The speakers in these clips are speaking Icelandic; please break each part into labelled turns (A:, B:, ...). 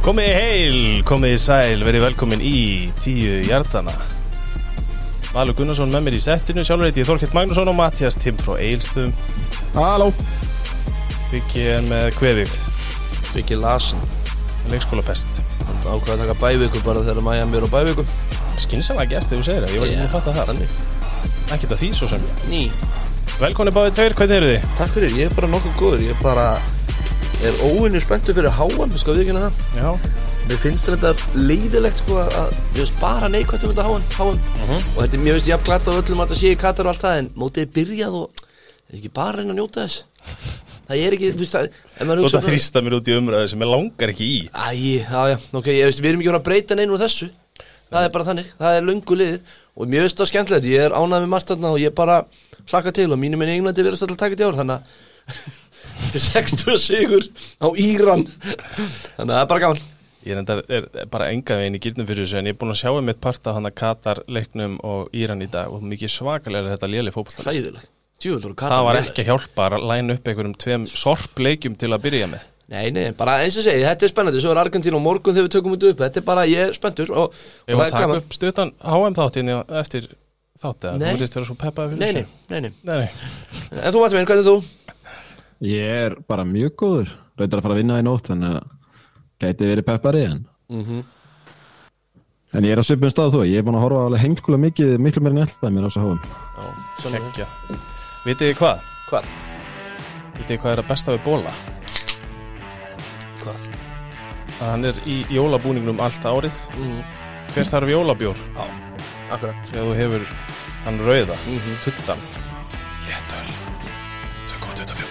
A: Komið í heil, komið í sæl, verið velkomin í tíu hjartana Valur Gunnarsson með mér í settinu, sjálfur heiti ég Þorkild Magnússon og Mattias Timm frá Eilstum
B: Halló.
A: Byggi er með kveðið,
C: Viki Larsen.
A: Leikskóla pest
C: Hann ákvaði að taka bæviku bara þegar Miami er á bæviku.
A: Skinsalega gert þegar þú segir það, ég var ekki
C: Já.
A: með að fatta það.
C: Þannig.
A: Ekkert að því svo sem.
C: Ný.
A: Velkonni báðið tveir, hvernig eru þið?
C: Takk fyrir, ég er bara nokkuð góður Ég er bara Er óvinni spenntur fyrir háan Skal við ekki það.
A: Já,
C: Mér finnst þetta leiðilegt sko að Ég veist bara neikvægt um þetta háan, háan. Og þetta er mér finnst jafn glatt á öllum að þetta sé í Katar og allt það En mótið er byrjað og ekki bara reyna að njóta þess. Það er ekki, þú veist það
A: þú ert að þrýsta mér út í umræðu sem ég langar ekki í.
C: Æ, já, já, ok, ég veist, við erum ekki að breyta neinu úr þessu. Það er bara þannig, það er löngu liðið. Og mér finnst það skemmtilegt, ég er ánægð með margt þarna Og ég bara hlakka til og mínum en í Englandi verðast alltaf að taka þetta í ár Þannig að er 60 sigur á Íran. Þannig að það er bara gaman.
A: Ég er, enda, er bara enga veginn í gildnum fyrir þessu en ég er búin að sjá um mitt part af hann að Katar leiknum og Íran í dag og mikið svakalega er þetta léli
C: og
A: Það var ekki að hjálpa að læna upp einhverjum tveim sorpleikjum til að byrja með.
C: Nei, nei, bara eins og segi, þetta er spennandi. Svo er Argentín og morgun þegar við tökum þetta upp. Þetta er bara, ég er spenntur og,
A: Ég
C: og
A: var að taka upp stutan HM þáttinni eftir þátt eða
C: Nei.
A: þú vilist vera svo peppaði fyrir
C: nei, nei, nei
A: nei, nei.
C: En þú, Matti minn, hvernig er þú?
B: Ég er bara mjög góður Rauðar að fara að vinna í nótt Þannig að gæti verið peppari en,
C: Mm
B: en ég er á svipum stað þú Ég er búin að horfa alveg heimskulega mikið Miklu meira en alltaf mér á þessu
A: Kekja Vitið þið hvað?
C: Hvað?
A: Vitið þið hvað er að besta við bóla?
C: Hvað?
A: Að hann er í jólabúningnum allt árið
C: Mm
A: Hver þarf jólabjór?
C: Já, akkurat
A: Þegar þú hefur hann rauða
C: Mhm.
A: Tuttan Léttöl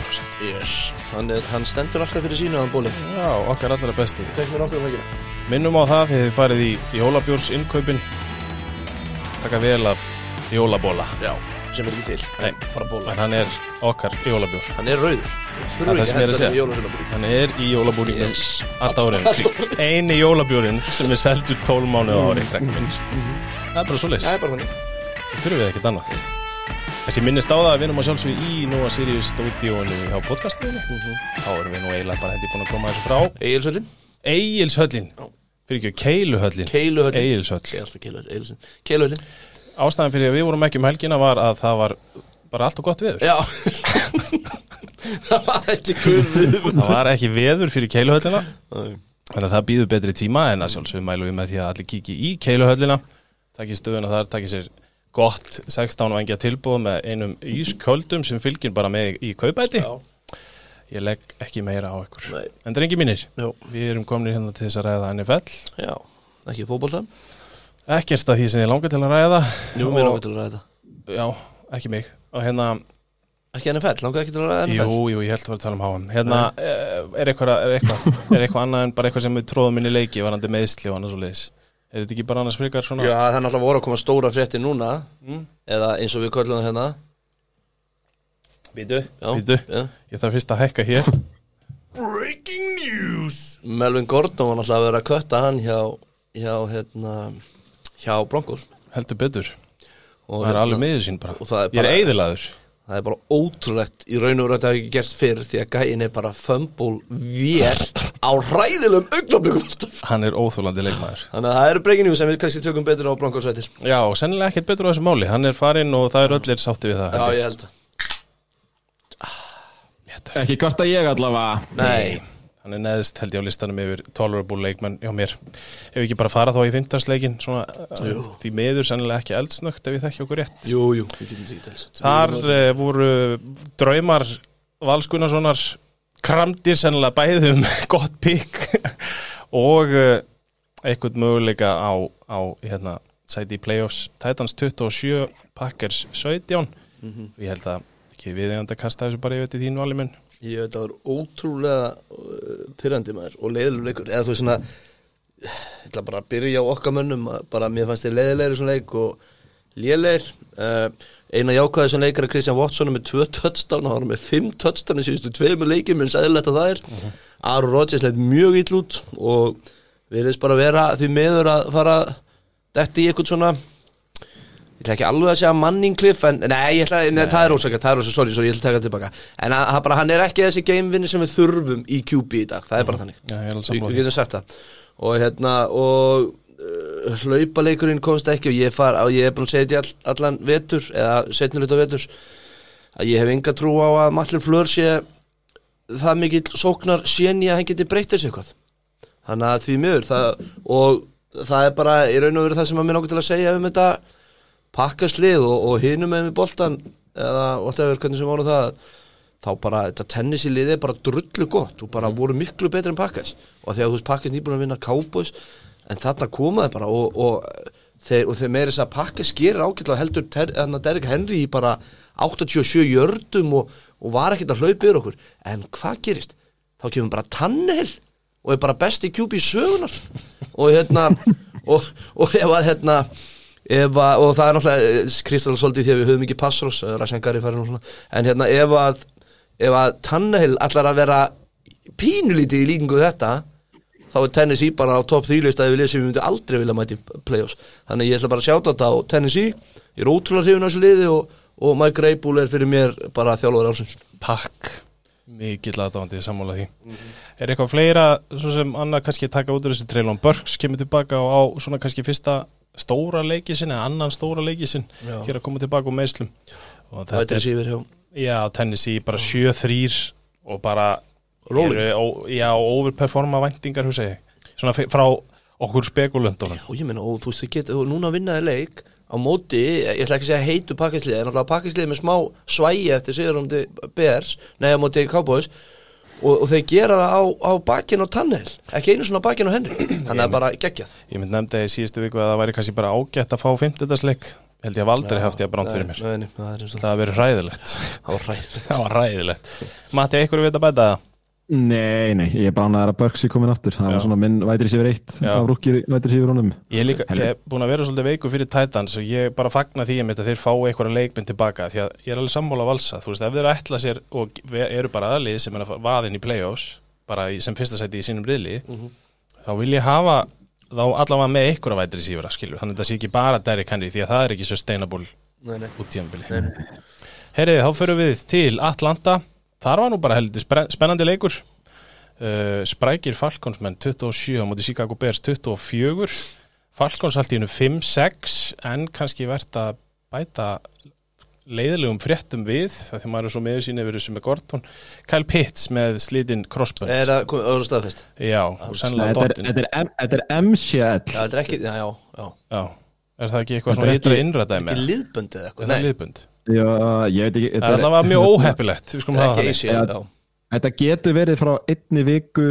A: 2,25%
C: Yes. Hann, er, hann stendur alltaf fyrir sínu á hann bóli.
A: Já, okkar allra besti.
C: Fekk mér okkur um ekki
A: Minnum á það þegar þið farið í jólabjórs innkaupin Taka vel af jólabóla
C: Já Sem er ekki til
A: Nei.
C: Bara bóla
A: En hann er okkar jólabjór.
C: Hann er rauður.
A: Það er það sem ég er að segja. Hann er í jólabúningnum
C: Yes.
A: allt árið. Einu jólabjórin sem er seldur 12 mánuð á ári krakkar mínir. Það er bara svo leys
C: Það
A: þurfum við ekkert annað Þessi minnist á það að við erum að sjálfsög í Nóa Sirius stúdíónu hjá podcastuðinu Þá erum við nú eiginlega bara hendi búin að koma þessu frá. Egilshöllin.
C: Já.
A: Fyrir ekki, Keiluhöllin.
C: Keiluhöllin.
A: Egilshöll.
C: Ég alltaf Keiluhöllin.
A: Ástæðan fyrir að við vorum ekki um helgina var að það var bara allt og gott veður.
C: Já. Það var ekki guð við
A: Það var ekki veður fyrir Keiluhöllina. Þannig að það býður betri tíma en að sjálfsögum mælum við með því að allir kíki í Keiluhöllina Takki stöðuna þar, takki sér gott 16 vangja tilbúð með einum ísköldum sem fylgir bara með í kaupæti.
C: Já.
A: Ég legg ekki meira á ykkur.
C: Nei.
A: En drengi mínir,
C: Já.
A: við erum komin hérna til þess að ræða NFL
C: Já Ekki fótbolta.
A: Ekkert að því sem ég langar til að ræða.
C: Jú, mér
A: Og-
C: langar til að ræða.
A: Já, ekki mig. Og hérna,
C: Ekki NFL, langar ekki til að ræða NFL
A: jú, jú, ég held að vera að tala um háan. Hérna, eh, er eitthvað, er eitthvað, er eitthvað annað en bara eitthvað sem við tróðum inn í leiki varandi meðsli og annað svo leiðis Er þetta ekki bara annars frekar svona?
C: Já, það er náttúrulega voru að koma stóra fréttir núna.
A: Mm.
C: Eða eins og við köllum það hérna.
A: Býtu,
C: Já,
A: býtu
C: já.
A: Ég þarf fyrst að hækka hér.
C: Melvin Gordon var náttúrulega að vera að kötta hann hjá hjá, hérna, hjá Broncos.
A: Heldur betur.
C: Og,
A: Það er
C: hérna,
A: alveg miður sín bara.
C: er
A: Ég er
C: bara,
A: eiðilaður
C: það er bara ótrúlegt í raun og raun að það hafi ekki gerst fyrr því að gæin er bara fumble vél á hræðilegum augnablikum
A: Hann er óþólandi leikmaður.
C: Þannig að það eru news sem við kannski tökum betur á Broncos sættir
A: Já, og sennilega ekkert betur á þessu máli. Hann er farinn og það er öllir sátti við það
C: Já, ég. held að
A: Léttur.
B: Ekki hvort að ég allavega.
C: Nei,
A: Hann er neðst held ég á listanum yfir tolerable leikmenn hjá mér. Ef ekki bara fara þá í uh, því meður sennilega ekki eldsnögt ef ég þekki okkur rétt.
C: Jú, jú,
A: Þar uh, voru draumar Valskunnarssonar kramdir sennilega bæði um gott pikk og uh, eitthvað möguleika á, á hérna, sæti í playoffs. Titans 27, Packers 17
C: Mhm.
A: Ég held að ekki við eigandi að kasta þessu bara yfir til þín vali minn
C: Ég veit að það var ótrúlega uh, pyrrandi maður og leiðilegur eða þú veist svona ég ætla bara að byrja á okkar mönnum bara mér fannst þér leiðilegri svona leik og lélegir. Uh, eina jákvæði sem leikar er Kristján Watson með tvö touchdown, hann var með fimm í síðustu tveimur leikjum, eins eðlilegt að það er. Uh Aaron Rodgers leitt mjög ill út og við erum bara að vera því meður að fara detti í eitthvað svona ég ætla ekki alveg að segja Manning Cliff en nei, ég ætla, nei, það er ósaka, það er ósaka, sorry, sorry, ég ætla að taka það tilbaka. En að, bara, hann er ekki þessi gamevinni sem við þurfum í QB í dag, það er bara þannig.
A: Já, ég er alveg
C: við getum sagt það. Og hérna og uh, hlaupaleikurinn komst ekki og ég, far, og ég er búin að segja all, allan vetur eða setnur þetta veturs að ég hef enga trú á að Matlin Flör sé það mikill sóknar séni að hann geti breytt þessu eitthvað. Þannig að því það, og það er bara í raun og veru það sem að mér nokkuð til að segja um þetta pakkaslið og, og hinum með boltan eða whatever, hvernig sem voru það þá bara, þetta tennisí liði er bara drullu gott. Og bara voru miklu betri en pakkas og þegar þú veist pakkas nýbúin að vinna Cowboys en þarna komaði bara og, og, þeir, og þeir meiri þess að pakkas gerir ágætlega heldur ter, Derek Henry í bara 87 jördum og, og var ekkert að hlaupa yfir okkur. En hvað gerist? Þá kemur bara Tannel og er bara besti QB sögunar og hérna og, og ef að hérna ef að, og það er náttúrulega Kristall svolítið því að við höfum ekki passros Ræsengari farin og svona. En hérna ef að ef að Tannehill allar að vera pínulítið í líkingu þetta þá er Tennessee bara á top 3 lista ef við lesum við myndum aldrei vilja mæti play-offs. Þannig að ég ætla bara að sjáta þetta á Tennessee. Ég er ótrúlega hrifin á þessu liði og, og Mike Greybull er fyrir mér bara þjálfur ásins
A: Takk, mikill aðdáðandi sammála því. Er eitthvað fleira, svo sem annað kannski taka út úr þessu? Traylon Burks kemur tilbaka og á svona kannski fyrsta stóra leiki sinni, eða annan stóra leiki sinn
C: Já.
A: hér að koma tilbaka úr meðslum og þetta
C: er
A: er,
C: hjá
A: já, Tennessee bara 7-3 og bara
C: Rolling.
A: eru, ó, já, overperforma væntingar, hugsa ég. Svona frá okkur spekulundunum
C: og ég meina, og þú veist, geta, og núna vinnaði leik á móti, ég ætla ekki að segja heitu pakkisliði, en alltaf pakkisliði með smá svægi eftir sigurumdi Bears nei, á móti Cowboys og, og þeir gera það á, á bakinn á Tannel ekki einu svona bakinn á Henry. Þannig að bara geggjað.
A: Ég mynd nefndi í síðustu viku að það væri kannski bara ágætt að fá 50. leik held ég haf aldrei haft ég að bránt fyrir mér.
C: Nei, nei, það er og það
A: Það
C: það var ræðilegt
A: Það var ræðilegt Matti, eitthvað veit að bæta það?
B: Nei, nei, ég er bara ánægður að er komin aftur. Það
A: Já.
B: var svona minn vætri sér eitt af rúkir vætri sér honum.
A: Ég er líka, ég er búin að vera svolítið veiku fyrir Titans og ég bara fagna því einmitt að þeir fái eitthvað leikmynd tilbaka því að ég er alveg sammála valsa. Þú veist, ef þeir ætla sér og eru bara aðlið sem er að vaðin í play-offs bara í, sem fyrsta sæti í sínum riðli þá vil ég hafa þá allavega með eitthvað vætri skilur. Þannig að það sé ekki bara Derrick Henry því það er þar var nú bara heldur spennandi leikur. Uh, Sprækir Falkonsmenn 27 á móti Chicago Bears 24 Falkons allt í hennu 5-6 en kannski verðt að bæta leiðilegum fréttum við það því maður er svo meður sín yfir þessu með Gordon. Kyle Pitts með slitinn crossbund
C: er það öðru staðfest
A: já, og
B: er,
A: dottin
B: þetta er, er MCL
C: já, þetta er ekki, já, já,
A: er það ekki eitthvað svona
B: er
A: ytra
B: ekki-
A: innræðdæmi
C: ekki
A: er
C: liðböndið eða eitthvað?
A: Það
C: nei,
A: liðbund?
B: Já, ég veit ekki
A: það er
B: þetta,
A: allavega mjög óheppilegt við skulum
C: þetta
A: það
B: getur verið frá einni viku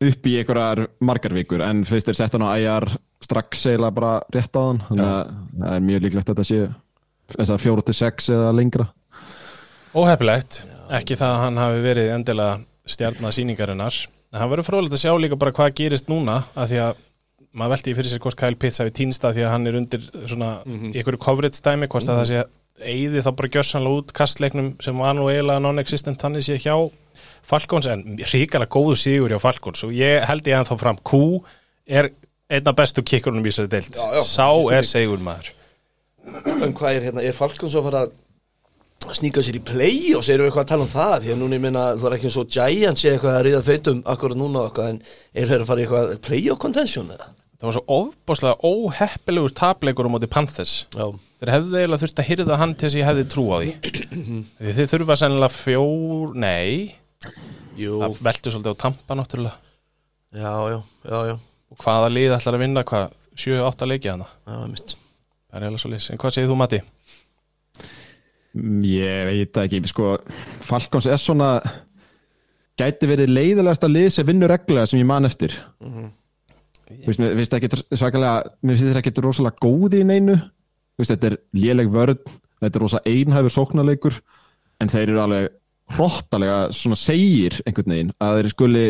B: upp í einhverjar margar vikur en fyrst er sett hann á æjar strax eiginlega bara rétt á hann þannig að það er mjög líklegt að þetta sé þessar fjóru til sex eða lengra.
A: Óheppilegt, ekki það að hann hafi verið endilega stjarnar sýningarinnar en hann verður frólægt að sjá líka bara hvað gerist núna að því að maður velti í fyrir sér hvort Kyle Pitts hafi týnsta því að hann er undir svona
C: Mhm.
A: í einhverju coverage dæmi hvort að það sé eigði þá bara gjössanlega út kastleiknum sem var nú eiginlega non-existent þannig sé hjá Falcons en ríkala góðu sigur hjá Falcons. Og ég held ég ennþá fram Q er einna bestu kikkurunum í þessari deild.
C: Já, já,
A: sá er segur maður.
C: En hvað er hérna, er Falcons að fara að sníka sér í play og segir við eitthvað að tala um það? Því að núna ég minna, þú er ekki eins og Giants sé eitthvað að ríða feitum akkurat núna og eitthvað en er þeir að fara í eitthvað play of contention eða?
A: Það var svo ofbáslega óheppilegur tapleikur á móti Panthers.
C: Já,
A: Þeir hefðu eiginlega þurft að hyrða hann til þess að ég hefði trú á því. Því Þið þurfa sennilega fjór, nei.
C: Jú,
A: Það veldur svolítið á tampa náttúrulega.
C: Já, já, já, já,
A: Og hvaða lið ætlar að vinna, hvað, 7-8 leikið hana
C: það var mitt
A: Það er eiginlega svo lýs, en hvað segir þú Matti?
B: Mm, Ég veit ekki, sko Falkons er svona gæti verið leiðilegasta lið sem vinnur reglulega sem ég man eftir. Þú veist, svakalega mér finnst það ekki rosalega góði í neinu. Þú veist, þetta er léleg vörn þetta er rosa einhæfur sóknarleikur en þeir eru alveg hrottalega svona segir einhvern veginn að þeir skuli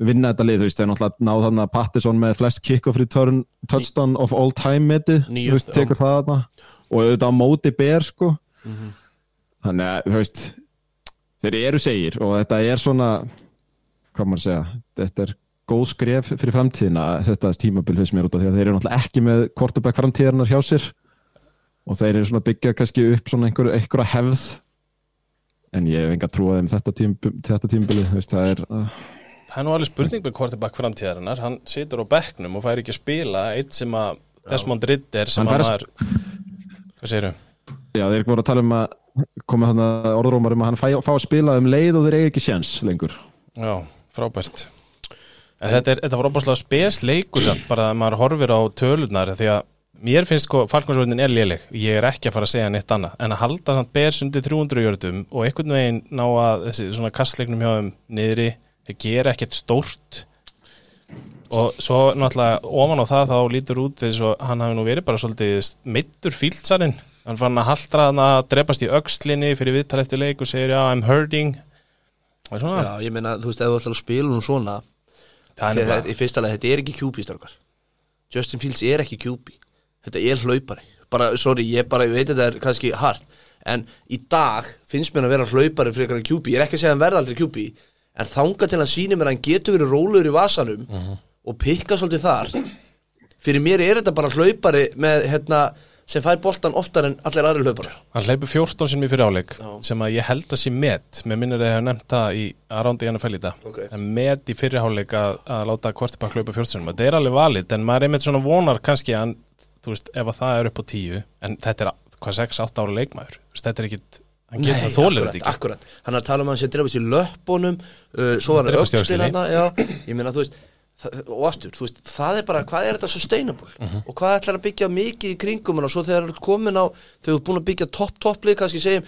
B: vinna þetta lið, þú veist, þeir náttúrulega náð þannig að Patterson með flest kick-off return touchdown of all time metið, þú veist, tekur það þarna. Og auðvitað á móti ber, sko. Þannig að, þú veist þeir eru segir og þetta er svona hvað maður að segja, þetta er góð skref fyrir framtíðina þetta tímabil fyrst mér út af því að þeir eru náttúrulega ekki með quarterback framtíðarnar hjá sér. Og þeir eru svona að byggja kannski upp svona einhver, einhverja hefð. En ég hef enga trú að þeim þetta, tím, þetta tímbili veist, það er uh,
A: Það er nú alveg spurning með quarterback framtíðarinnar. Hann situr á bekknum og fær ekki að spila eitt sem að Desmond Ridder sem
B: Hann
A: var Hvað segirðu?
B: já þeir voru að tala um að koma orðrómar um að hann fá, að spila um leið og þeir eiga ekki sjans lengur.
A: Já, frábært En þetta, er, þetta var óbúslega spes leikur samt, bara að maður horfir á tölunar því að mér finnst sko Falkonsvöldin er léleg. Ég er ekki að fara að segja neitt annað. En að halda samt bers undir 300 jördum og einhvern veginn ná að þessi svona kastleiknum hjá þeim niðri þeir gera ekkert stórt. Og svo náttúrulega ofan á það þá lítur út þess að hann hafi nú verið bara svolítið meittur fíldsarinn. Hann fann að haldra hann að drepast í öxlinni fyrir viðtal eftir leik og segir já I'm hurting.
C: Já, ég meina, þú veist, ef þú ætlar að spila hún svona
A: það er
C: í fyrsta lega, þetta er ekki QB strákar. Justin Fields er ekki QB þetta er hlaupari. Bara, sorry, ég bara, ég veit að þetta er kannski hart en í dag finnst mér að vera hlaupari fyrir einhverjum QB, ég er ekki að segja að hann verða aldrei QB en þanga til að síni mér að hann getur verið rólegur í vasanum og pikka svolítið þar fyrir mér er þetta bara hlaupari með, hérna, sem fær boltan oftar en allir aðri hlaupari
A: Hann hleypur 14 sinni fyrir áleik
C: Já.
A: sem að ég held að sé met með minnir að ég hef nefnt það í aðrándi í NFL í dag
C: Ok.
A: en met í fyrir áleik að, að láta kvartibak hlaupa 14 sinni þetta er alveg valið en maður er einmitt svona vonar kannski að hann, þú veist, ef að það er upp á 10 en þetta er hvað 6-8 ára veist, þetta er ekkit, hann getur það
C: akkurat,
A: þetta ekki
C: akkurat. hann er að tala um að hann sé drefast í löppunum uh, svo var hann
A: öxlinni.
C: hann ég meina þú veist það, og aftur, þú veist, það er bara, hvað er þetta sustainable?
A: Mhm.
C: og hvað ætlar að byggja mikið í kringum og svo þegar þú ert komin á þegar þú ert búin að byggja topp topplið, kannski segjum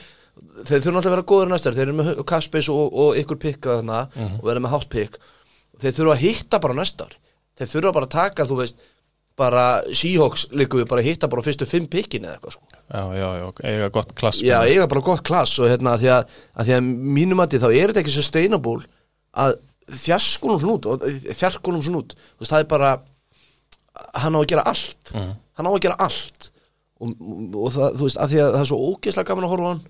C: þeir þurfa alltaf að vera góður næstar. Þeir eru með capspace og, og ykkur pikka þarna
A: Mhm.
C: og vera með hot pick. Þeir þurfa að hitta bara næsta ári þeir þurfa bara að taka, þú veist bara Seahawks líka við bara að hitta bara fyrstu fimm pikkin eða eitthvað sko.
A: Já, já, já, eiga gott klass
C: Já, er bara gott klass og hérna að því að, að, því að að að þjarskunum svona út og þjarskunum svona út. Þú veist, það er bara hann á að gera allt.
A: Mhm.
C: hann á að gera allt. Og, og það, þú veist, að því að það er svo ógeðslega gaman að horfa hann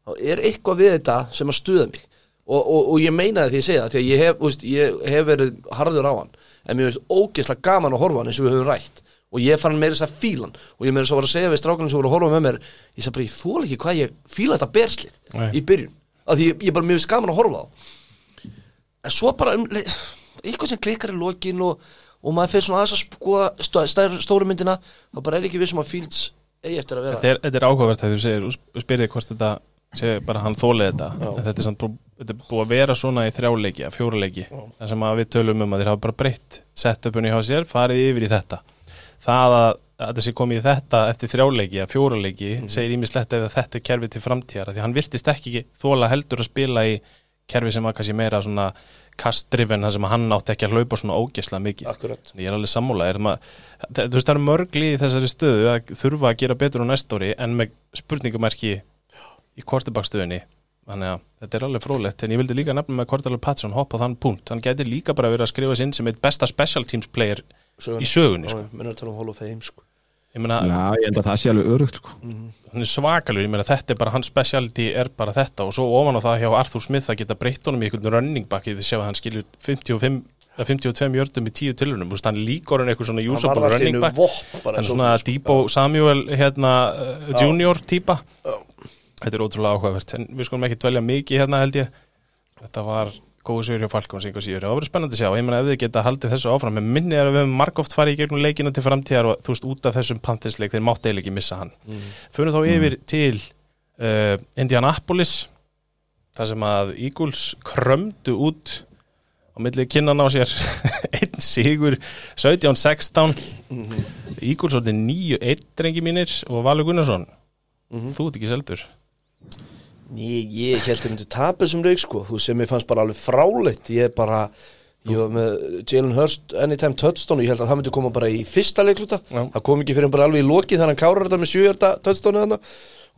C: þá er eitthvað við þetta sem að stuða mig. Og, og, og ég meina það því ég segja það því að ég hef, veist, ég hef verið harður á hann en mér finnst ógeðslega gaman að horfa hann eins og við höfum rætt. Og ég fann meira þess að fíla hann. Og ég meira þess að var að segja við strákunum sem voru að horfa með mér ég sagði bara, ég þól ekki hvað ég fíla þetta berslið
A: Nei.
C: í byrjun. Af því ég, ég bara, finnst gaman að horfa á en svo bara um, eitthvað sem klikkar í lokin og, og maður fyrir svona aðeins að skoða stó, stær, stóru myndina þá bara er ekki vissum að Fields eigi eftir að vera.
A: Þetta er, þetta er áhugavert að þú segir, þú spyrir hvort þetta sé bara hann þólið þetta. Þetta er, samt, þetta er búið að vera svona í þrjáleiki að fjóruleiki, þar sem við tölum um að þeir hafa bara breytt setupinu hjá sér farið yfir í þetta. Það að, að þetta sé komið í þetta eftir þrjáleiki að fjóruleiki segir ímislegt ef þetta er kerfið til framtíðar því hann virtist ekki þóla heldur að spila í kerfi sem var kannski meira svona kastdriven þar sem hann átti ekki að hlaupa svona ógesla mikið.
C: Akkurat.
A: Ég er alveg er það, Þú veist það eru mörgli í þessari stöðu að þurfa að gera betur á næst ári en með spurningumerki í kortebaksstöðunni þannig að þetta er alveg frólægt en ég vildi líka nefna með Cordell Patson hoppa á þann punkt. Hann gæti líka bara verið að skrifa sinn sem eitt besta special teams player í sögunni. sko.
C: minnur að tala um Hall of Fame sko.
A: Ég meina,
B: Já, ég held að það sé alveg örugt sko.
A: hann er svakalur ég meina þetta er bara hans specialty er bara þetta. Og svo ofan á það hjá Arthur Smith að geta breytt honum í einhvern running back þið séu að hann skilur 55 eða 52 jördum í 10 tilhörnum hann líkor hann eitthvað svona
C: hann
A: usable running back. Þannig
C: svo-
A: svona Debo Samuel hérna, uh, junior típa.
C: Já.
A: Þetta er ótrúlega áhugavert. En við skulum ekki dvelja mikið hérna held ég. Þetta var góðu sigur hjá Falkons síður, það verið spennandi að sjá. Ég menna ef þið geta haldið þessu áfram en minni er að við höfum margóft farið í gegnum leikina til framtíðar og þú veist út af þessum pantinsleik þeir mátti eiginlega ekki missa hann. Mm. Fyrir þá yfir til uh, Indianapolis þar sem að Eagles krömdu út á milli kinnan á sér. Einn sigur 17-16 Eagles orðið 9-1 drengi mínir og Valur Gunnarsson. Þú ert ekki seldur
C: Ég, ég held að myndi tapa þessum leik sko. Þú sem ég fannst bara alveg fráleitt. Ég bara Ég var með Jalen Hurst anytime touchdown. Og ég held að það myndi koma bara í fyrsta leikluta
A: Já.
C: það kom ekki fyrir bara alveg í loki þannig að hann kárar þetta með sjöjarta touchdownu þannig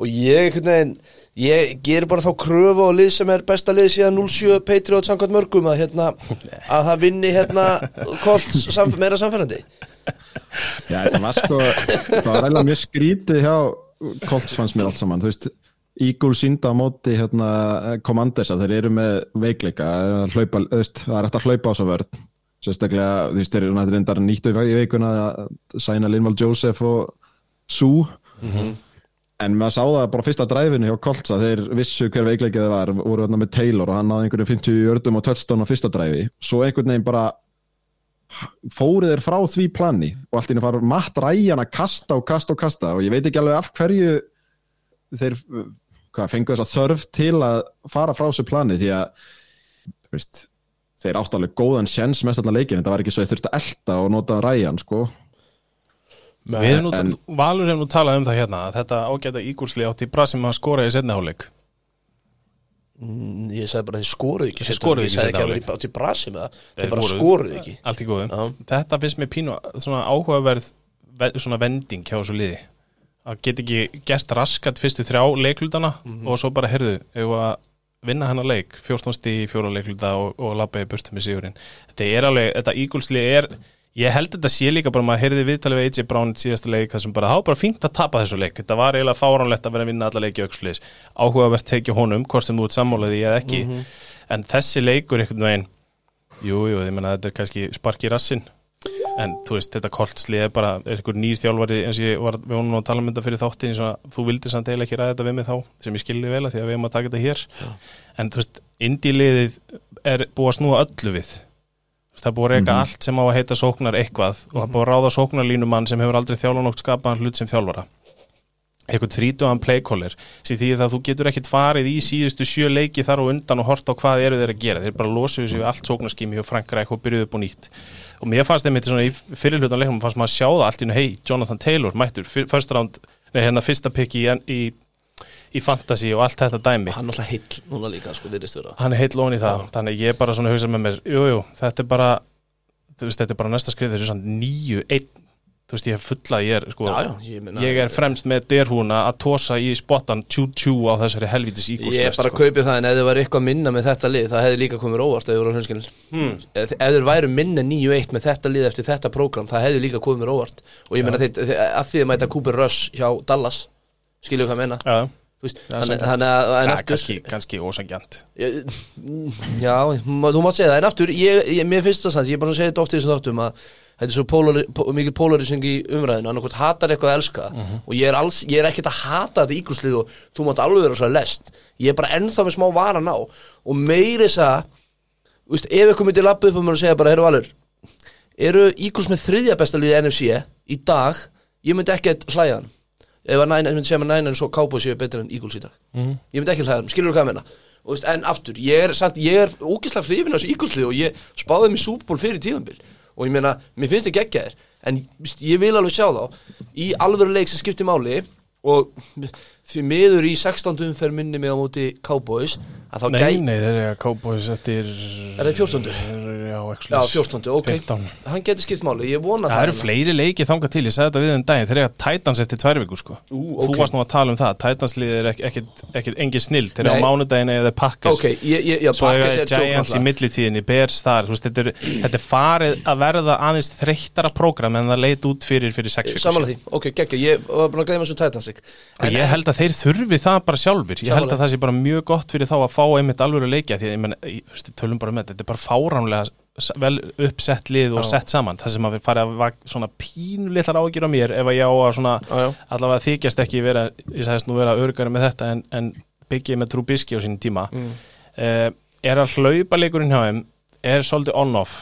C: og ég, veginn, ég ger bara þá kröfu á lið sem er besta lið síðan 07 Patriot samkvæmt mörgum að, hérna, að það vinni hérna Colts samf meira samfærandi
B: Já, það var sko það var eiginlega mjög skrítið hjá Colts fannst mér allt saman, þú veist Eagle sínda á móti hérna Commanders að þeir eru með veikleika hlaupa, veist, það er eftir að hlaupa á svo vörð sérstaklega, þú veist, þeir eru náttúrulega nýttu í veikuna að sæna Linval Joseph og Sue. En maður sá það bara fyrsta dræfinu hjá Koltsa þeir vissu hver veikleikið það var voru þarna með Taylor og hann náði einhverju 50 jördum og touchdown á fyrsta dræfi svo einhvern veginn bara fóru þeir frá því plani og allt í henni fara Matt Ryan að kasta og kasta og kasta og ég veit ekki alveg af hverju þeir hvað, fengu þess að þörf til að fara frá þessu plani því að veist, þeir áttu alveg góðan sjens mest allan leikin, þetta var ekki svo þeir þurftu að elta og nota Ryan sko.
A: Við hefum nú,
B: En-
A: Valur hefur nú talað um það hérna að þetta ágæta ígúrsli átti bra sem að skora í setniháleik
C: Mm, Ég sagði bara að þeir skoruðu ekki
A: Þeir skoruðu ekki
C: Ég sagði ekki að í- átt í brasi með það.
A: Þeir
C: Þeir bara skoruðu ekki.
A: Allt í góðum
C: Já.
A: Þetta finnst mér pínu svona áhugaverð ve- svona vending hjá þessu liði að geta ekki gert raskat fyrstu þrjá leiklutana
C: Mhm.
A: og svo bara heyrðu ef að vinna hennar leik 14 stíð í fjóra leikluta og, og labba í burtu með sigurinn. Þetta er alveg, þetta ígulsli er ég held þetta sé líka bara maður heyrði viðtalið við AJ Brown í síðasta leik þar sem bara það var bara fínt að tapa þessu leik. Þetta var eiginlega fáránlegt að vera að vinna alla leiki aukslis áhugavert tekið honum, hvort sem þú ert sammálaði eða ekki.
C: Mhm.
A: en þessi leikur einhvern veginn jú, jú, ég menna þetta er kannski spark í rassin en þú veist, þetta koltsli er bara er einhver nýr þjálfari eins og ég var við vonum að tala um þetta fyrir þáttin að þú vildi samt eiginlega ekki ræða þetta við mig þá sem ég skildi vel að því að við erum að taka þetta hér. En þú veist, indíliðið er búið að snúa öllu við. Það er búið að reyka allt sem á að heita sóknar eitthvað og það er búið að ráða sóknarlínumann sem hefur aldrei þjálfanókt skapaðan hlut sem þjálfara eitthvað þrítugan playcaller sem því að þú getur ekkit farið í síðustu sjö leiki þar og undan og hort á hvað eru þeir að gera. Þeir bara losuðu sig við allt sóknarskými og Frankræk og byrjuðu upp og nýtt. Og mér fannst þeim þetta svona í fyrirlutan leikum fannst maður að sjá það allt í nú hei, Jonathan Taylor mættur, round nei, hérna fyrsta pick í, í, í fantasy og allt þetta dæmi.
C: Hann er alltaf heill núna líka sko
A: hann er heill lón í það, þannig að ég bara svona hugsa með mér, jú, jú, þetta er bara veist, þetta er bara næsta skrið þessu nýju, einn, þú veist, ég hef fulla ég er, sko,
C: Já, já, ég
A: ég er fremst með derhúna að tósa í spottan tjú-tjú á þessari helvítis
C: Ég er
A: ígúslest,
C: bara að kaupi það en ef þið var eitthvað minna með þetta lið það hefði líka komið óvart ef þið voru hlunskilin
A: Hmm.
C: ef, þið væru minna 9-1 með þetta lið eftir þetta prógram það hefði líka komið óvart og ég þeir, að því að mæta Cooper Rush hjá Dallas skilju hvað ég meina?
A: Já, Já,
C: þannig, að
A: það er kannski, kannski ósangjant
C: já, þú mátt segja það. En aftur, ég, ég, mér finnst það samt ég er bara að segja þetta oft í þessum þáttum að þetta er svo polari, po, mikil polarising í umræðinu annarkvæmt hatar eitthvað að elska. Og ég er, alls, ég er ekkert að hata þetta ígúslið og þú mátt alveg vera svo lest. Ég er bara ennþá með smá varan á og meiri þess að ef eitthvað myndi lappa upp um mér og segja bara, heyrðu Valur eru ígúls með þriðja besta liði NFC í dag, ég myndi ekkert hlæðan ef að næna, ég myndi segja með næna en svo Cowboys séu betur en Eagles í dag.
A: Mhm.
C: ég myndi ekki menna og, veist, en aftur, ég er, samt, ég er ógislega hrifin af þessu Eagleslið og ég spáði Super Bowl fyrir tíðanbil og ég meina, mér finnst þetta geggjaðir en ég vil alveg sjá þá í alvöru leik sem skiptir máli og því miður í 16. umferð minni mig á móti Cowboys að þá
A: Nei,
C: gæ
A: nei, þeir eru að Cowboys eftir
C: Er þeir 14.?
A: Já,
C: Já, 14. ok
A: 15
C: Hann getur skipt máli, ég vona
A: Það
C: það
A: eru fleiri leiki þangað til, ég sagði þetta við um daginn að Titans eftir tvær viku sko
C: Ú,
A: Þú
C: ok.
A: varst nú að tala um það, Titans liðið er ekkit, ekkit, engin snild, eru á
C: Nei.
A: mánudaginn eða Packers
C: Ok, ég, ég, já,
A: Svo eiga
C: Packers er joke
A: Giants í
C: náttúrulega.
A: millitíðinni, Bears þar þú veist, þetta, er, þetta er farið að verða aðeins þreyttara prógram en það leit út fyrir fyrir sex vikur
C: Samanlega því, ok, geggja, ég var búin að gleyma þessu Titans leik
A: Og ég held að þeir þurfi það bara sjálfur Ég held
C: Sammála.
A: að það sé bara mjög gott fyrir þá að fá einmitt alveg að leikja Því að ég menn, ég, þú tölum bara með þetta Þetta er bara fáránlega vel uppsett lið og
C: Já.
A: sett saman Það sem að farið að vak, svona pínu litlar ágjur á mér Ef að ég á að svona
C: Já,
A: allavega þykjast ekki vera Ég sagðist nú vera örgari með þetta En, en byggja með Trubisky á sínum tíma
C: mm.
A: uh, Er að hlaupa leikurinn hjá þeim Er svolítið on-off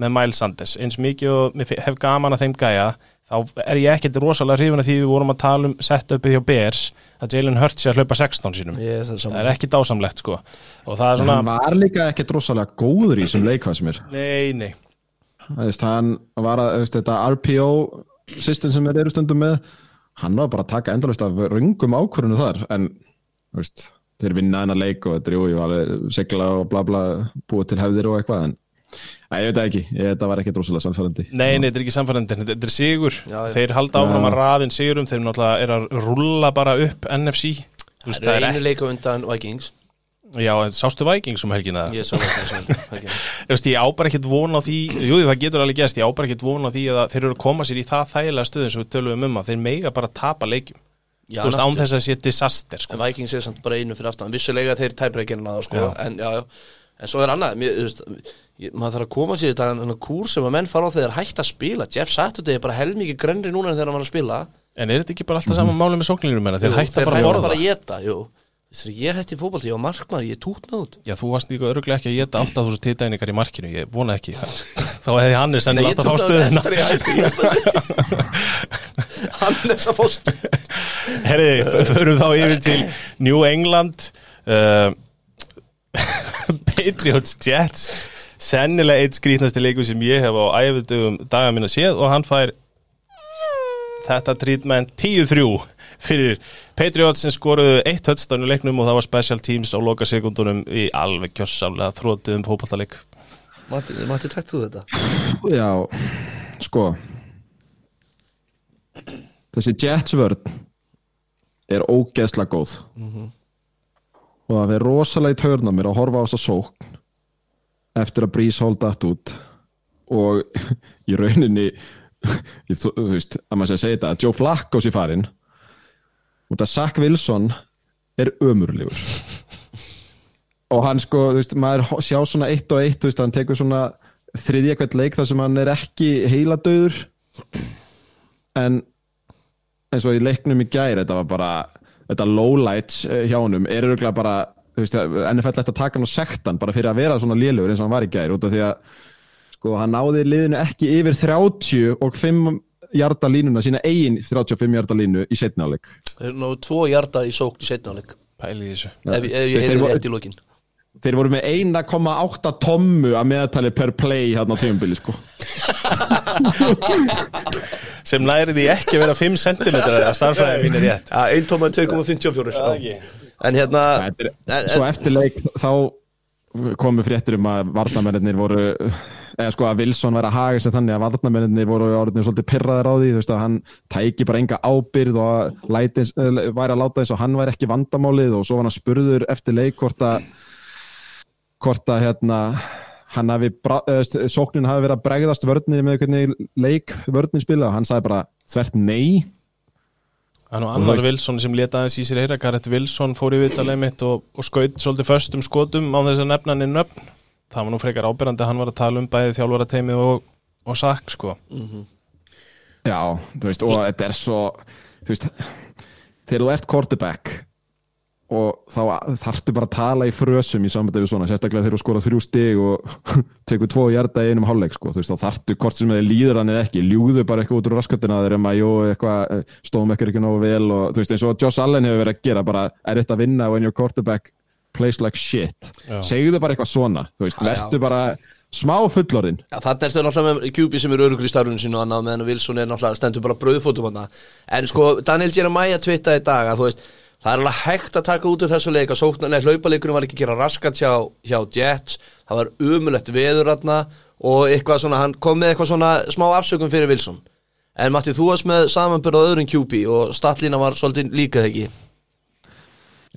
A: með Miles Sanders. Eins mikið og hef gaman að þeim gæja þá er ég ekkert rosalega hrifin að því við vorum að tala um setupið hjá Bears að Jalen Hurts sé að hlaupa 16 sínum
C: ég er það
A: er ekki dásamlegt sko. Og það er svona,
B: hann var líka ekkert rosalega góður í þessum leikvað sem er
A: nei, nei.
B: Það veist, hann var að, veist, þetta RPO system sem þeir eru stundum með hann var bara að taka endalust af rungum ákvörðinu þar en veist, þeir vinna hennar leik og þetta er jú, ég var alveg sigla og bla bla búið til hefðir og eitthvað en Æ, ég veit það ekki, ég, þetta var ekkert rosalega samfærandi
A: Nei, nei, þetta er ekki samfærandi, þetta er sigur.
C: Já, já.
A: Þeir halda áfram að raðin sigurum. Þeir náttúrulega er að rulla bara upp NFC Þú veist,
C: Það
A: það
C: er einu
A: ekki
C: leik á undan Vikings.
A: Já, en sástu Vikings um helgina?
C: Ég sá það sem Vikings
A: Þú veist, ég á bara ekkert von á því Jú, það getur alveg gerst, ég á bara ekkert von á því að þeir eru að koma sér í það þægilega stöðum sem við tölum um að þeir mega bara tapa leikjum.
C: Já,
A: veist,
C: en
A: án þess að sé disaster sko.
C: En Vikings er samt bara einu fyrir aftan. Vissulega þeir tæpreikina það sko.
A: Já.
C: En, já, já. en svo er annað. Mér, veist, ég, Maður þarf að koma sér þetta Þannig kúr sem að menn fara á þegar hægt að spila. Jeff Saturday er bara helmikið grennri núna en þegar hann var að spila.
A: En er þetta ekki bara alltaf saman máli með sóknlínum menna? Þeir hætta
C: þeir
A: bara að
C: hætta
A: borða.
C: bara að geta jú. Þessi, ég hætti fótbolti, ég var markmaður, ég tútnaði út.
A: Já, þú varst líka öruglega ekki að geta 8000 titæningar í markinu Ég vona ekki. Þá hefði Hannes
C: ég
A: látt að fá stöðuna.
C: Hannes að fóst
A: Herriði, förum þá yfir til New England uh, Patriots Jets Sennilega eitt skrítnasti leikur sem ég hef á æfðum daga mín að séð og hann fær þetta treatment 10-3 fyrir Patriots sem skoruðu eitt höldstæðinu leiknum og það var special teams á loka sekundunum í alveg kjössamlega þróttuðum fótballtaleik
C: Matti, Matti takt þú þetta?
B: Já, sko Þessi Jets vörn er ógeðslega góð. Og það er rosalega í törna mér að horfa á þessa sókn eftir að Breeze Hall datt út og í rauninni ég, þú þú veist, að maður segja þetta að Joe Flacco sé farinn út að Zach Wilson er ömurlegur. Og hann sko, þú veist, maður sjá svona eitt og eitt, þú veist, hann tekur svona þriðja hvert leik þar sem hann er ekki heiladauður. En eins og í leiknum í gær þetta var bara, þetta lowlights eh, hjá honum, er örgulega bara veist, NFL ætti að taka hann og sektan bara fyrir að vera svona lélugur eins og hann var í gær út af því að, sko, hann náði liðinu ekki yfir 30 og 5 hjarta línuna, sína eigin 35 hjarta línu í setnáleik
C: Þeir náðu tvo hjarta í sókn í setnáleik
A: Pæli þessu.
C: Ef, ef ég
B: voru-
C: rétt í lokin.
B: þeir voru með 1,8 tommu að meðtali per play hérna á tíumbili sko.
A: sem því ekki að vera 5 cm að starfræði mín er rétt.
C: Já, 1 tóma 2,54 já. En hérna
B: er-
C: en,
B: Svo eftir leik þá komu fréttir um að varnamennir voru eða sko að Wilson væri að haga sér þannig að varnamennir voru orðin svolítið pyrraðir á því þú veist að hann tæki bara enga ábyrð og læti, væri að láta eins og hann væri ekki vandamálið og svo var hann spurður eftir leik hvort að hvort að hérna hann hafi, sóknin hafi verið að bregðast vörnir með hvernig leik vörnin spila og hann sagði bara þvert nei
A: Hann og
B: þú
A: annar Wilson sem leta aðeins í sér heyra Garrett Wilson fór í vitalið mitt og, og skaut svolítið föstum skotum á þess að nefna hann í nöfn. Það var nú frekar ábyrrandi að hann var að tala um bæði þjálfara teimið og, og sakk sko.
B: Já, þú veist, og þetta er svo þú veist, þegar þú ert quarterback og þá þarftu bara að tala í frösum í sambandi við svona, sérstaklega þegar þú skora þrjú stig og tekur tvo hjarta í einum hálfleik sko, þú veist, þá þarftu hvort sem þeir líður hann eða ekki, ljúðu bara eitthvað út úr raskatina þeir að, jú, eitthvað, eh, stóðum ekkert ekki nógu vel og þú veist, eins og Josh Allen hefur verið að gera bara, er þetta að vinna when your quarterback plays like shit,
A: Já.
B: segðu bara eitthvað svona, þú veist, vertu bara smá fullorðin
C: Já, þannig er þetta náttúrulega með QB sem er örugur í starfinu sínu og annað meðan Wilson er náttúrulega stendur bara brauðfótum hann en sko Daniel Jeremiah twittaði í dag að þú veist það er alveg hægt að taka út úr þessu leik. Að sóknan eða hlaupaleikurinn var ekki að gera raskat hjá, hjá Jets. Það var umulett veður hann og eitthvað svona, hann kom með eitthvað svona smá afsökun fyrir Wilson. En Matti, þú varst með samanbyrð á öðrum QB og statlína var svolítið líka þegar ekki?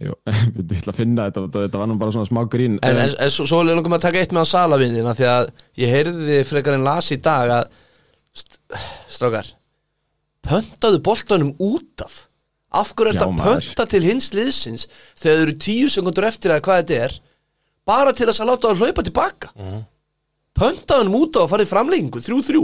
B: Jú, ég ætla að finna þetta, þetta var nú bara svona smá grín.
C: En, en, en svo, er langum að taka eitt með á salavinnina því að ég heyrði frekar en las í dag að st strákar pöntaðu boltanum út af af hverju
B: Já,
C: ertu að pönta til hins liðsins þegar þau eru tíu sekundur eftir að hvað þetta er bara til þess að láta það hlaupa tilbaka? Mm -hmm. pöntaðu hann út af að fara í framlengingu þrjú þrjú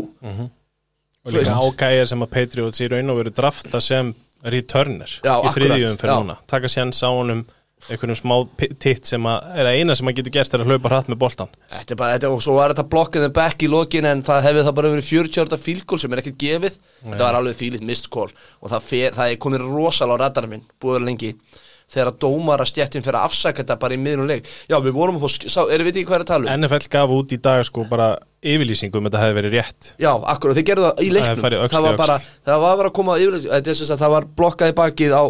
A: og líka ágæðir sem að Patriots í raun og veru drafta sem returner
C: Já,
A: í þriðjum fyrir
C: já.
A: núna. Taka séns á honum einhvernum smá titt sem að er að eina sem að getur gert er að hlaupa hratt með boltan
C: Þetta er bara, þetta, og svo var þetta blokkið þeim back í lokin en það hefði það bara verið 40 ára fílgól sem er ekkert gefið. Þetta var alveg þýlitt mist call. Og það, fer, það er komið rosalega á radarinn minn búið lengi þegar að dómara stjættin fyrir að afsaka þetta bara í miðnum leik. Já við vorum að erum við ekki hvað er að tala um?
A: NFL gaf út í dag sko bara yfirlýsingu um þetta hefði verið rétt.
C: Já akkur og þeir gerðu það í
A: Það
C: leiknum. það
A: í
C: var bara, það var bara að koma yfirlýsing þetta sem sagt, það var blokkað í bakið á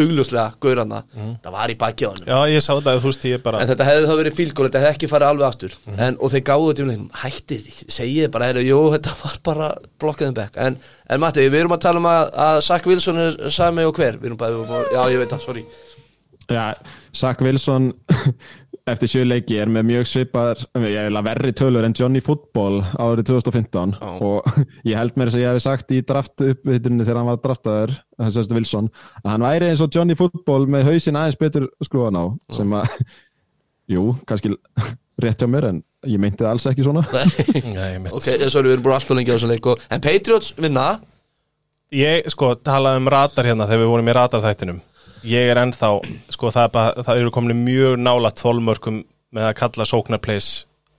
C: augljóslega gaurana, það var í bakið á hann
A: Já, ég sá þetta, þú veist, ég bara
C: En þetta hefði þá verið fílgól, þetta hefði ekki farið alveg aftur. En, Og þeir gáðu þetta um leiknum, hættið því Segið bara, heyrðu, jú, þetta var bara blokkaðum back En, en Matti, við erum að tala um að, að Zach Wilson er sami og hver. Við erum bara, við erum, já, ég veit það, sorry.
B: Já, Zach Wilson eftir sjöleiki er með mjög svipar ég vil að verri tölur en Johnny Football árið 2015
C: Já.
B: og ég held mér þess að ég hef sagt í draft uppvittunni þegar hann var draftaður þessast Wilson, að hann væri eins og Johnny Football með hausinn aðeins betur skrúan á sem að, jú, kannski rétt hjá mér en ég meinti það alls ekki svona.
A: Já, ég mitt
C: Ok, sorry, við erum bara alltaf lengi á þessum leik og, En Patriots vinna?
A: Ég sko talaði um radar hérna þegar við vorum í radarþættinum ég er ennþá, sko það, bara, það eru komin mjög nálat þólmörkum með að kalla sóknarplays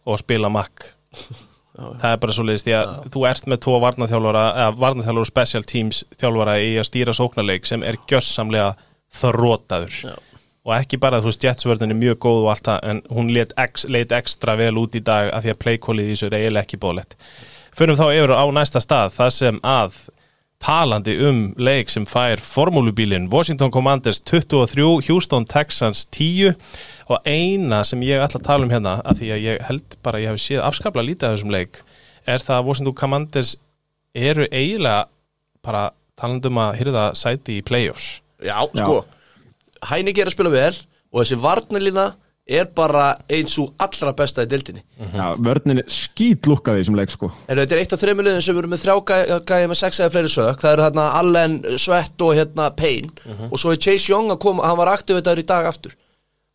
A: og spila makk það er bara svo leiðist því að þú ert með tvo varnaþjálfara eða varnaþjálfara special teams þjálfara í að stýra sóknarleik sem er gjössamlega þrótaður
C: Já.
A: og ekki bara þú veist jetsvörðin er mjög góð og allt það en hún leit, ex, leit ekstra vel út í dag af því að playkólið í þessu er eiginlega ekki bóðlegt Förum þá yfir á næsta stað það sem að talandi um leik sem fær formúlubílin Washington Commanders 23 Houston Texans 10 og eina sem ég ætla að tala um hérna af því að ég held bara að ég hef séð afskaplega lítið af þessum leik er það að Washington Commanders eru eiginlega bara talandi um að hyrða sæti í playoffs.
C: Já, sko. Hæniki er að spila vel og þessi varnalína er bara eins og allra besta í dildinni
B: Já, vörnin skýt lukkaði þessum leik sko.
C: En þetta er eitt af þreymur liðin sem eru með þrjá gæ- gæði með sex eða fleiri sök. Það eru þarna Allen, Svett og hérna Payne. Og svo er Chase Young að koma, hann var aktivitaður í dag aftur.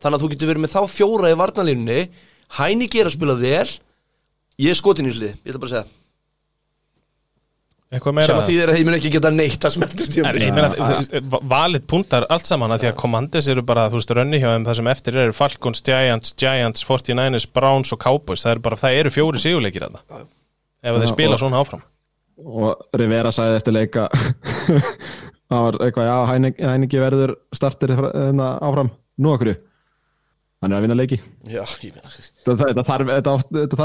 C: Þannig að þú getur verið með þá fjóra í varnalínunni Hæniki er að spila vel. Ég er skotin í þessu lið, ég ætla bara að segja Sem að að ég mun ekki geta neitt að smeftur
A: En
C: tíma
A: ég meina, þú veist, valið puntar allt saman að því að Commanders eru bara, þú veist, rönni hjá þeim það sem eftir eru Falcons, Giants, Giants, 49ers, Browns og Cowboys. Það eru bara, það eru fjóri sigurleikir þarna ef þeir spila svona áfram.
B: og Rivera sagði eftir leika það var eitthvað, já, Hæningi, Hæningi verður startir hérna áfram. Nú okkur hann er að vinna leiki.
C: Já,
B: þetta, þarf,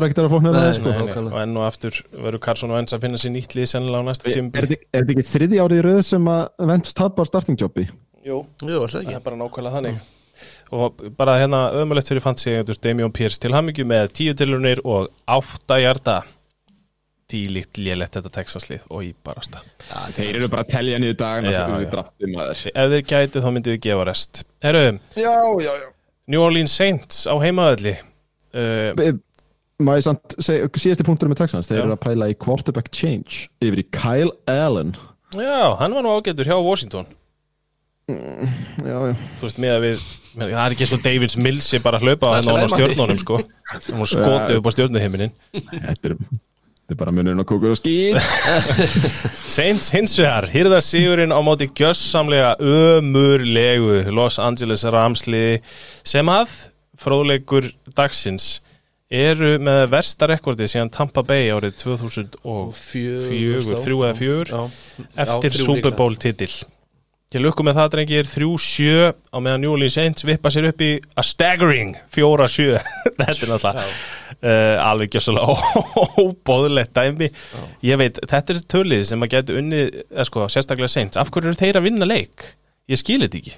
B: ekki að
C: Nei,
B: sko.
A: Og enn og aftur verður Carson Wentz að finna sér nýtt lið sennilega á næsta tíma
B: er, þetta- er þetta ekki þriði árið í röð sem að Vents tapar startingjobbi
A: Jú, það
C: ekki.
A: Er bara nákvæmlega þannig. Og bara hérna ömulegt fyrir fantasy Damian Pierce til hammingju með tíu tilunir og átta hjarta tílíkt lélegt þetta Texaslið og í barasta
B: þeir eru bara að telja niður dag
A: ef þeir gætu þá myndið við gefa rest. Herru,
B: já, já, já
A: New Orleans Saints á heimaðalli uh,
B: maður samt segja, síðasti punktur með Texans þeir eru að pæla í quarterback change yfir í Kyle Allen.
A: Já, hann var nú ágættur hjá Washington.
B: Já, já.
A: Þú veist, með að við með, Það er ekki svo Davids Mills ég bara að hlaupa hérna á
C: Matti.
A: stjórnunum sko. Hann var skotið upp á stjórnuhiminin
B: Þetta er, þetta er bara munurinn á kúkur og skýt
A: Saints hins vegar, hýrða sigurinn á móti gjössamlega ömurlegu Los Angeles Ramsliði sem að fróðleikur dagsins eru með versta rekordi síðan Tampa Bay árið 2004,
C: Fjögur,
A: þrjú eða fjögur
C: Já.
A: eftir Super. Bowl titil Til lukku með það drengir 3-7 á meðan New Orleans Saints vippa sér upp í a staggering 4-7 Þetta er náttúrulega uh, alveg gjössalega óbóðlegt dæmi. Ég veit, þetta er tölið sem að geta unnið, eða sko, sérstaklega Saints Af hverju eru þeir að vinna leik? Ég skil þetta ekki.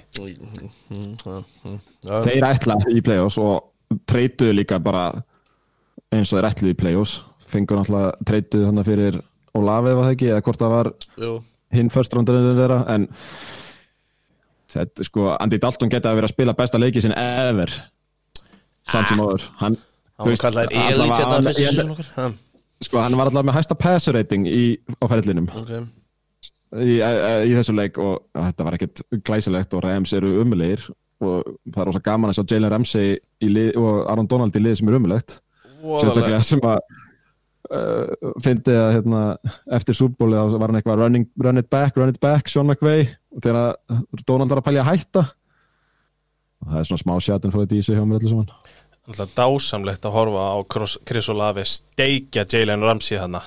C: Já.
B: Þeir ætla í play-offs og treytuðu líka bara eins og þeir ætluðu í play-offs. Fengur náttúrulega treytuðu þannig fyrir Olavi var það ekki, eða hvort það var
C: Jú.
B: hinn first roundarinn þeirra. En þetta sko, Andy Dalton geta að vera að spila besta leiki sinni ever. Samt sem áður. Hann,
C: Kallaðir elit
B: allavega-
C: hérna
B: sko, hann var allavega með hæsta passer rating í, á ferðlinum
C: Ok.
B: Í, í, þessu leik og þetta var ekkert glæsilegt og Rams eru umulegir og það er rosa gaman að sjá Jalen Ramsey lið, og Aaron Donald í lið sem er umulegt sérstaklega sem að uh, fyndi að hérna, eftir súbóli var hann eitthvað running, run it back, run it back, Sean McVay. Og þegar Donald var að pælja að hætta. Og það er svona smá sjatun frá þetta í sig hjá mér allir saman
A: Alltaf dásamlegt að horfa á Chris- Olave steikja Jalen Ramsey hana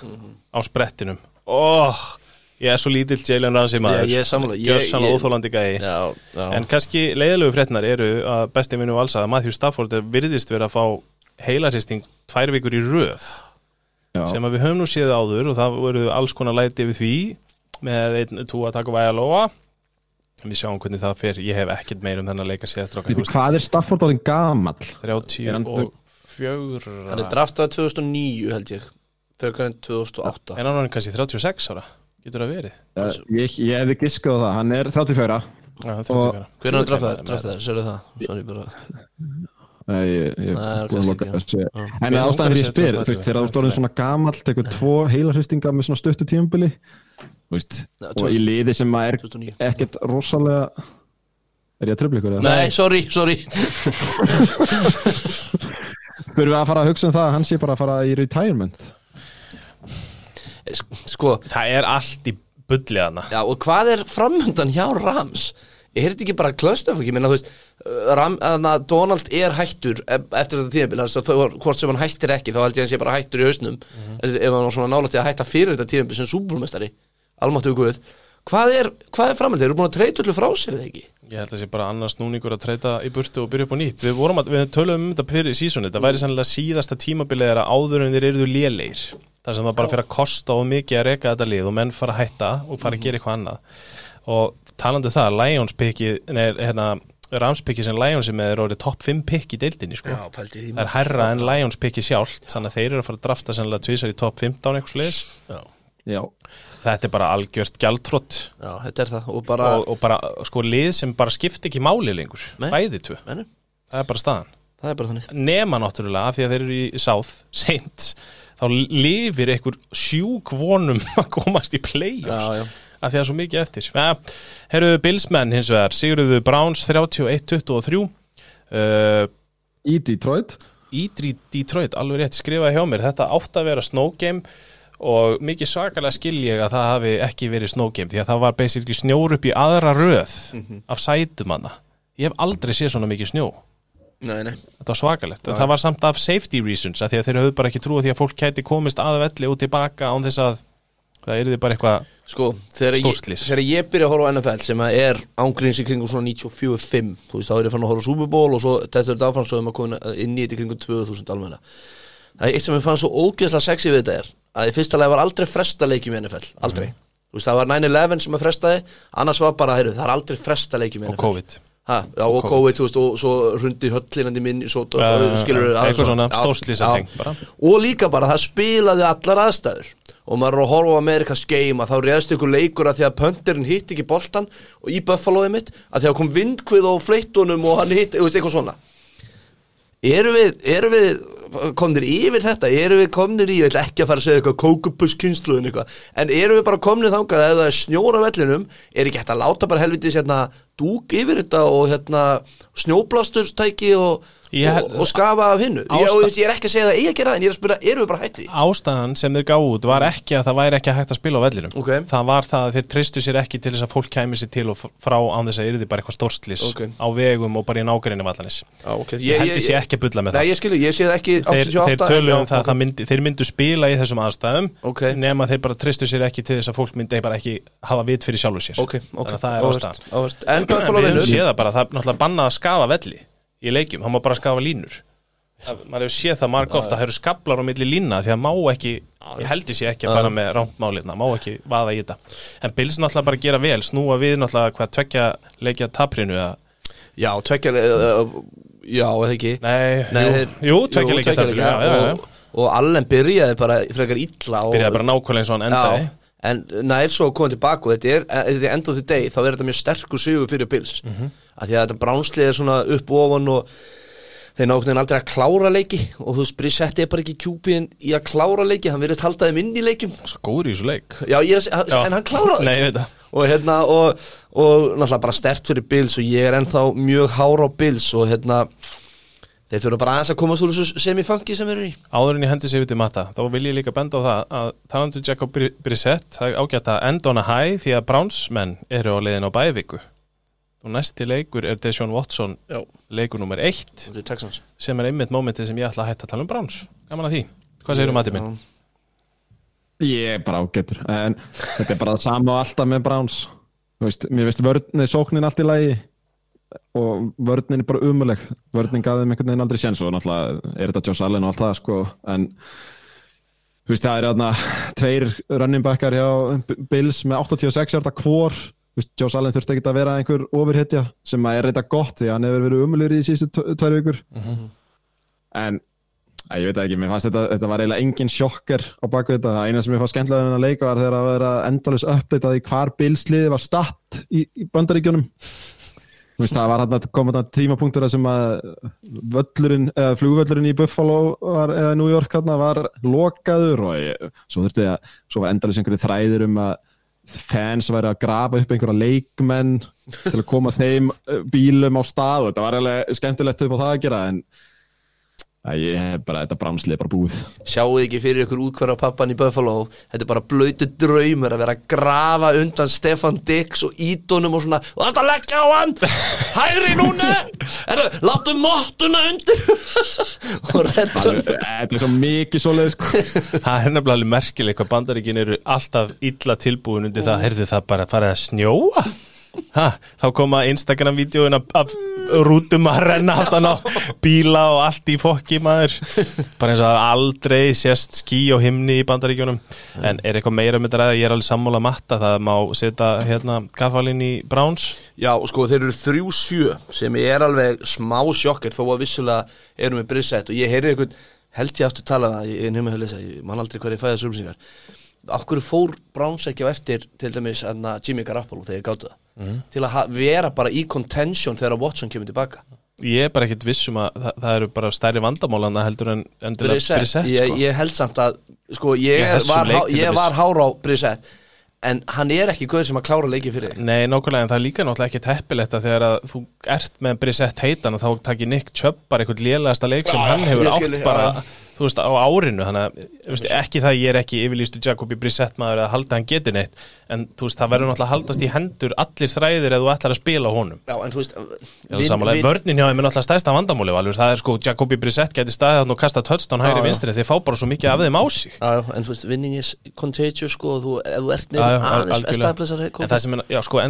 A: á sprettinum. Oh, Ég er svo lítill Jalen Ramsey maður
C: ég er sammála. Ég-
A: Gjörsann
C: ég-
A: óþólandi gæi.
C: Já, já.
A: En kannski leiðilegu fréttnar eru að besti vinnu valsa að Matthew Stafford er virðist verið að fá heilarhisting tvær vikur í röð
B: Já,
A: sem að við höfum nú séð áður og það voru alls konar læti við því með einn tú að taka væga lóa en við sjáum hvernig það fer. Ég hef ekkert meir um þennan leika veist,
B: hvað er Stafford árin gamall?
A: 30
B: Er hann-
A: og fjögur
C: Hann er draftað 2009 held ég. Fyrir hvernig 2008
A: en hann er kannski 36 ára. Getur það verið?
B: Uh, ég, ég hefði giskað á það, hann er 34
A: Já, 34.
C: Hvernig er hann
A: Þú
C: draftað?
A: veist,
C: Draftað, sérðu það? Sorry bara.
B: Nei, ég,
C: kannski
B: loka. En ástæðan fyrir spyr,
A: 2011,
B: þú veist, þegar þú
A: það-
B: svona gamall, tekur tvo heilarhristinga með svona stuttu tímabili veist,
C: Já,
B: og í liði sem að er
C: 2009
B: ekkert rosalega er ég að tröfla ykkur?
C: Nei, sorry, sorry.
B: Þurfum við að fara að hugsa um það að hann sé bara að fara í retirement?
C: Sko,
A: það er allt í bulli hana
C: Já, og hvað er framöndan hjá Rams? Er þetta ekki bara klöstafok? Ég meina, þú veist, uh, Ram, Donald er hættur e- eftir þetta þó- hvort sem hann hættir ekki, þá held ég að hann sé bara hættur í hausnum. Ef hann var svona nálægt til að hætta fyrir þetta tímabil sem súbúrmestari almáttu guð Hvað er, hvað er framöndan? Þeir eru búin að treyta öllu frá sér eða ekki?
A: Ég held að það sé bara annars snúningur að treyta í burtu og byrja upp á nýtt. Við, vorum að, við töluðum um þetta fyrir sísoni Þetta væri sannlega síðasta tímabilið þeirra áður en þeir eruðu léleir Það sem það bara fyrir að kosta og mikið að reka þetta lið og menn fara að hætta og fara að gera eitthvað annað. Og talandu um það, Lions pikki nei, hérna, Rams pikki sem Lions er með er orðið topp 5 pikk í deildinni sko. Það er herra en Lions pikki sjálft þannig að þeir eru að fara að drafta sannlega tvisar í topp 15 eitthvað sliðis
C: Já,
B: Já,
A: Þetta er bara algjört gjaldtrott
C: já, þetta er það. Og bara,
A: og, og bara sko lið sem bara skipti ekki máli lengur
C: Nei.
A: bæði tvö,
C: menni,
A: það er bara staðan.
C: Það er bara þannig.
A: Nema náttúrulega af því að þeir eru í South seint, þá lifir einhver sjúk vonum að komast í play-offs.
C: Já, já,
A: af því að það er svo mikið eftir. Ja, Herru Bilsmenn hins vegar, Sigurðu Browns 31-23 uh,
B: í Detroit.
A: í Detroit, alveg rétt skrifaði hjá mér. Þetta átt að vera snow game og mikið svakalega skil ég að það hafi ekki verið game því að það var basically snjór upp í aðra röð af sætumanna ég hef aldrei séð svona mikið snjó.
C: Nei, nei.
A: Þetta var svakalegt, en það var samt af safety reasons að því að þeir höfðu bara ekki trúið því að fólk kæti komist að velli og tilbaka án þess að það er bara eitthvað
C: Sko,
A: Stórslys.
C: þegar ég byrja að horfa á NFL sem er ángríns í kringum svona 94-5 þú veist, þá er ég fann að horfa á Super Bowl og svo þetta er þetta áfram svo að koma inn í þetta kringum 2000 almenna Það er eitt sem ég fann svo ógeðslega sexy við þetta er að í fyrsta lega var aldrei fresta leikjum í NFL aldrei, þú veist, það var 9-11 sem að frestaði annars var bara, heyrðu, það er aldrei fresta leikjum í
A: og
C: NFL
A: COVID.
C: Ha, já, og COVID, þú veist, og svo hrundi höllinandi minn svo, uh, skilur,
A: eitthvað svona
C: já.
A: teng bara.
C: og líka bara það spilaði allar aðstæður. Og maður er að horfa á Amerikas game að þá réðst ykkur leikur að því að pöntirinn hitt ekki boltan og í Buffaloði mitt að því að kom vindkvið á fleittunum og hann hitt, eitthvað svona Erum við, erum við komnir yfir þetta, erum við komnir í, ég ætla ekki að fara að segja eitthvað kókupuss kynsluðin eitthvað, en erum við bara komnir þangað? Að ef það er snjór á vellinum, er ekki hægt að láta bara helvitis hérna dúk yfir þetta og hérna snjóblasturstæki og, og, og skafa af hinnu. Ég, ég er ekki að segja það, ég er að gera það, en ég er að spyrja, erum við bara hætti?
A: ástæðan sem þeir gáðu út var ekki að það væri ekki hægt að spila á vellinum
C: Ok.
A: það var það að þeir tristu sér ekki til þess að fólk kæmi sér til og frá án þess að yrði bara eitthvað stórslis
C: Ok.
A: á vegum og bara í nágrinni vallanis
C: Já, ok.
A: ég ég sé ekki að bulla með
C: Nei,
A: það
C: ég skilji, ég sé það ekki
A: þeir,
C: 88,
A: þeir tölu um
C: já,
A: það
C: ok.
A: að myndi, þeir myndu spila í þessum aðstæðum nema þeir bara tristu sér ekki til þess að fólk myndi ekki hafa vit fyrir sjálfu sér Að að í leikjum, hann má bara skafa línur. Maður hefur séð það marg ofta það eru skablar á milli lína því að má ekki ég held ég sé ekki að fara með rámtmálið má ekki vaða í þetta. En Bills náttúrulega bara gera vel, snúa við náttúrulega hvað tvekja leikja taprinu eða,
C: Já, tvekja uh, Já, eða ekki.
A: Nei,
C: Nei,
A: jú, jú tvekja leikja. taprinu
C: og, og Allen byrjaði bara frekar illa og,
A: byrjaði bara nákvæmlega eins og hann endaði
C: en nær svo að koma tilbaka og þetta er, at the end of the day, þá er þetta mjög sterkur sigur fyrir Bills. Mm
A: Mhm.
C: að því að þetta bránslið er svona upp og ofan og þeir nákvæmlega aldrei að klára leiki. Og þú veist, Brissett er bara ekki kjúpiðin í að klára leiki, hann verðist halda þeim inn í leikum
A: svo góður í þessu leik.
C: Já, er
A: Já.
C: en hann kláraði
A: nei, það.
C: Og hérna og, og náttúrulega bara stert fyrir Bills og ég er ennþá mjög hára á Bills og hérna þeir þurfa bara aðeins að komast úr þessu semifangi sem eru í.
A: Áður en ég hendi sér við til matta þá vil ég líka benda á það að talandu Jacob Bri- Brissett, það er ágætt að enda on a high því að Brownsmenn eru á leiðin á bæviku. Og næsti leikur er Deshaun Watson
C: Já,
A: leikur nummer eitt sem er einmitt mómentið sem ég ætla að hætta að tala um Browns. Gaman að því, hvað segir um matið minn?
B: Ég er bara ágættur En þetta er bara það sama og alltaf með Browns. Þú veist, Mér veist vörnið sóknin allt í lagi og vörnin er bara umuleg vörnin gaf þeim einhvern veginn aldrei séns og náttúrulega er þetta Josh Allen og allt það sko. En þú veist það er þarna tveir running backar hjá Bills með 86 er þetta hvor. Þú veist, Josh Allen þurfti ekki að vera einhver ofurhetja sem að er þetta gott því að hann hefur verið umulegur í síðustu tv- tvær vikur. En Æ, ég veit ekki, mér fannst þetta, þetta var eiginlega engin sjokker á baku þetta, það eina sem ég fannst skemmtilega en að leika var þegar að vera endalus uppdatað í hvar bilsliði var statt í, í bandaríkjunum. Þú veist, það var hann að koma tímapunktur sem að völlurinn, flugvöllurinn í Buffalo var, eða New York hérna var lokaður og ég, svo þurfti að, svo var endalus einhverju þræðir um að fans væri að grafa upp einhverja leikmenn til að koma þeim eh, bílum á stað og þetta var alveg skemmtilegt upp á það að gera en ég hef bara, þetta brámslið er bara búið.
C: Sjáu ekki fyrir ykkur útkværa pappan í Buffalo? Þetta er bara blöytu draumur að vera að grafa undan Stefan Dix og ídunum og svona Og þetta leggja á hann! Hægri núna! Erðu, Láttu mottuna undir. Og redda
B: Þetta er svo mikið svoleið sko.
A: Það er nefnilega alveg merkileg hvað bandaríkin eru alltaf illa tilbúin undir það, heyrðu það bara að fara að snjóa ha, þá koma Instagram-vídeóin af, rútum að renna aftan á bíla og allt í fokki maður. Bara eins og aldrei sést skí á himni í bandaríkjunum. En er eitthvað meira með þetta ræða, ég er alveg sammála matta það má setja hérna kaffalinn í Browns.
C: Já, og sko þeir eru þrjú sjö sem er alveg smá sjokkir þó að vissulega erum við brissett og ég heyrði einhvern, held ég aftur tala það ég nefnum að lesa, ég man aldrei hverju fæða sölmsingar hverju fór Browns ekki á eftir til dæmis anna, Jimmy Garoppolo þegar ég gáttu það til að vera bara í contention þegar Watson kemur tilbaka?
A: Ég er bara ekkit vissum að það, það eru bara stærri vandamálana heldur en endilega
C: Brissett,
A: Brissett
C: ég,
A: sko.
C: ég held samt að sko, ég,
A: þessum
C: var, há- ég var hára á Brissett en hann er ekki guð sem að klára leikið fyrir þig.
A: Nei, nákvæmlega, en það er líka náttúrulega ekki teppilegt að þegar að þú ert með Brissett heitan og þá takir Nick Chubb bara eitthvað lélegasta leik sem
C: Já,
A: hann hefur
C: ég
A: átt bara. Þú veist, á árinu þannig að, veist, ekki það ég er ekki yfirlýstu Jacobi Brissett maður að halda hann geti neitt en þú veist, það verður náttúrulega að haldast í hendur allir þræðir eða þú ætlar að spila honum
C: Já, en þú veist
A: er samanlega, vörnin hjá þeim er náttúrulega stærsta vandamáli Valur. það er sko, Jacobi Brissett geti staðið og kasta touchdown
C: Já,
A: hægri
C: já.
A: vinstri þeir fá bara svo mikið af þeim á sig
C: Já, en þú veist, winning is contagious sko, þú, ef þú ert
A: er, já sko,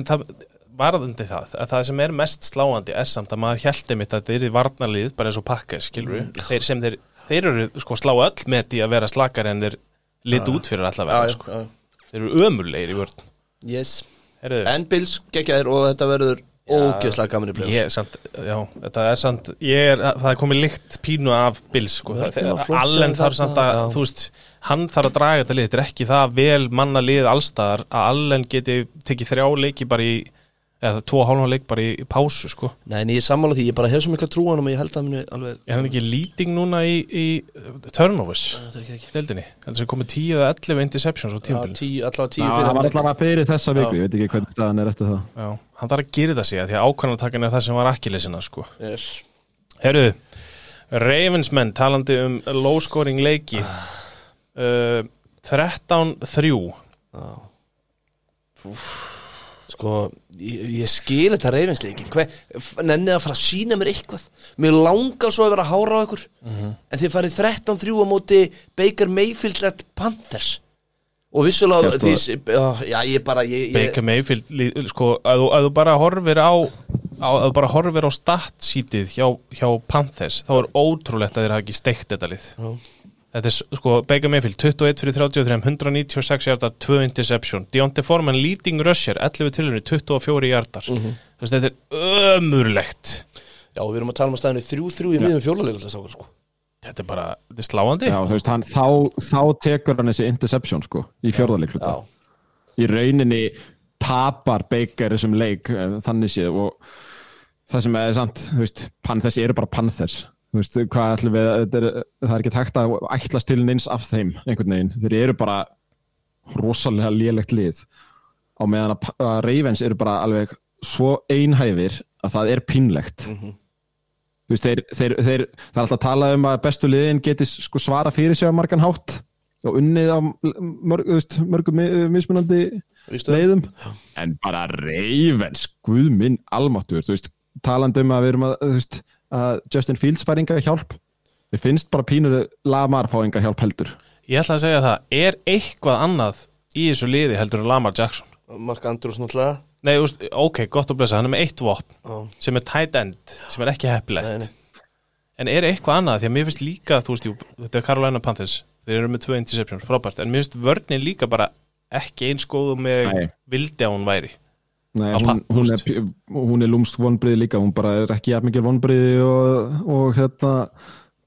A: varðandi það, að það sem er mest sláandi er samt að maður hjælti mitt að þeir eru varnarlið bara eins og pakka, skilur
C: Mm.
A: þeir sem þeir, þeir eru sko slá öll með því að vera slakar en þeir lit út fyrir allavega, sko. þeir eru ömurlegir í vörn.
C: Yes. En Bills geggjaðir og þetta verður ógeðslega gaman í
A: já, þetta er samt ég er, það er komið líkt pínu af Bills sko, allen þarf samt að, þú veist hann þarf að draga þetta lið, þetta er ekki það vel manna lið allstaðar að allen geti tekið þrjá leiki bara í eða tvo hálfa leik bara í, í pásu sko
C: Nei, en ég er sammála því, ég bara hef svo mikla trúanum og ég held að muni alveg
A: Er hann ekki lýting núna í, í uh, turnovers,
C: Það er ekki ekki
A: deildinni? Þannig sem komið 10 eða 11 interceptions á
C: Já,
A: tímabilinu.
C: tíu, allavega tíu
B: Já,
C: fyrir
B: það var allavega fyrir þessa viku,
C: Já.
B: ég veit ekki hvernig staðan er eftir það
A: Já, hann þarf að gera það sig að því að ákvæmnatakan er það sem var akkilesina, sko.
C: Yes.
A: Herru, Ravensmenn talandi um low scoring leiki. Uh, 13-3.
C: Já. Sko, ég, ég skil þetta reyfinsleiki Nennið að fara að sína mér eitthvað? Mér langar svo að vera að hára á ykkur En þið farið 13-3 á móti Baker Mayfield at Panthers. Og vissulega því, já, ég bara ég, ég,
A: Baker Mayfield, sko, að þú, að þú bara horfir á, að þú bara horfir á statsítið hjá, hjá Panthers, þá er ótrúlegt að þeir hafa ekki steikt þetta lið.
C: Já.
A: Þetta er sko Baker Mayfield 21 fyrir 33, 196 hjartar 2 interception, Deontay Foreman leading rusher 11 tilhörni, 24 hjartar þú veist, þetta er ömurlegt.
C: Já, við erum að tala um að staðinu 3-3 í miðum fjóluleikur sko.
A: þetta er bara, þetta er sláandi.
B: Já, þú veist, hann, þá, þá tekur hann þessi interception sko, í
C: Já,
B: í rauninni tapar Baker þessum leik eh, þannig séð og það sem er sant, þú veist, Panthers eru bara Panthers þú veist, hvað ætlum við þetta er, það er ekki hægt að ætlast til neins af þeim einhvern veginn, þeir eru bara rosalega lélegt lið. Á meðan að, að Ravens eru bara alveg svo einhæfir að það er pínlegt. Þú veist, þeir, þeir, þeir það er alltaf að tala um að bestu liðin geti sko svara fyrir sig á margan hátt og unnið á mörg, mörgum mi- mismunandi
C: vístu
B: leiðum. En bara Ravens, guð minn almáttur, þú veist, talandi um að við erum að, þú veist, að Justin Fields fær enga hjálp. Við finnst bara pínur Lamar fá enga hjálp heldur.
A: Ég ætla að segja það, er eitthvað annað í þessu liði heldur en Lamar Jackson?
C: Mark Andrews náttúrulega.
A: Nei, veist, ok, gott að blessa, hann er með eitt vopn
C: Já.
A: sem er tight end, sem er ekki
C: Nei,
A: heppilegt
C: nei.
A: en er eitthvað annað, því að mér finnst líka þú veist, jú, þetta er Carolina Panthers þeir eru með tvö interceptions, frábært, en mér finnst vörnin líka bara ekki eins góð og með
B: Nei.
A: vildi að hún væri
B: Nei, hún, hún, er, hún er lúmst vonbriði líka hún bara er ekki jafn mikil vonbriði og, og hérna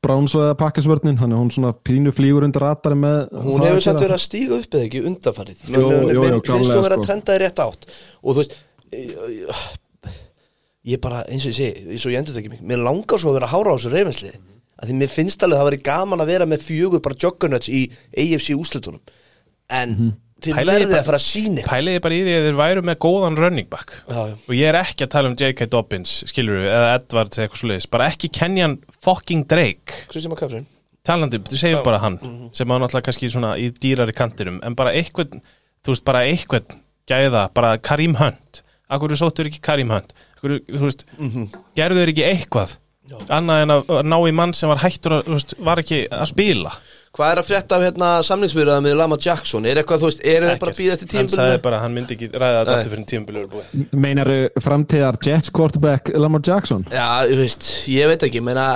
B: Browns eða pakkisvörnin, þannig að hún svona pínu flýgur undir ratari með
C: Hún hefur
B: gera.
C: verið að stíga upp eða ekki undanfarið? Finnst þú verið að
B: sko.
C: trenda í rétt átt. Og þú veist ég- Ég bara, eins og ég segi eins og ég endur ekki mig, mér langar svo að vera að hára á þessu reyfinsli að því mér finnst alveg að það væri gaman að vera með fjögur bara joggunuts í AFC úslitunum en þið
A: Pæliði
C: verðið að fara að sína.
A: Pæliði bara í því að þeir væru með góðan running back
C: Já, já.
A: og ég er ekki að tala um J.K. Dobbins skilur við, eða Edwards eða eitthvað svoleiðis bara ekki Kenyan fucking Drake
C: Christian McCaffrey
A: talandi, þú segir bara hann
C: Mhm.
A: sem á náttúrulega kannski svona í dýrari kantinum en bara eitthvað, þú veist, bara eitthvað gæða, bara Karim Hunt Akkur sóttur ekki Karim Hunt Akkur, þú veist,
C: Mhm.
A: gerðu þeir ekki eitthvað annað en að að ná í mann sem var hættur að, veist, var ekki að spila.
C: Hvað er að frétta af hérna samningsfyrirða með Lama Jackson? Er eitthvað, þú veist, eru þeir bara að býða eftir
A: hann sagði bara að hann myndi ekki ræða þetta
C: Nei.
A: aftur fyrir tímbilur búið.
B: Meinaru framtíðar Jets quarterback Lamar Jackson?
C: Já, ég veist, ég veit ekki, menna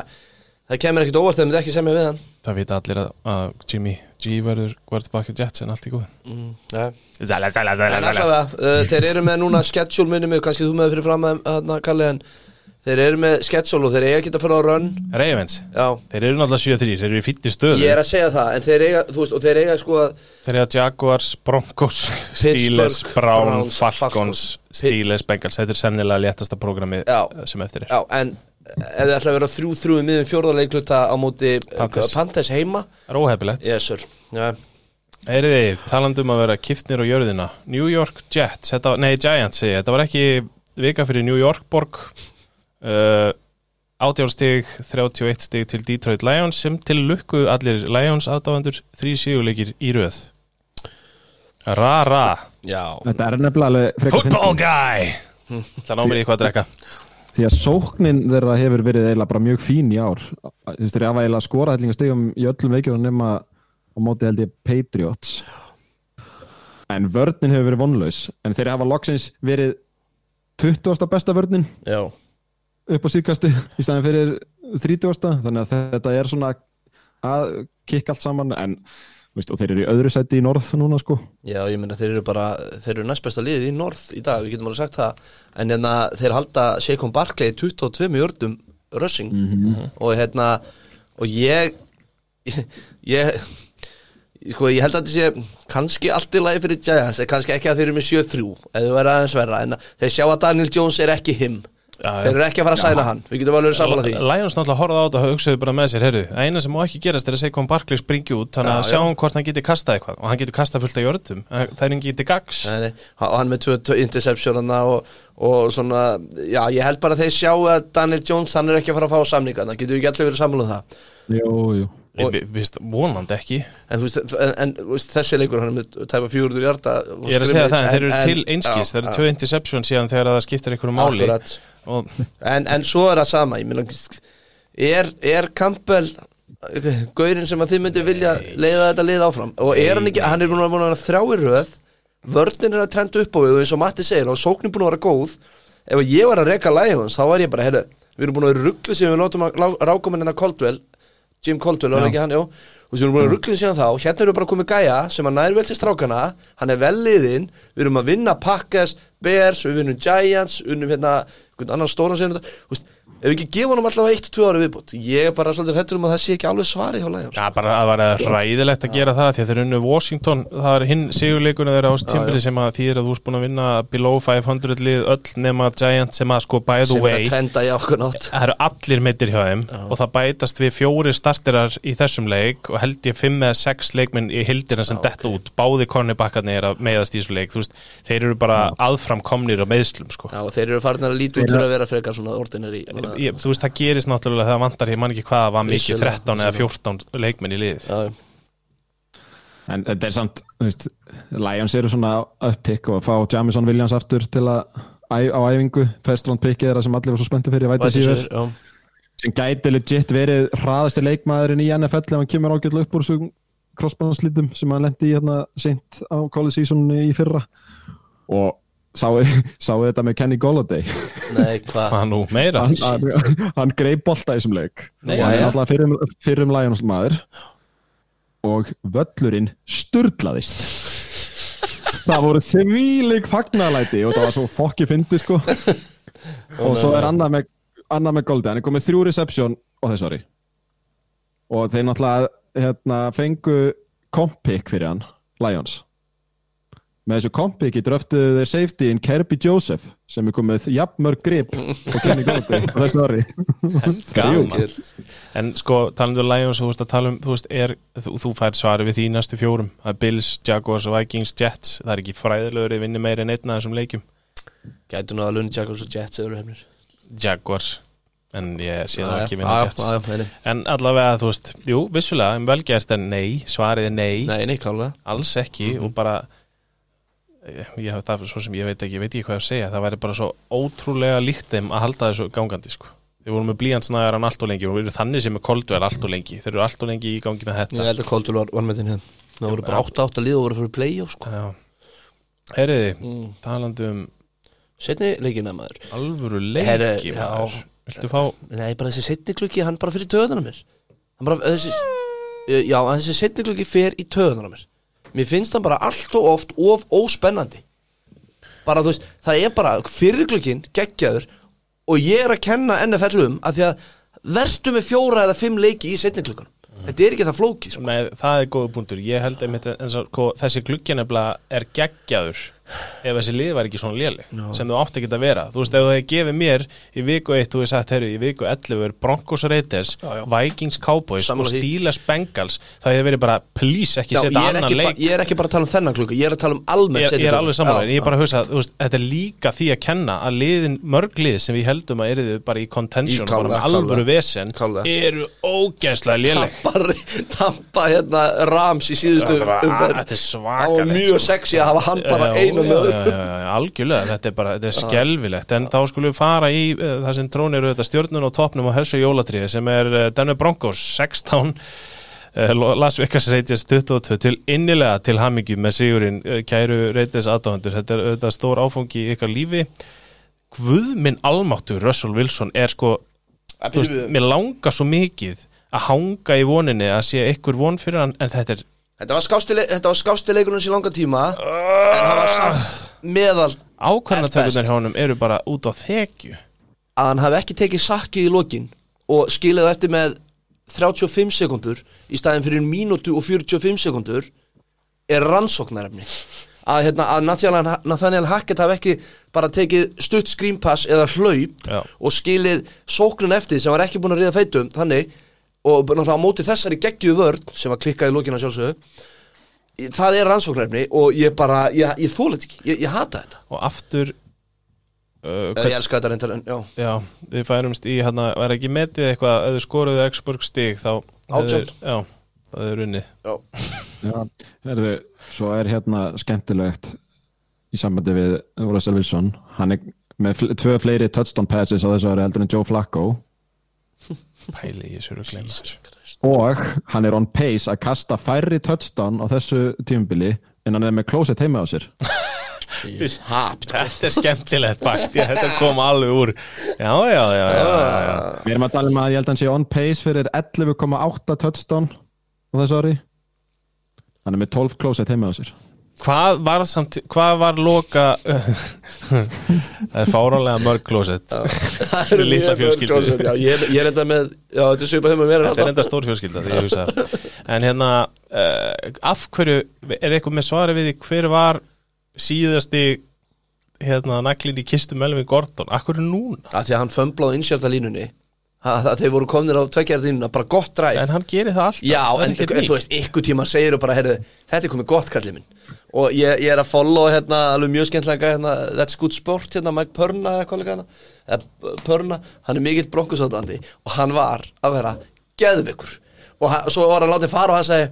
C: það kemur ekkert óvart ef þið ekki semja við hann.
A: Það vita allir að, að Jimmy G verður quarterback í Jets en allt í góð
C: mm, ja.
A: Zala, zala,
C: En
A: zala, zala
C: allavega, uh, þeir eru með núna schedule minni mig, kannski þú með fyrir fram að en þeir eru með schedule og þeir eiga ekki að fara á run.
A: Ravens,
C: Já,
A: þeir eru náttúrulega 7-3 þeir eru í fýtti stöðu.
C: Ég er að segja það, en þeir eiga, veist, og þeir eiga sko að
A: Þeir að Jaguars, Broncos, Steelers, Brown,
C: Browns,
A: Falcons. Steelers, Bengals. Þetta er sennilega léttasta prógrami sem eftir er.
C: Já, en ef þið ætla að vera þrjú þrjú í miðum fjórðarleikluta á móti
A: Panthers.
C: Panthers heima?
A: Það er óhefilegt
C: Yes sir. Já,
A: Eyriði, talandi um að vera kiftnir á jörðina. New York Jets, þetta, nei Giants þetta var ekki vika fyrir New York borg uh, 18 stig, 31 stig til Detroit Lions sem til lukku allir Lions aðdáðandur þrý síguleikir í röð. Ra ra
C: já.
B: Þetta er nefnilega
A: Football guy! Það ná mér í eitthvað að drekka.
B: Því að sóknin þeirra hefur verið eiginlega bara mjög fín í ár. Þú veist þeir hafa eiginlega skorað hellinga stigum í öllum leikjum nema á móti held ég Patriots. En vörnin hefur verið vonlaus. En þeir hafa loksins verið 20. besta vörnin.
C: Já.
B: Upp á síðkasti í staðin fyrir 30. Þannig að þetta er svona að kikka allt saman en þú veist, og þeir eru í öðru sæti í norð núna sko.
C: Já, ég meina þeir eru bara, þeir eru næst besta liðið í Norð í dag, við getum alveg sagt það. En hérna þeir halda Sheikon Barkley 22 jördum rushing. Og hérna og ég ég sko ég held að þetta sé kannski allt í lagi fyrir Giants, kannski ekki að þeir eru með 7-3 eða verða aðeins verra, en þeir sjá að Daniel Jones er ekki him þeir eru ekki að fara að sæna hann, við getum alveg að því.
A: Lions náttúrulega horfða á þetta og hugsaðu bara með sér heyrðu, eina sem má ekki gerast er að segja kom Barkley springi út þannig að
C: já.
A: sjáum hvort hann geti kastað eitthvað. Og hann geti kastað fullt af jörðum en það er ekki til gags.
C: Nei, nei, og hann með tvö, tvö interception og, og svona, já, ég held bara að þeir sjá að Daniel Jones, hann er ekki að fara að fá samninga þannig getur við ekki allir verið sammála um það?
B: Jú, jú.
C: Og-
A: Við veist, vonandi ekki.
C: En, þú veist, en, en þú veist, þessi leikur, hann er með tæpa 400 hjarta
A: Ég er að segja það, en þeir eru til einskis. Það eru tvö interception síðan þegar það skiptir einhverju máli.
C: Akkurat. En, en svo er það sama, meina er, er Campbell gaurinn sem að þið myndi vilja leiða þetta lið áfram? Og er hann ekki, hann er búin að vera í röð vörnin er að trenda upp á við og eins og Matti segir og sóknin búin að vera góð. Ef ég var að reka Lions þá var ég bara, heyrðu, við erum búin að vera rugglu sem við látum að ráka með hennar Coldwell Jim Coldwell, var ekki hann, já og við erum búin að rugglu síðan þá, hérna við bara komið gæja sem að nær vel til strákana, hann er vel liðinn. Við erum að vinna Packers, Bears við vinnum Giants, unnum hérna einhvern annan stóran þetta, þú veist ef við ekki gefa honum allavega eitt, tvö ári viðbútt ég er bara svolítið hættur um að það sé ekki alveg svari hjá Lions.
A: Já, bara að var ræðilegt að gera það því að þeir unnu Washington, það er hinn sigurleikunni þeirra á tímbili sem að þýðir að þú ert búin að vinna below 500 lið öll nema Giant sem að sko by the
C: sem er
A: way
C: að trenda í okkur nátt
A: það eru allir meittir hjá þeim og það bætast við fjóri starterar í þessum leik og held ég fimm eða sex leikminn í hildina sem detta út. Báði kornibakkarnir er að meiðast í þessu leik veist, þeir eru bara aðfram komnir á meðslum sko.
C: Já, ordinary
A: ég, þú veist, það gerist náttúrulega þegar vantar, ég man ekki hvað það var mikið
C: Vissulega,
A: 13 eða 14 leikminn í lið.
C: Já,
B: En þetta er samt, þú veist, Lions eru svona upptikk og fá Jamison Williams aftur til að á æfingu, Festland pickið þeirra sem allir var svo spenntu fyrir, ég veit að síður
C: já,
B: sem gæti legit verið hraðasti leikmaðurinn í NFL ef hann kemur ágætlega upp úr þessum crossbandslítum sem hann lendi í hérna seint á college seasoninu í fyrra. Og sáu sáu þetta með Kenny Golladay?
C: Nei, hvað?
A: Hvað nú, meira?
B: Hann, hann, hann greið bolta í þessum leik.
A: Nei,
B: og hann er
C: já.
B: alltaf fyrrum, fyrrum Lions maður. Og völlurinn sturlaðist. Það voru þvílik fagnalæti og það var svo fokki fyndi sko. Og svo er annað með, annað með Goldi hann er komið þrjú reception og þess ári. Og þeir náttúrulega hérna, fengu kompick fyrir hann Lions með þessu kompiki dröftuðu þeir safety in Kirby Joseph sem er komið jafnmörg grip og Kenny Golladay og þessu orði
A: Gaman. En sko, talandu um Lions, þú veist að tala um, þú veist, er, þú, þú fær svari við því næstu fjórum. Það er Bills, Jaguars, Vikings, Jets. Það er ekki fræðilegur að vinna meira en einn af þessum leikjum.
C: Gætu nú að Lunni Jackals og Jets eru hefnir
A: Jaguars. En ég sé það ekki vinna Jets. En allavega, þú veist, jú, vissulega, en velgerst en nei, svarið er nei,
C: Nei, nei,
A: alls ekki og bara, ég, ég það svo sem ég veit ekki, ég veit ekki hvað ég segja, það væri bara svo ótrúlega líkt þeim að halda þessu gangandi, sko. Við vorum með blíjansnæðar hann allt og lengi og við erum þannig sem er koldvel allt og lengi. Þeir eru allt og lengi í gangi með
C: Ég
A: þetta.
C: held að Koldur var, þinn hérna Það voru bara 8-8 lið og voru fyrir play sko.
A: Já. Heyriði,
C: mm.
A: talandi um
C: Setni leikina maður
A: alvöru leiki, maður. Viltu fá,
C: Nei, bara þessi setni klukki, hann bara fyrir töðunar mér bara, þessi Já, þessi setni klukki fer í töðunar mér Mér finnst hann bara allt og oft of óspennandi. Bara þú veist, það er bara fyrir klukkin, geggjaður Og ég er að kenna NFL um að því að vertu með fjóra eða fimm leiki í setni klukkan Þetta er ekki það flókið, sko.
A: Með, það er góða punktur. Ég held sko, þessi nefnilega er geggjaður ef þessi lið var ekki svona léleg sem þú átt ekki að vera. Þú veist, ef þú hefði gefið mér í viku 1, þú hefði sagt, herru, í viku 11 er Broncos Raiders,
C: Já, já.
A: Vikings Cowboys
C: Sammála
A: og
C: því.
A: Steelers Bengals, það hefði verið bara, please, ekki setja annan
C: ekki
A: leik.
C: ég er ekki bara að tala um þennan klukku Ég er að tala um almennt
A: ég, ég er alveg sammála, en
C: Já,
A: ég er bara að hugsa veist, þetta er líka því að kenna að liðin, mörg lið sem við heldum að eriðu bara í contention,
C: Í
A: bara með alvöru vesen eru ógeðslega léleg.
C: Tampa, tampa hérna Rams í síðustu
A: Þetta Já, já, já, algjörlega, þetta er bara, þetta er skelvilegt en þá skulum við fara í uh, það sem trónir auðvitað stjórnun og topnum á þessu jólatriði sem er uh, Denver Broncos 16 uh, Las Vegas Raiders 22 til innilega til hamingju með sigurinn. Kæru Raiders aðdáðandur, þetta er auðvitað stór áfangi í ykkar lífi. Guð minn almáttur Russell Wilson er sko þú veist, mér langar svo mikið að hanga í voninni að sé ykkur von fyrir hann en þetta er
C: Þetta var skásti, þetta var skásti í langa tíma En hann var samt meðal
A: ákvarðanatökurnar hjá honum eru bara út á þekju.
C: Að hann hafi ekki tekið sakkið í lokin Og skilið það eftir með 35 sekundur Í staðin fyrir mínútu og 45 sekundur Er rannsóknarefni. Að, hérna, að Nathaniel, Nathaniel Hackett hafi ekki bara tekið stutt screenpass eða hlaup
A: Já.
C: og skilið sóknun eftir sem var ekki búin að ríða feitum þannig og náttúrulega á móti þessari geggju vörn sem var klikkað í lókina sjálfsögðu það er rannsóknarefni og ég bara, ég, ég þetta ekki, ég, ég hata þetta.
A: Og aftur uh, hvern,
C: ég elska þetta reyndar en já,
A: já, við færumst í hérna, var ekki metið eitthvað ef þið skoruðu X-Burg stig þá hefur- já, það er unnið
C: já,
B: Já, herðu, svo er hérna skemmtilegt í sambandi við Russell Wilson hann er með tvö fleiri touchdown passes á þessu ári heldur en Joe Flacco
A: pæli í þessu rugleima
B: og hann er on pace að kasta færri touchdown á þessu tímubili en hann er með closet heima á sér.
A: Þetta er skemmtilegt fakt. Já, þetta kom alveg úr já, já, já, já, já, já.
B: Við erum að tala um að ég held að hann sé on pace fyrir 11,8 touchdown á þessu ári. Hann er með 12 closet heima á sér
A: hvað var samt hvað var loka það er fáránlega mörg klósett.
C: Það
A: Fyrir litla fjölskyldu.
C: ég, ég er enda með, já, þetta er
A: er enda stór fjölskylda því ég hugsa. En hérna, uh, af hverju er eitthvað með svari við hver var síðasti hérna naglin í kistu Melvin Gordon? Af hverju núna?
C: að því að hann fömblaði innsjörta línunni að þeir voru komnir á tveggjara línuna bara gott dræf
A: En hann gerir það alltaf
C: Já,
A: það
C: en
A: ekkert
C: þú veist, ykkur tíma segir bara, heyrðu, þetta er komið gott kallið minn. Og ég, ég er að follow hérna alveg mjög skemmtilega hérna, That's Good Sport, hérna Mike Pörna hérna, eða Pörna hann er mikill bronkosátandi og hann var að vera geðveikur. Og hann, svo var hann látið fara og hann segi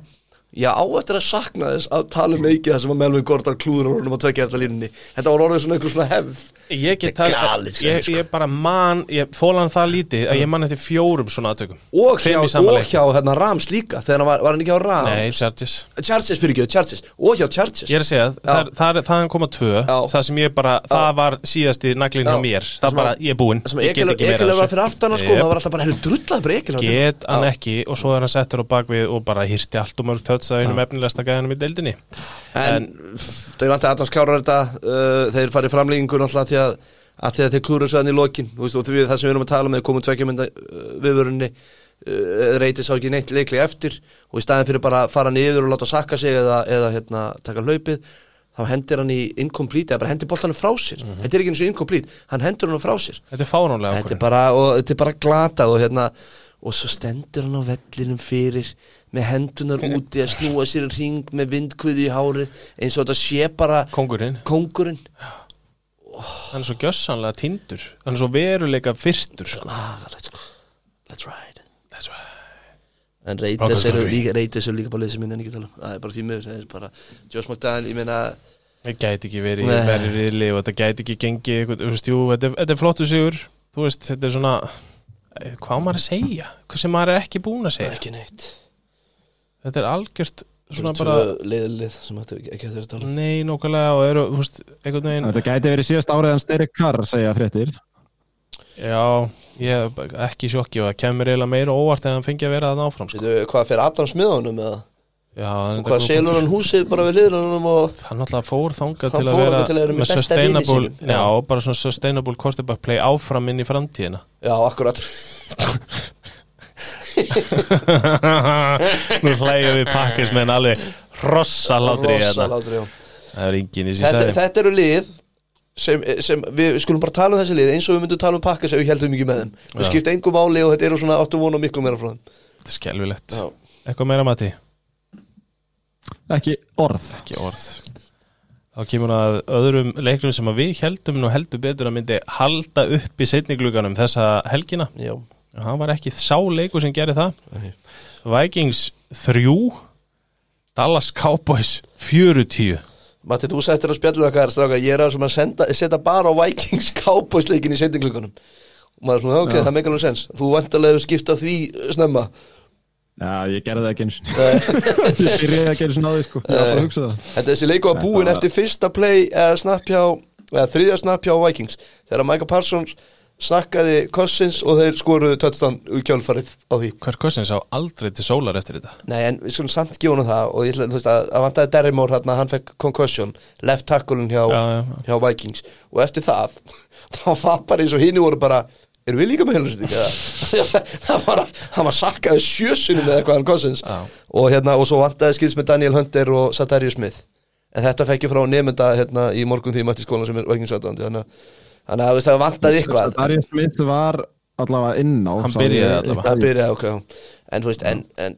C: Já, á eftir að sakna þess að tala um leikið það sem að Melvin Gordon klúður orðum á tvekja eftir línunni. Þetta var orðið svona einhver svona hefð
A: Ég get talað,
C: galið,
A: ég,
C: sko.
A: ég bara man, hann það lítið að ég man eftir fjórum svona aðtökum
C: Og hjá, og hjá hérna, Rams líka Þegar hann var, var hann ekki á Rams?
A: Nei, Chargers.
C: Chargers fyrir ekki, Chargers. Og hjá Chargers.
A: Ég er að segja, það, það, það er koma tvö.
C: Já.
A: Það sem ég bara, það var síðasti naglin hjá
C: Já.
A: mér.
C: Það
A: Það
C: sem
A: bara,
C: að-
A: ég er búinn.
C: Það sem
A: Ég get ekki meira
C: Ekileg
A: af
C: var
A: þessu.
C: fyrir aftan að sko. Það var alltaf bara, hefur drullað bara Ekileg
A: Get hann ekki og svo er hann settur á bakvið og bara hýrti allt og mörg tötts að einum efnilegsta
C: því að að því að þeir klúra svo hann í lokin veist, og því það sem við erum að tala um þeir komum tvekja mynda uh, viðvörunni uh, reytið sá ekki neitt leikli eftir og í staðin fyrir bara að fara niður og láta sakka sig eða, eða hérna, taka hlaupið þá hendir hann í incomplete eða bara hendir boltanum frá sér. Þetta er ekki eins og incomplete, hann hendur hann frá sér.
A: Þetta er fáránlega
C: þetta er bara, og, þetta er bara glatað og hérna og svo stendur hann á vellinum fyrir með hendunar úti að snúa sér í ring með vindkviði í hárið eins og þetta sé bara
A: Kongurinn,
C: kóngurinn
A: hann er svo gjössanlega tindur Hann er svo veruleika fyrstur sko.
C: ah, let's go, let's ride
A: That's right.
C: en Raiders eru líka, eru líka bara liðið sem minna en ekki tala um. það er bara því miður, það er bara Josh McDaniel, ég meina
A: Það gæti ekki verið
C: Nei.
A: verið riðli og þetta gæti ekki gengið eitthvað, þú veist, jú, þetta, er- þetta er flottu sigur þú veist, þetta er svona eh, hvað maður að segja, hvað sem maður er ekki búin að segja
C: ekki neitt
A: þetta er algjört svona bara
C: leiðlið sem þetta ekki, að um.
A: nei, nákvæmlega og eru, þú veist, einhvern veginn
B: Þetta gæti verið síðast árið en Sterek Carr segja fréttir.
A: Já, ég er ekki sjokki og það kemur eiginlega meira óvart en hann fengi að vera það áfram sko.
C: Veitu, hvað fer Adam smiðanum eða
A: já,
C: og hvað selur hann húsið bara við liðunum og
A: hann alltaf fór þangað
C: Hann
A: til að
C: fór
A: vera
C: til að vera með
A: sustainable,
C: já,
A: bara svona sustainable quarterback play áfram inn í framtíðina.
C: Já, akkurat
A: Nú hlægjum við pakkis með en alveg rossalátri hérna.
C: Rosalátri, já.
A: Það er
C: þetta, þetta eru lið sem, sem við, skulum bara tala um þessi lið eins og við myndum tala um pakka sem við heldum ekki með þeim við
A: Já.
C: skipta engum máli og þetta eru svona áttu vona miklu meira frá þeim
A: Þetta er skelvilegt
C: Já.
A: Eitthvað meira mati?
B: Ekki orð
A: Ekki orð Þá kemur að öðrum leiknum sem að við heldum nú heldur betur að myndi halda upp í setningluganum þessa helgina
C: já,
A: Það var ekki sá leikur sem gerði það.
C: Nei.
A: Vikings 3 Dallas Cowboys 40
C: Matti, þú sættir að spjallu okkar stráka, ég er að, að senda, setja bara á Vikings Cowboys leikin í sendinglugunum og maður er svona, ok,
B: Já.
C: það meikar alveg sens þú vantarlega hefur skiptað því snemma.
B: Já, ég gerði það ekki eins Ég byrjaði ekki eins og náði sko. Ég var bara að hugsa það.
C: Þetta er þessi leiku að búin eftir fyrsta play eða snapp hjá, eða þriðja snapp hjá Vikings. Þegar Micah Parsons snakkaði Cousins og þeir skoruðu touchdown úr kjálfarið á því.
A: Kirk Cousins á aldrei til sólar eftir þetta?
C: Nei, en við skulum samt hann það og ég ætla, þú veist, að, að vantaði Derrimór hérna, hann fekk concussion, left tackle hjá,
A: Já, já, já.
C: hjá Vikings. Og eftir það, þá var bara eins og hinn voru bara, erum við líka með helurstýk það var að hann var sakkaði sjösunum með eitthvað hann Cousins.
A: Já.
C: og hérna, og svo vantaði skils með Daniel Hunter og Satarius Smith. En þetta fekk ég frá nefnda hérna í morgun því ég mætti skólan sem er Vikings aðdandi þannig að þannig að það vantaði eitthvað.
B: Darius Smith var allavega inn á
A: Hann byrjaði allavega.
C: að byrja ok. En þú veist, en, en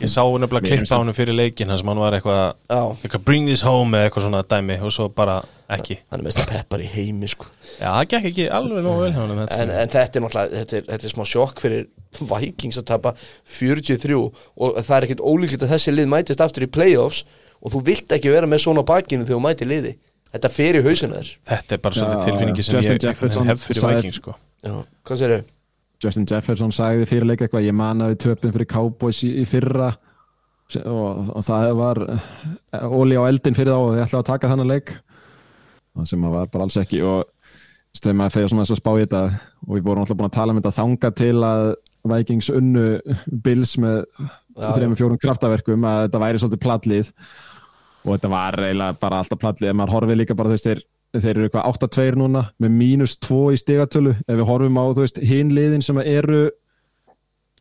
A: Ég sá nefnilega klippa á hann fyrir leikin hans sem hann var eitthvað
C: já,
A: eitthvað bring this home eða eitthvað svona dæmi og svo bara ekki.
C: Hann er mest að peppar í heimi sko.
A: Já, það gekk ekki alveg nógu vel hjá honum þetta
C: en, en þetta er náttúrulega, þetta er, þetta er smá sjokk fyrir Vikings að tapa 43 og það er ekkert ólíklegt að þessi lið mætist aftur í playoffs og þú vilt ekki vera með svona bakinu þegar þú mæti liði þetta fer í hausinu þér.
A: Þetta er bara svolítið tilfinningi sem
B: Justin
A: ég
B: Jefferson
A: hef fyrir
B: sagði-
A: Viking sko.
C: já, hvað sér þau?
B: Justin Jefferson sagði fyrir leik eitthvað ég man að við töpum fyrir Cowboys í, í fyrra. Og, og það var óli á eldin fyrir þá og þið ætlaði að taka þannig leik. Sem að var bara alls ekki. Og þegar maður fyrir svona þess að spá í þetta og við vorum alltaf búin að tala um þetta þanga til að Vikings unnu Bills með
C: Já,
B: þreim fjórum kraftaverkum að þetta væri svolítið platlið og þetta var eiginlega bara alltaf platlið en maður horfið líka bara þú veist þeir, þeir eru eitthvað 8-2 núna með mínus 2 í stigatölu. Ef við horfum á þú veist hinn liðin sem eru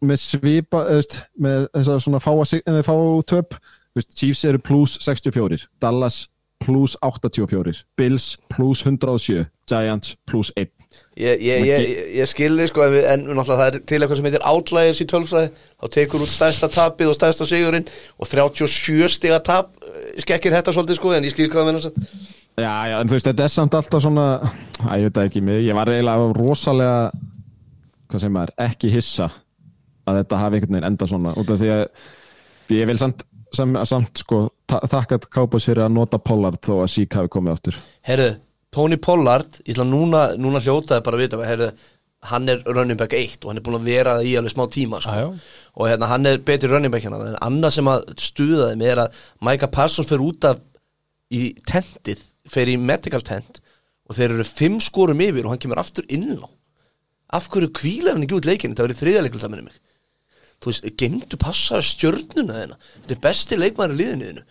B: með svipa eða, veist, með þess að svona eh, fá þú veist, Chiefs eru plus 64 Dallas plus 84 Bills plus 107 Giants plus 1
C: Ég, ég, ég, ég, skilði sko en, en náttúrulega það er til eitthvað sem heitir outliers í tölfræði. Þá tekur út stærsta tapið og stærsta sigurinn og 37 stiga tap eh, skekkir þetta svolítið sko en ég skil hvað það satt
B: Já, já, en þú veist, þetta er samt alltaf svona Æ, ég veit ekki, mig, ég var eiginlega rosalega hvað segir maður, ekki hissa að þetta hafi einhvern veginn enda svona út af því að ég vil samt, samt, samt sko, þakka Cowboys fyrir að nota Pollard þó að Sík hafi komið aftur.
C: Herðu, Tony Pollard ég ætla núna, núna hljótaði bara að vita herðu, hann er running back 1 og hann er búin að vera í alveg smá tíma sko.
A: Já.
C: og hérna, hann er betri running back hérna. En annað sem að stuðaði mig er að Micah Parsons fer út af í tentið, fer í medical tent og þeir eru fimm skorum yfir og hann kemur aftur inn á. Af hverju kvílar hann ekki út leikinn? Þetta verið þriðaleikul það minni mig. Þú veist, gemdu passaði stjörnuna þeina þetta er besti leikmæri liðinu þínu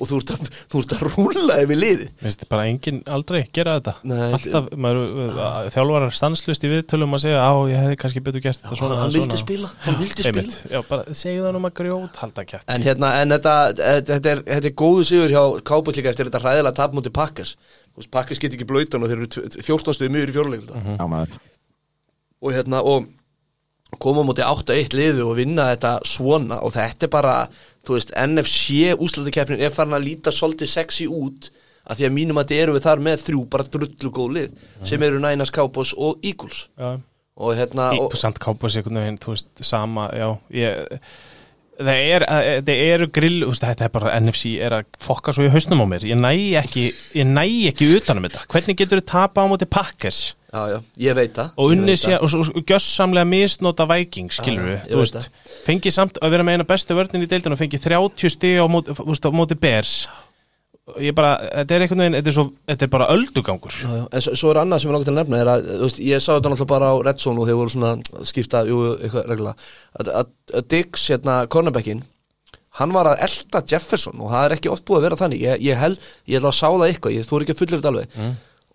C: og þú ert að, þú ert að rúla yfir liði
A: Minnst bara enginn aldrei gera þetta.
C: Nei,
A: Alltaf, maður, uh, þjálfarar stanslust í viðtölum að segja, á, ég hefði kannski betur gert þetta svona
C: hann vildi
A: svona."
C: spila, hann vildi spila.
A: já, bara segju það nú maður grjót halda kjæft
C: En hérna, en þetta, þetta, er, þetta er góðu sigur hjá Kábus líka eftir þetta hræðilega tap mútið Pakkars Pakkars get ekki blöytan og þeir eru tv- 14 stuði mjög í fjóruleik mm.
B: Já, maður.
C: Og hérna, og koma móti 8-1 liðu og vinna þetta svona. Og þetta er bara, þú veist, NFC úslætikeppnin er farin að líta svolítið sexy út að því að mínum að þetta eru við þar með þrjú bara drullu góð lið sem eru Niners, Cowboys og Eagles.
A: Já,
C: og hérna,
A: samt veginn, þú veist, sama, já ég, það er, það eru grill, þú veist, þetta er bara NFC er að fokka svo í hausnum á mér. Ég næ ekki, ég næ ekki utanum þetta. Hvernig getur þið tapa á móti Packers
C: já, já, ég veit það.
A: Og unni sér, og, og, og gjössamlega misnota Viking, skilur
C: Já,
A: við, veist fengi samt að vera með eina bestu vörnin í deildinu og fengi 30 stig á móti, móti Bears. Ég bara, þetta er einhvern veginn þetta er, svo, þetta er bara öldugangur.
C: Já. En svo, svo er annað sem ég langar til að nefna er að, veist, ég sá þetta náttúrulega bara á Red Zone og þeir voru svona að skipta, jú, eitthvað regla. Að, að, Diggs, hérna, cornerbackin hann var að elda Jefferson og það er ekki oft búið að vera þannig. Ég, ég held, ég ætla að sá það eitthvað, ég þú er ekki að fullir þetta alveg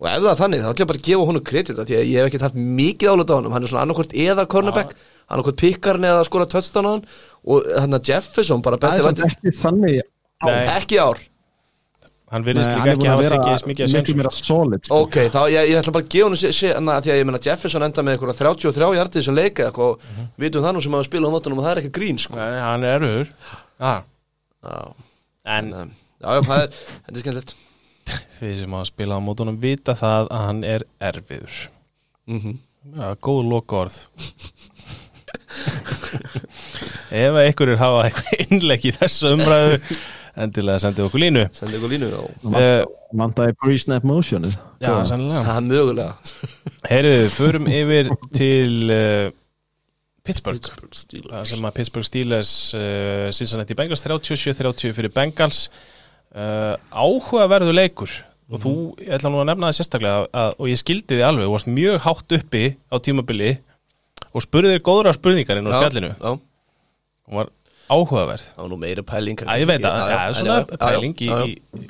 C: og ef það er þannig, þá ætla ég bara að gefa honum kredita því að ég hef ekkert haft mikið álut á honum. Hann er svona annarkvort eða cornerback annarkvort pikkarn eða skora touchdown á hann. Og hann að Jefferson bara
B: Það
C: besti
B: er samt
C: vændi,
B: ekki þannig
C: ekki ár.
A: Hann virðist
B: Nei,
A: líka
B: hann er
A: ekki hafa tekið eins mikið að
B: solid sko.
C: Ok, þá ég, ég ætla bara að gefa hún sé, sé, na, því að ég menna Jefferson enda með eitthvað 33 hjartið sem leika og vitum það nú sem að spila á mótunum og það er ekki grín sko.
A: Nei, hann er þeir sem hafa spilað á mótunum vita það að hann er erfiður.
C: Mm
A: Já, góð loka orð Ef að einhverjir hafa eitthvað innlegg í þessu umræðu endilega sendið okkur línu.
C: Sendi ykkur línu
A: uh,
B: Vandaði pre-snap motionið?
A: Já, sannlega
C: Það er mögulega.
A: Heyriðu, förum yfir til uh, Pittsburgh.
C: Pittsburgh Steelers.
A: Það sem að Pittsburgh Steelers uh, Cincinnati Bengals 37-30 fyrir Bengals uh, áhugaverðu leikur. Og þú, ég ætla nú að nefna það sérstaklega að, og ég skildi þið alveg, þú varst mjög hátt uppi á tímabili og spurði þér góðra spurningar inn á spjallinu.
C: Já,
A: og var áhugaverð.
C: Það var nú meira pæling
A: að ég veit að,
C: já,
A: já, svona pæling í, í,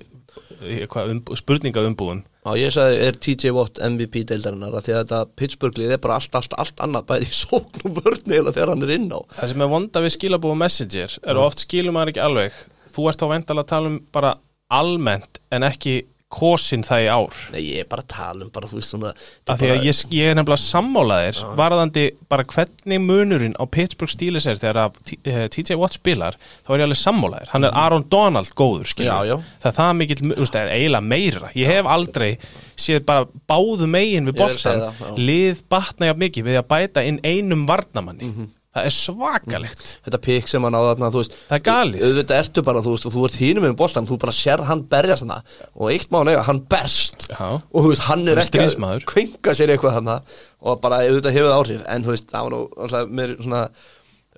A: í, um, spurningaumbúðum
C: Já, ég sagði, er TJ Watt MVP deildarinnar? Af því að þetta Pittsburgh-lið er bara allt, allt, allt annað bæði í sókn og vörn eða þegar hann er inn á.
A: Það sem er vonda við skilabúið messenger er oft skilum maður ekki alveg þú ert þá vendala að tala um bara almennt en ekki kosin það í ár?
C: Nei, ég er bara að tala um bara, þú veist svona
A: því að ég, ég er nefnilega sammálaðir varðandi bara hvernig munurinn á Pittsburgh Steelers er þegar að T- eh, TJ Watt spilar, þá er ég alveg sammálaðir hann er Aaron Donald góður,
C: já.
A: það er það mikill, eiginlega meira. Ég hef aldrei séð bara báðu megin við
C: já.
A: lið batna jafn mikið við að bæta inn einum varnamanni
C: Mhm.
A: Það er svakalegt.
C: Þetta pikk sem hann á þarna, þú veist
A: það er galið.
C: auðvitað ertu bara, þú veist, og þú ert hínum með boltan, þú bara sér hann berjast hana og eitt má nega, hann berst.
A: Já.
C: og þú veist, hann er
A: Hann
C: ekki að kvenka sér eitthvað hana og bara auðvitað hefur áhrif, en þú veist, það var alltaf meir svona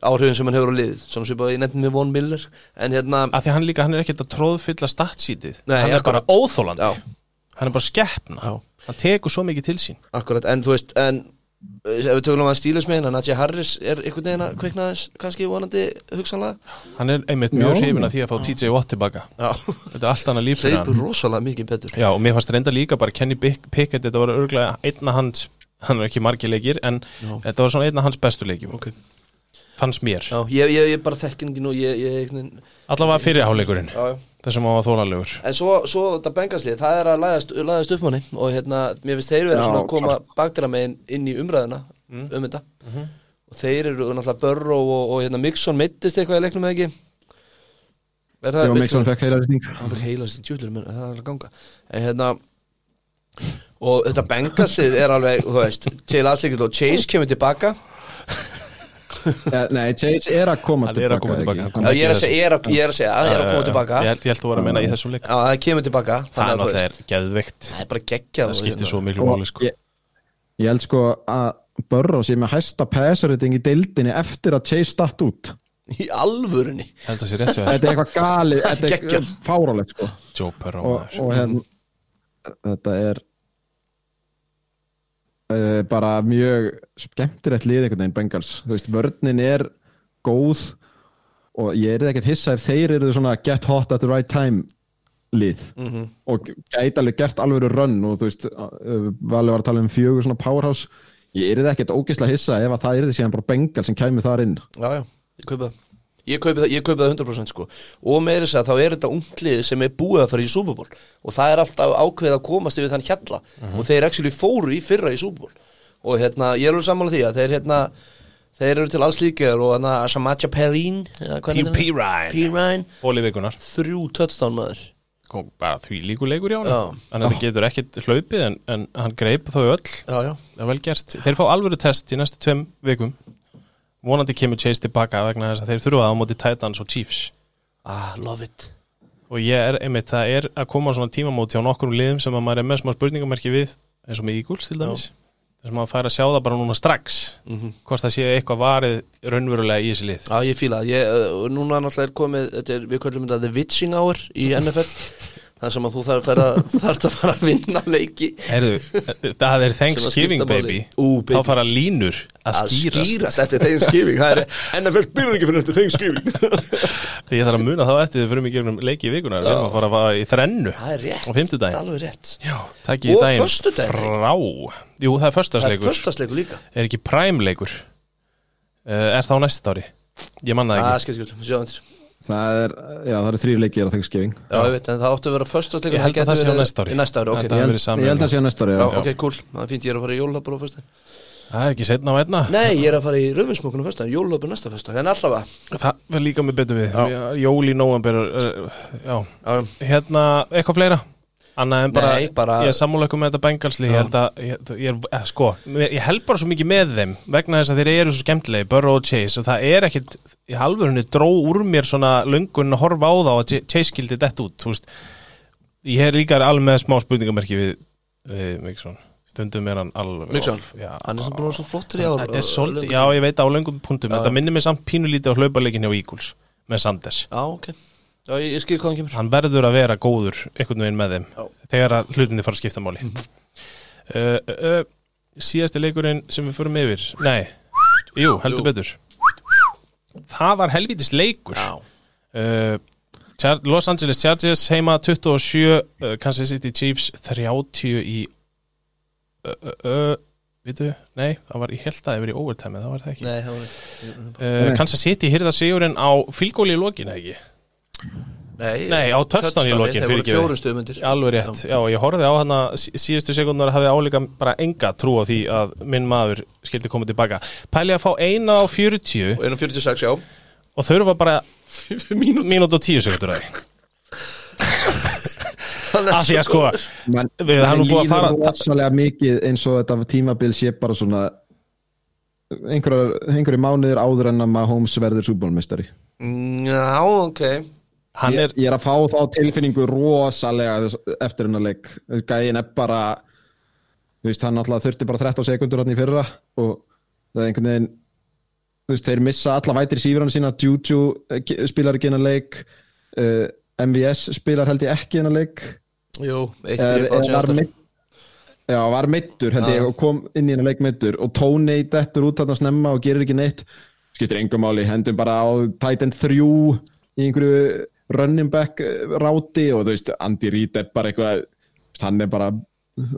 C: áhrifin sem hann hefur á liðið, svona sem ég nefndi með Von Miller, en hérna
A: af því hann líka, hann er ekkert að tróðfylla statsítið.
C: Nei,
A: hann er
C: akkurat.
A: bara óþólandi
C: Já.
A: hann er bara skeppna
C: Já.
A: hann tekur svo mikið til sín.
C: Akkurat, en þú veist, en ef við tökum að stílis með hann, Nadja Harris er einhvern veginn að kveikna þess, kannski vonandi hugsanlega,
A: hann er einmitt mjög hrifin að því að fá TJ Watt tilbaka
C: já,
A: þetta er allt annað líf hann.
C: rosalega mikið betur.
A: Já, og mér fannst reynda líka bara Kenny Pick- Pickett þetta var örgulega einna hans hann er ekki margir leikir, en
C: Já.
A: þetta var svona einna hans bestu leikjum
C: Ok.
A: fannst mér,
C: Já, ég, ég, ég bara þekkin ekki nú, ég, ég, ég,
A: allavega fyrirháleikurinn
C: já, já
A: þessum hann var þólanlegur.
C: En svo, svo þetta bengalslið, það er að læðast, læðast upp manni og hérna, mér finnst þeir vera
B: Já,
C: svona að koma bakdæra megin inn í umræðina um þetta. Og þeir eru náttúrulega Börro og, og hérna Mixon mittist eitthvað í leiknum eða ekki? Er það
B: Mixon? Fekk heila rýting
C: Hann fekk djúlur, menn það er að ganga. En hérna og þetta bengalslið er alveg, þú veist til allir og Chase kemur tilbaka
B: Nei, Chase er að koma
A: er að tilbaka,
C: ég er að segja, ég er að, ég er að er að koma tilbaka.
A: Ég held, ég held þú var að menna í þessum leik.
C: Já, það kemur tilbaka
A: það er
C: að
A: náttúrulega er geðveikt.
C: Það er bara geggjað
A: það skiptir
C: hérna-
A: svo miklu máli sko.
B: ég, held sko að Burrow sé með hæsta passer-rating í deildinni eftir að Chase statt út.
C: Í alvörunni.
A: Held að sé rétt hjá þér.
B: Þetta er eitthvað galið, þetta er
C: Geggjað.
B: fárálegt sko.
A: Joe Perro
B: og,
A: maður.
B: og hérna þetta er bara mjög skemmtilegt lið einhvern veginn Bengals. Þú veist, vörnin er góð og ég er ekkert hissa ef þeir eru svona get hot at the right time lið. -hmm. og gæti alveg gert alveg rönn og þú veist, uh, Valur var að tala um fjögur svona powerhouse. Ég er ekkert ógeðslega hissa ef að það er síðan bara bengal sem kæmi þar inn.
C: Já, já, ég kaupi það Ég kaupi það, ég kaupi það 100% sko. Og með þess að þá er þetta unglið sem er búið að fara í Bowl. Og það er alltaf ákveð að komast yfir þann hjalla. Og þeir actually fóru í fyrra í Bowl. Og hérna, ég er alveg sammála því að þeir hérna þeir eru til alls líkir og hérna Samaja Perrin
A: P. Ryan
C: P. Ryan
A: Bóli vikunar
C: þrjú touchdown maður.
A: Kom bara því hjá
C: Já.
A: hann Þannig að það getur ekkit hlaupið en, en hann greip þau öll.
C: Já, já,
A: Það er vel gert. Þeir fá alvöru test í næstu tveim vikum Vonandi kemur Chase tilbaka vegna þess að þeir þurfa það á móti Titans og Chiefs.
C: Ah, love it.
A: Og ég er einmitt, það er að koma svona tímamóti á nokkrum liðum sem að maður er með smá spurningamerki við eins og með Eagles til dæmis. Þess að maður fær að sjá það bara núna strax
C: mm
A: hvort það sé eitthvað varið raunverulega í þessi lið.
C: Já, ég fíla það. ég, og Núna náttúrulega er komið, er, við kallum þetta The Witching Hour í NFL þar sem að þú þarf að, þarf að fara að vinna leiki.
A: Heyrðu, það er Thanksgiving baby.
C: Ú, baby.
A: þá fara línur að
C: að
A: skýrast.
C: skýrast eftir Thanksgiving það er, NFL byrjar ekki fyrir eftir Thanksgiving.
A: Ég þarf að muna þá eftir þau fyrir mig gegnum leiki í vikunar við erum að fara að fara í þrennu á fimmtudaginn.
C: alveg rétt.
A: Já, takk í
C: Og
A: daginn. frá. Jú, það er
C: það er
A: Er ekki præmleikur uh, Er það á næsta ári? Ég manna það
C: að
A: ekki
B: það er, já það eru þrýr leikir á Thanksgiving.
C: Já, ég veit, en það átti að vera förstasleikur
A: Ég held að það sé á næsta ári.
C: í næsta ári, ok,
B: ég held, að sé á næsta ári
C: já,
B: já.
C: ok, cool, það er fínt, ég er að fara í jólabur á föstudaginn.
A: Það er ekki setna á einna.
C: Nei, ég er að fara í rauðvinsmokkunum föstudaginn, jólabur næsta föstudag en allavega.
A: Það verður líka með betur við.
C: Já.
A: Jól í nóvember uh, já, hérna, eitthvað fleira Annað en bara,
C: Nei, bara-
A: Ég er sammáleikum með þetta bengalsli Ég held að, ég, ég, eh, sko Ég held bara svo mikið með þeim Vegna þess að þeir eru svo skemmtilegi Burrow og Chase Og það er ekkit, í halvörunni dró úr mér svona löngun að horfa á þá að Ch- Chase skildi þetta út, þú veist. Ég er líka alveg með smá spurningamerki við, við Mixon. Stundum er hann alveg já.
C: hann er sem búin svo flottur í ár
A: Þetta
C: og-
A: svolítið,
C: og-
A: já ég veit á löngum punktum. Þetta minnir mig samt pínulítið á hlauparleikin hjá Eagles með Sanders.
C: Já, ok, já, ég, ég skil hvað hann kemur.
A: Hann verður að vera góður einhvern veginn með þeim
C: Já.
A: þegar að hlutinni fara að skipta máli. Uh, uh, Síðasti leikurinn sem við förum yfir. Nei, jú, heldur
C: Jú.
A: betur. Það var helvítis leikur.
C: Já,
A: uh, Char Los Angeles Chargers heima 27 uh, Kansas City Chiefs 30 í uh, uh, uh, Vitu, nei, það var í það verið í overtime, það var það ekki.
C: Nei, það var
A: uh, Kansas City hýrða sigurinn á fylgóli í lokin, eða ekki?
C: Nei,
A: Nei, á touchdown í lokin,
C: Þeir voru fjórum stöðmundir
A: Alveg rétt, já, ég horfði á hana sí- síðustu sekundar hafði álíka bara enga trú á því að minn maður skildi koma tilbaka. Pæli að fá eina á 40
C: Og einum 46, já.
A: og þurfa bara
C: Mínút
A: og tíu sekundur að
C: er
A: Af því að sko.
B: Man,
A: við hann nú búið að fara
B: rosalega mikið eins og þetta tímabil sé bara svona einhverju mánuðir áður en að Mahomes verður súbólmistari
C: Mm, Já, ok.
A: Hann er,
B: ég, ég er að fá þá tilfinningu rosalega eftir hennar leik. Gæin er bara þú veist, hann alltaf þurfti bara 13 sekundur hann í fyrra og það er einhvern veginn þú veist, þeir missa alla vætir sífran sína. Juju eh, spilar ekki hennar leik. Uh, MVS spilar held ég ekki hennar leik.
C: Jú, eitt
B: er, er, meitt Já, var meittur held ég og kom inn í hennar leik meittur og Tony dettur út þarna snemma og gerir ekki neitt. Skiptir engum máli, hendum bara á Titan 3 í einhverju running back eh, ráti og þú veist, Andy Reid er bara eitthvað hann er bara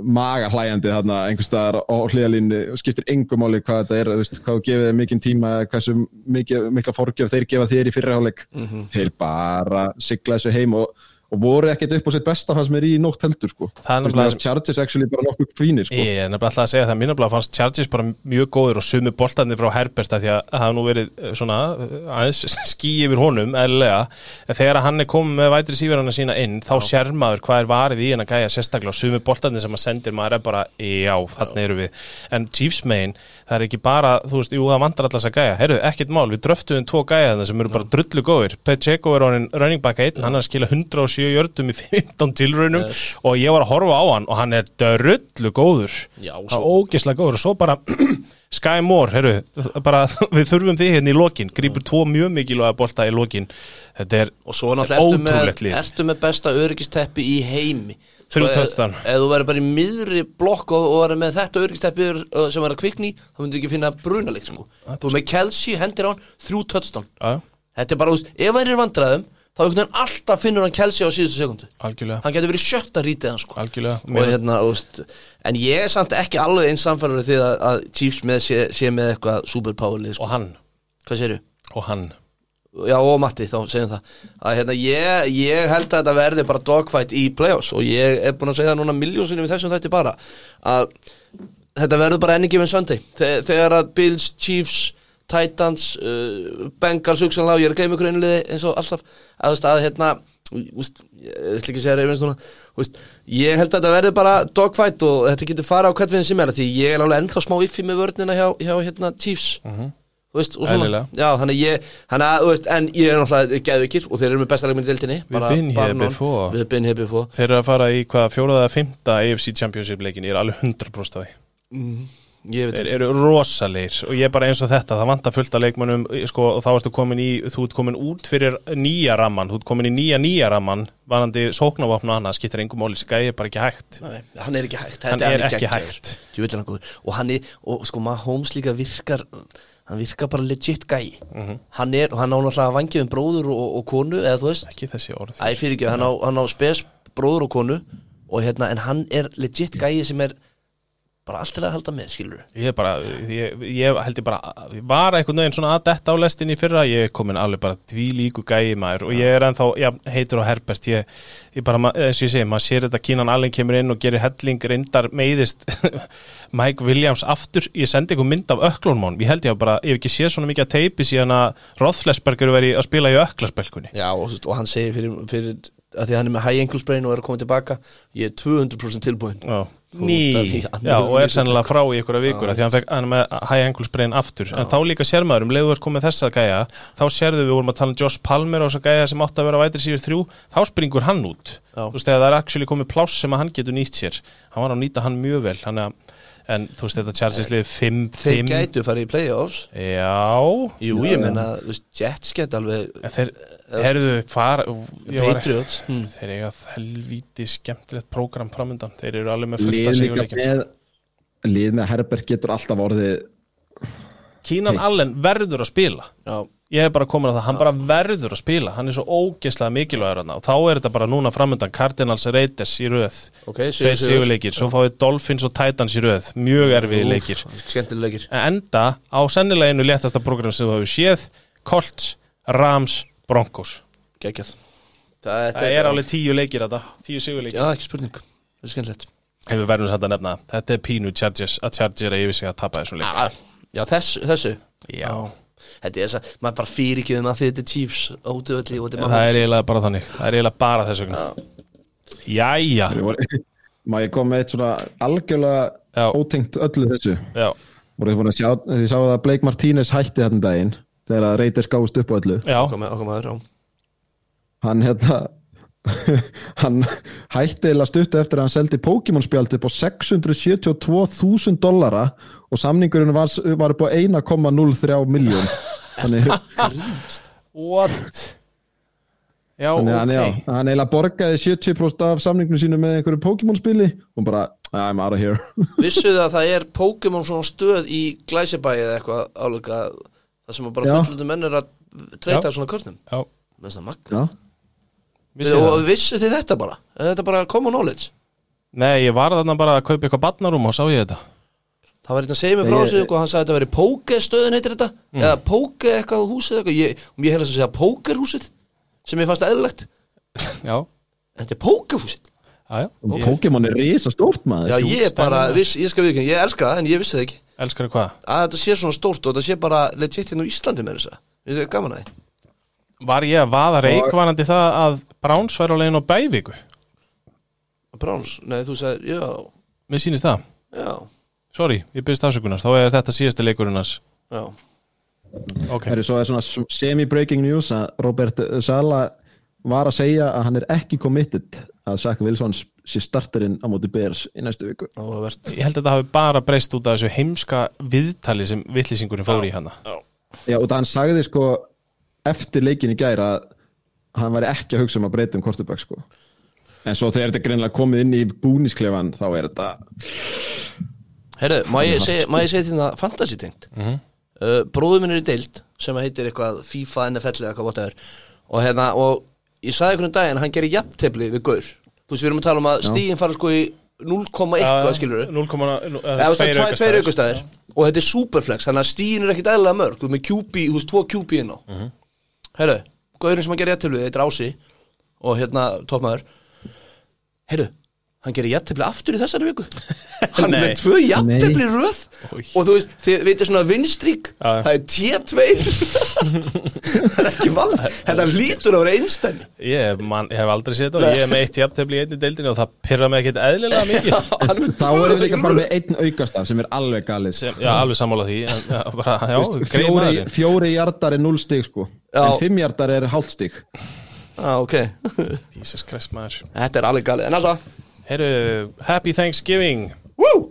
B: maga hlæjandi þarna einhvers staðar á hliðalínu og skiptir engum máli hvað þetta er þú veist, hvað gefið þeim mikinn tíma mikið, mikla forgjöf þeir gefa þér í fyrirháleik
C: Mhm.
B: þeir bara sigla þessu heim og, og voru ekkert upp á sitt besta fannst mér í nótt heldur sko.
A: Er
B: veist, Chargers actually bara nokkuð fínir sko.
A: Ég er nefnilega alltaf að segja það, mín nefnilega fannst Chargers bara mjög góður og sumi boltarnir frá Herbert því að það hafa nú verið eh, svona eh, aðeins ský yfir honum, eðlilega. En þegar hann er komið með vætri síverana sína inn þá sér maður hvað er varið í hann að gæja sérstaklega. Og sumi boltarnir sem maður sendir maður er bara, já, þannig eru við. En Chiefs megin, það er ekki bara þú veist, jú, það vantar alltaf að gæja, heyrðu, ekkert mál við dröftuðum tvo gæja þarna sem eru bara drullu góðir Pacheco honin running back 1 hann að skila 107 jördum í 15 tilraunum
C: Yes.
A: og ég var að horfa á hann og hann er drullu góður.
C: Já,
A: Það
C: svo
A: ógeðslega góður. Og svo bara Sky Moore, herru, bara við þurfum því hérna í lokin, grípur tvo mjög mikilvæga bolta í lokin. Þetta er
C: Og svo náttúrulega ertu
A: ótrúlegt
C: með, besta öryggisteppi í heimi.
A: Þrjú
C: Og ef- þú verður bara í miðri blokk og, og verður með þetta öryggisteppi sem er að kvikni þá myndir ekki finna brunaleik sko. Þú með Kelsey, hendir á hann, þrjú
A: Já,
C: Þetta er bara, ef hann er í vandræðum þá einhvern veginn alltaf finnur hann kelsi á síðustu sekundu
A: algjörlega,
C: hann getur verið sjötta rítið hann sko. Og hérna, veist, en ég er samt ekki alveg eins samfærður því að, að Chiefs með sé, sé með eitthvað superpowerlið sko.
A: og hann,
C: hvað séru?
A: og hann.
C: Já, og Matti, þá segjum það. Að hérna, ég, ég held að þetta verði bara dogfight í playoffs og ég er búin að segja núna miljónsinnum í þessum þætti bara að þetta verður bara enni gefin Sunday. Þe- þegar að Bills, Chiefs Titans, uh, Bengals hugsanlega og ég er að gleyma ykkur einliði eins og alltaf. Að, þú veist, að hérna úst, ég ætla ekki að segja reyfins núna. Ég held að þetta verður bara dogfight og þetta getur fara á hvert við sem er því ég er alveg ennþá smá iffi með vörnina hjá, hjá hérna, Chiefs. Þú veist, og svona,
A: Eðlilega.
C: já, þannig ég þannig að, veist, en ég er náttúrulega geðvikir og þeir eru með besta leikminn í
A: been
C: bara
A: here
C: non.
A: before.
C: We've been here before.
A: Þeir eru að fara í hvað fjóraða fymta AFC Championship leikin, ég er alveg 100% af því.
C: Ég ekki,
A: eru rosalegir og ég er bara eins og þetta það vantar fullt af leikmönnum sko, og þá ertu komin í, þú ert komin út fyrir nýja ramman, þú ert komin í nýja nýja ramman vanandi sóknarvopn og annað skiptir engum móli, skæði er bara ekki hægt
C: Nei, hann er ekki hægt
A: hann
C: Þetta
A: er ekki
C: geggjaður.
A: hægt
C: hann er góður. og hann er, og sko maður Holmes líka virkar hann virkar bara legit gæi
A: Mhm.
C: hann er, og hann á náttúrulega vangið um bróður og, og konu, eða þú veist
A: ekki þessi orð
C: Æ, ekki, hann á, hann á spes bróður og konu og hérna, en hann er legit gæi sem er bara allt til að halda með, skilur
A: ég bara, ég, ég held ég bara ég var einhvern veginn svona að detta á lestinni fyrra. Ég er komin alveg bara dvílíku gæi maður. Og ég er ennþá, já, heitur á Herbert. Ég, ég bara, eins og ég segi, maður sér þetta Kínan Allen kemur inn og gerir helling reyndar meiðist Mike Williams aftur, ég sendi einhver mynd af öklunmón, ég held ég að bara, ég hef ekki séð svona mikið að teipi síðan að Rothflesberger verið að spila í öklaspelkunni
C: Já, og, og hann segir fyrir, fyrir að því að hann er með high ankle sprain og er að koma tilbaka ég er 200% tilbúin
A: Já, ný,
C: af að
A: já, og er sennilega frá í einhverja vikur
C: Já,
A: af því að hann fekk hann með high ankle sprain aftur. En þá líka sér maður um leiðu er komið þessa gæja þá sérðu við vorum að tala um Josh Palmer og þessa gæja sem átti að vera vætri síður þrjú þá springur hann út.
C: Já.
A: þú veist þegar það er actually komið pláss sem að hann getur nýtt sér. Hann var að nýta hann mjög vel hann en þú veist þetta Chargers lið 5-5
C: Þeir gætu farið í playoffs.
A: Já.
C: Jú, ég menna, þú veist, Jets get alveg
A: en þeir, herðu, far ég var-
C: Patriots. Hm.
A: þeir eiga helvíti skemmtilegt prógram framöndan þeir eru alveg með
B: líka
A: sigurleikjum
B: með lið með Herbert getur alltaf orðið
A: Kínan Allen verður að spila.
C: Já,
A: ég er bara komin að það, hann bara verður að spila hann er svo ógeðslega mikilvægur og þá er þetta bara núna framöndan Cardinals Raiders í röð,
C: ok,
A: tveir sigurleikir svo fáið Dolphins og Titans í röð. Mjög erfiði leikir. en enda á sennilega einu léttasta program sem þú hefur séð Colts, Rams, Broncos.
C: Gægjað Það,
A: það er alveg tíu leikir þetta, tíu sigurleikir.
C: Já, ekki spurning. Það er skemmtilegt.
A: Ef við verðum samt að nefna, þetta er pínu Chargers að Chargers er yfir sig að tapa þessum leik.
C: Já, já þessu, þessu.
A: Já,
C: Þetta er þess að, maður bara fyrir ekki um að þetta er Chiefs útöðalli og þetta er
A: það er eiginlega bara þannig. Það er eiginlega bara þess vegna. Jæja,
B: Má ég koma með eitt svona algjörlega ótengt öllu þessu?
A: Já,
B: voru þið búin að sjá, þið sáðu að Blake Martínez hætti þarna um daginn þegar að Raiders gáðust upp á öllu?
A: Já.
B: Hann hérna hann hætti eða stuttu eftir að hann seldi Pokémon spjald upp á 672.000 dollara og samningurinn var, var upp á 1,03 miljón þannig,
A: What? Já, ok.
B: hann eiginlega borgaði 70% af samningnum sínu með einhverju Pokémon spili og bara, I'm out of here
C: Vissuðu að það er Pokémon svona stöð í Glæsibæi eða eitthvað álega Það sem að bara fullundu menn er að treyta svona körnum? Finnst það magna
A: vissi
C: Og vissu þið þetta bara? Er þetta bara common knowledge?
A: Nei, ég var þarna bara að kaupa eitthvað barnarum og sá ég þetta
C: Það var eitthvað að segja mig frá þessu og hann sagði að þetta veri pókestöðin heitir þetta?
A: Mm.
C: eða póke eitthvað húsið eitthvað? Ég, og ég hefði að segja pókerhúsið sem ég fannst eðlilegt.
A: Já,
C: en þetta er pókehúsið.
A: Já, já.
B: Og Pokémon er risa stórt maður.
C: Já, ég
A: Hjúts
C: bara, viss, ég skal við ekki, ég elska það en ég vissi það ekki.
A: Elskar hvað?
C: Að þetta sé svona stórt og þetta sé bara legit hérna á Íslandi með þess að ég er gaman að því.
A: Var ég að vaða reikvanandi það að Browns væri á leiðin á Bævíku
C: Bráns, nei þú sagði, já,
A: Mér sýnist það.
C: Já,
A: Sorry, ég byrst afsökunar. Þá er þetta síðasti leikurinn hans.
C: Já.
A: Ok,
B: Það er svo er svona semi-breaking news að Robert Sala var að segja að hann er ekki committed að Zach Wilson sé starterinn á móti Bears í næstu viku.
A: Ég held að þetta hafi bara breyst út af þessu heimska viðtali sem vittlýsingurinn fór í hana.
B: Já, og það hann sagði sko eftir leikin í gæra að hann væri ekki að hugsa um að breyta um quarterback sko. En svo þegar þetta er greinilega komið inn í búnisklefan þá er þetta
C: Herru, má ég segja, segja því það fantasy tengt?
A: Mhm.
C: uh, Bróður minn er í deild sem heitir eitthvað FIFA, NFL eða eitthvað whatever. Og hérna, og ég sagði einhvern daginn að hann gerir jafntefli við gaur. Þú veist við erum að tala um að stíðin fara sko í 0,1 eitthvað skilur við
A: 0,2
C: eða þú veist það er tveir aukastæðir. og þetta er superflex þannig að stíðin er ekkit eðlilega mörg. Þú veist með QB, inn á. Mm -hmm. herru, gaurinn sem hann gerir jafntefli við þetta er Ási og hérna toppmaður. Herru, hann gerir jafntefli aftur í þessari viku. Hann er með tvö jafntefli í röð.
A: Oj.
C: og þú veist, þið veitir svona vinstrík
A: Já.
C: það er T2 það er ekki valð þetta lítur að vera einstæmi
A: Ég, man, ég hef aldrei séð þetta og ég er með eitt jafntefli í einni deildinni og það pyrra mig ekkert eðlilega mikið.
C: Er
B: Þá erum við líka bara með einn aukastaf sem er alveg galið
A: sem, Já, alveg sammála því en, já, bara, já, greið
B: fjóri, fjóri hjartar er 0 stig sko.
C: Já.
B: En 5 hjartar er hálft stig.
C: Ah, ok,
A: Jesus Christ maður.
C: Þetta er alveg galið. En alltaf,
A: Herru, Happy Thanksgiving.
C: Woo!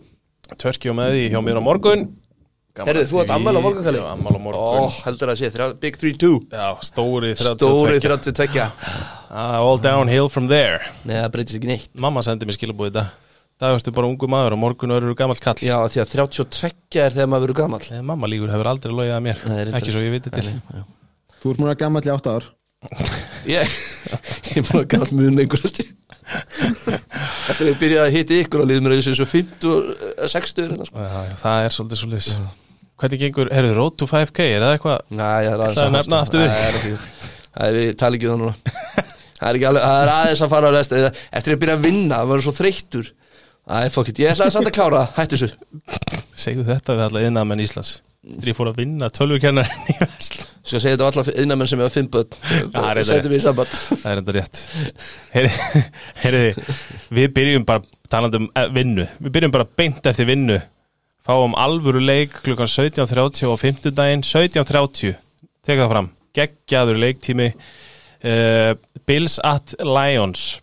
A: Törki og með því hjá mér á morgun. Að
C: þú átt
A: því.
C: afmæli á morgun, Kalli?
A: Já, afmæli á
C: Ó,
A: morgun
C: heldur að sé, þrjá, Big 3-2
A: Já, stóri 32
C: Stóri 32
A: Ah, All downhill from there.
C: Nei, það breytist ekki neitt.
A: Mamma sendi mér skilabúið þetta Það varstu bara ungu maður og morgun verður gamall kall.
C: Já, því að 32 er þegar maður verður gamall.
A: Nei, Mamma líkur hefur aldrei logið að mér.
C: Nei.
A: Ekki svo ég viti til.
B: Þú ert múin að gammal í 8 ár.
C: Ég, ég er bara gamall mun lengur held ég. Eftir að ég byrjaði að hiti ykkur og liðið mér þessu 50 og 60 hérna, sko.
A: Já, já, Það er svolítið svolítið Hvernig gengur, herðu, Road to 5K, er það eitthvað?
C: Næ, ég er
A: að
C: það er Það er, tala ekki um það núna. Það er ekki alveg, það er aðeins að fara á lest Eftir að byrja að vinna, það var svo þreyttur. Æ, fuck it, ég ætlaði samt að klára það, hættu þessu.
A: Segðu þetta við alla innamenn Íslands Þegar ég fór að vinna tölvukennarinn í Vesla
C: Skal segja þetta á alla innamenn sem hefa fimm börn.
A: Það er
C: í samband.
A: Það er enda rétt. Heyri, Við byrjum bara talandi um eh, vinnu. Við byrjum bara beint eftir vinnu. Fáum alvöru leik klukkan 17.30 og 50 daginn 17.30 Tek það fram. Geggjaður leiktími. Uh, Bills at Lions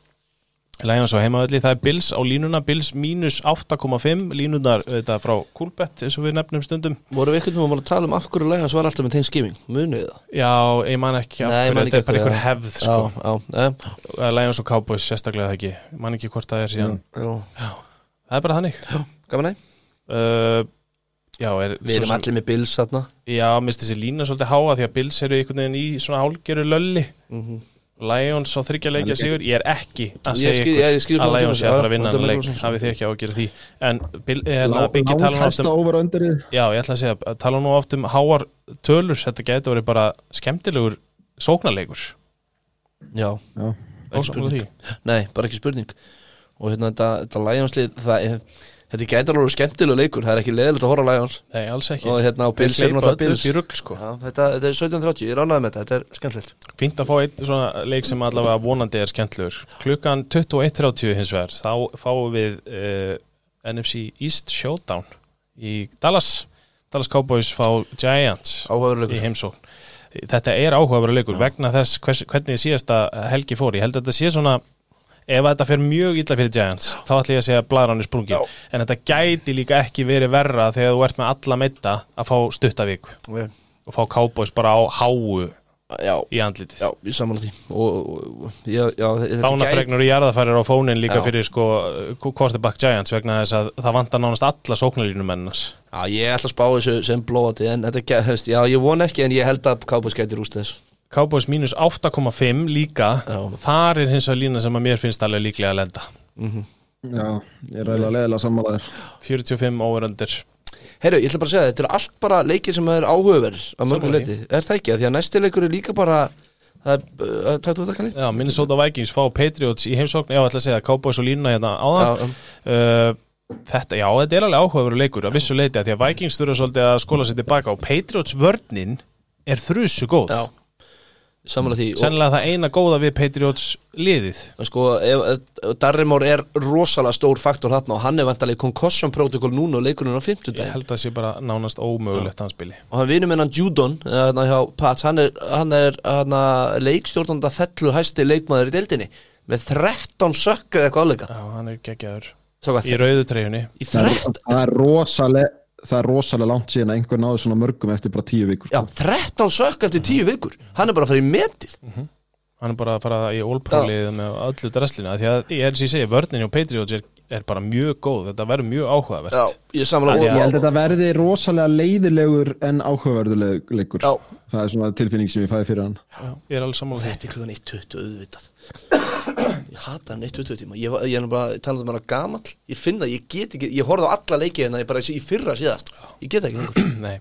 A: Lions á heimaðalli, það er Bills á línuna. Bills mínus 8,5 línunar þetta frá Coolbet eins og við nefnum stundum.
C: Vorum við einhvern veginn að tala um af hverju lægans var alltaf með Thanksgiving? Munið það?
A: Já, ég man ekki af hverju, þetta er bara einhver hefð sko.
C: Já, já, já,
A: Lions og Cowboys sérstaklega það ekki. Ég man ekki hvort það er síðan.
C: Já
A: Það er bara þannig.
C: Gaman næ
A: uh, Já, er,
C: Við erum allir með Bills þarna.
A: Já, minnst þessi lína svolítið háa því að Bills eru einhvern veginn í svona hálgeru lölli Lions á þryggja leikja sigur. Ég er ekki að
C: Ég
A: segja
C: skil- ég
A: ykkur
C: skil
A: að
C: hvað þú
A: Lions sé
C: kemur,
A: að fara að vinna hann
C: er
A: leik. hafið þið ekki á að gera því? En hérna, Biggi tala nú um
B: over underið
A: Já, ég ætla að segja, tala nú oft um háar tölur. Þetta getur verið bara skemmtilegur sóknarleikur.
C: Já,
B: Já,
C: ekki spurning. Nei, bara ekki spurning. Og hérna þetta, þetta Lions-lið það er Þetta gæti alveg skemmtilega leikur Það er ekki leðilegt að horfa á Lions
A: Nei, alls ekki
C: Og hérna á Bills er náttúrulega Bills
A: rugl sko
C: Já, þetta, þetta er 17.30, ég er ánægð með þetta, þetta er skemmtilegt
A: Fínt að fá eitt svona leik sem allavega vonandi er skemmtlegur. Klukkan 21.30 hins vegar, þá fáum við uh, NFC East Showdown í Dallas. Dallas Cowboys fá Giants í heimsókn. Þetta er áhugaveru leikur vegna þess hvers, hvernig síðasta helgi fór. Ég held að þetta sé svona, ef þetta fer mjög illa fyrir Giants, þá ætlum ég að segja að blæðran er sprungin.
C: Já.
A: En þetta gæti líka ekki verið verra þegar þú ert með alla meita að fá stuttavíku
C: okay.
A: og fá Cowboys bara á háu
C: Já,
A: í andlitið.
C: já, ég samanlega því Og, og, já, já,
A: Dánafregnur í jarðafærir á fónin líka
C: Já.
A: fyrir sko quarterback Giants vegna þess að það vantar nánast alla sóknarlínum ennast
C: Já, ég ætla að spá þessu sem blóati En þetta hefst, já, ég von ekki En ég held að Cowboys gæti rúst þess
A: Cowboys mínus 8,5 líka.
C: Já.
A: þar er hins vegar lína sem að mér finnst alveg líklega að lenda.
B: Já, ég er reyðilega leðilega sammálaðir
A: 45 óveröndir
C: Herru, ég ætla bara að segja, þetta eru allt bara leikir sem er áhugaverð Að mörgum leiti, er það ekki? Af Því að næsti leikur er líka bara Það er?
A: Já, Minnesota Vikings fá Patriots í heimsókn. Já, ég ætla að segja Cowboys og línuna hérna áðan.
C: Já,
A: uh, Þetta, já, þetta er alveg áhugaveru leikur að vissu leiti að því að Vikings þurfa svolítið að skóla sér tilbaka og Patriots vörnin er þrjusu góð.
C: Já Samanlega því
A: Sennilega það eina góða við Patriots liðið.
C: Sko, Darrimór er rosalega stór faktor þarna Og hann er vantarlega concussion protocol núna Og leikurinn á 50
A: Ég held að það sé bara nánast ómögulegt að hann spili.
C: Og hann vinur með hann Judon hérna hjá Pats, hann er, hann er hann leikstjórnanda fellu hæsti leikmaður í deildinni með 13 sökk eða eitthvað áleika
A: Já, hann er geggjaður. Í rauðu treyjunni.
C: Í
B: það,
C: 13
B: er- það er rosalega það er rosalega langt síðan að einhver náði svona mörgum eftir bara tíu vikur
C: já,
B: sko.
C: 13 sökk eftir 10 vikur. Hann er bara að fara í metið.
A: Hann er bara að fara í ólpróliðið með öllu dresslina Því að ég er sem ég segi, vörninni og Patriots er er bara mjög góð, þetta verður mjög áhugavert.
C: Já, ég
B: Ég held að þetta verði rosalega leiðilegur en áhugaverðuleikur
C: Já.
B: Það er svona tilfinning sem ég fæði fyrir hann.
A: Já, ég er alveg sammála því.
C: Þetta er klukkan 1.20 auðvitað Ég hata hann 1.20 tíma. Ég, ég er bara talað um hana gamall. Ég finn það, ég get ekki Ég horfði á alla leikið hérna Ég bara í fyrra síðast. Ég get ekki lengur.
A: Nei,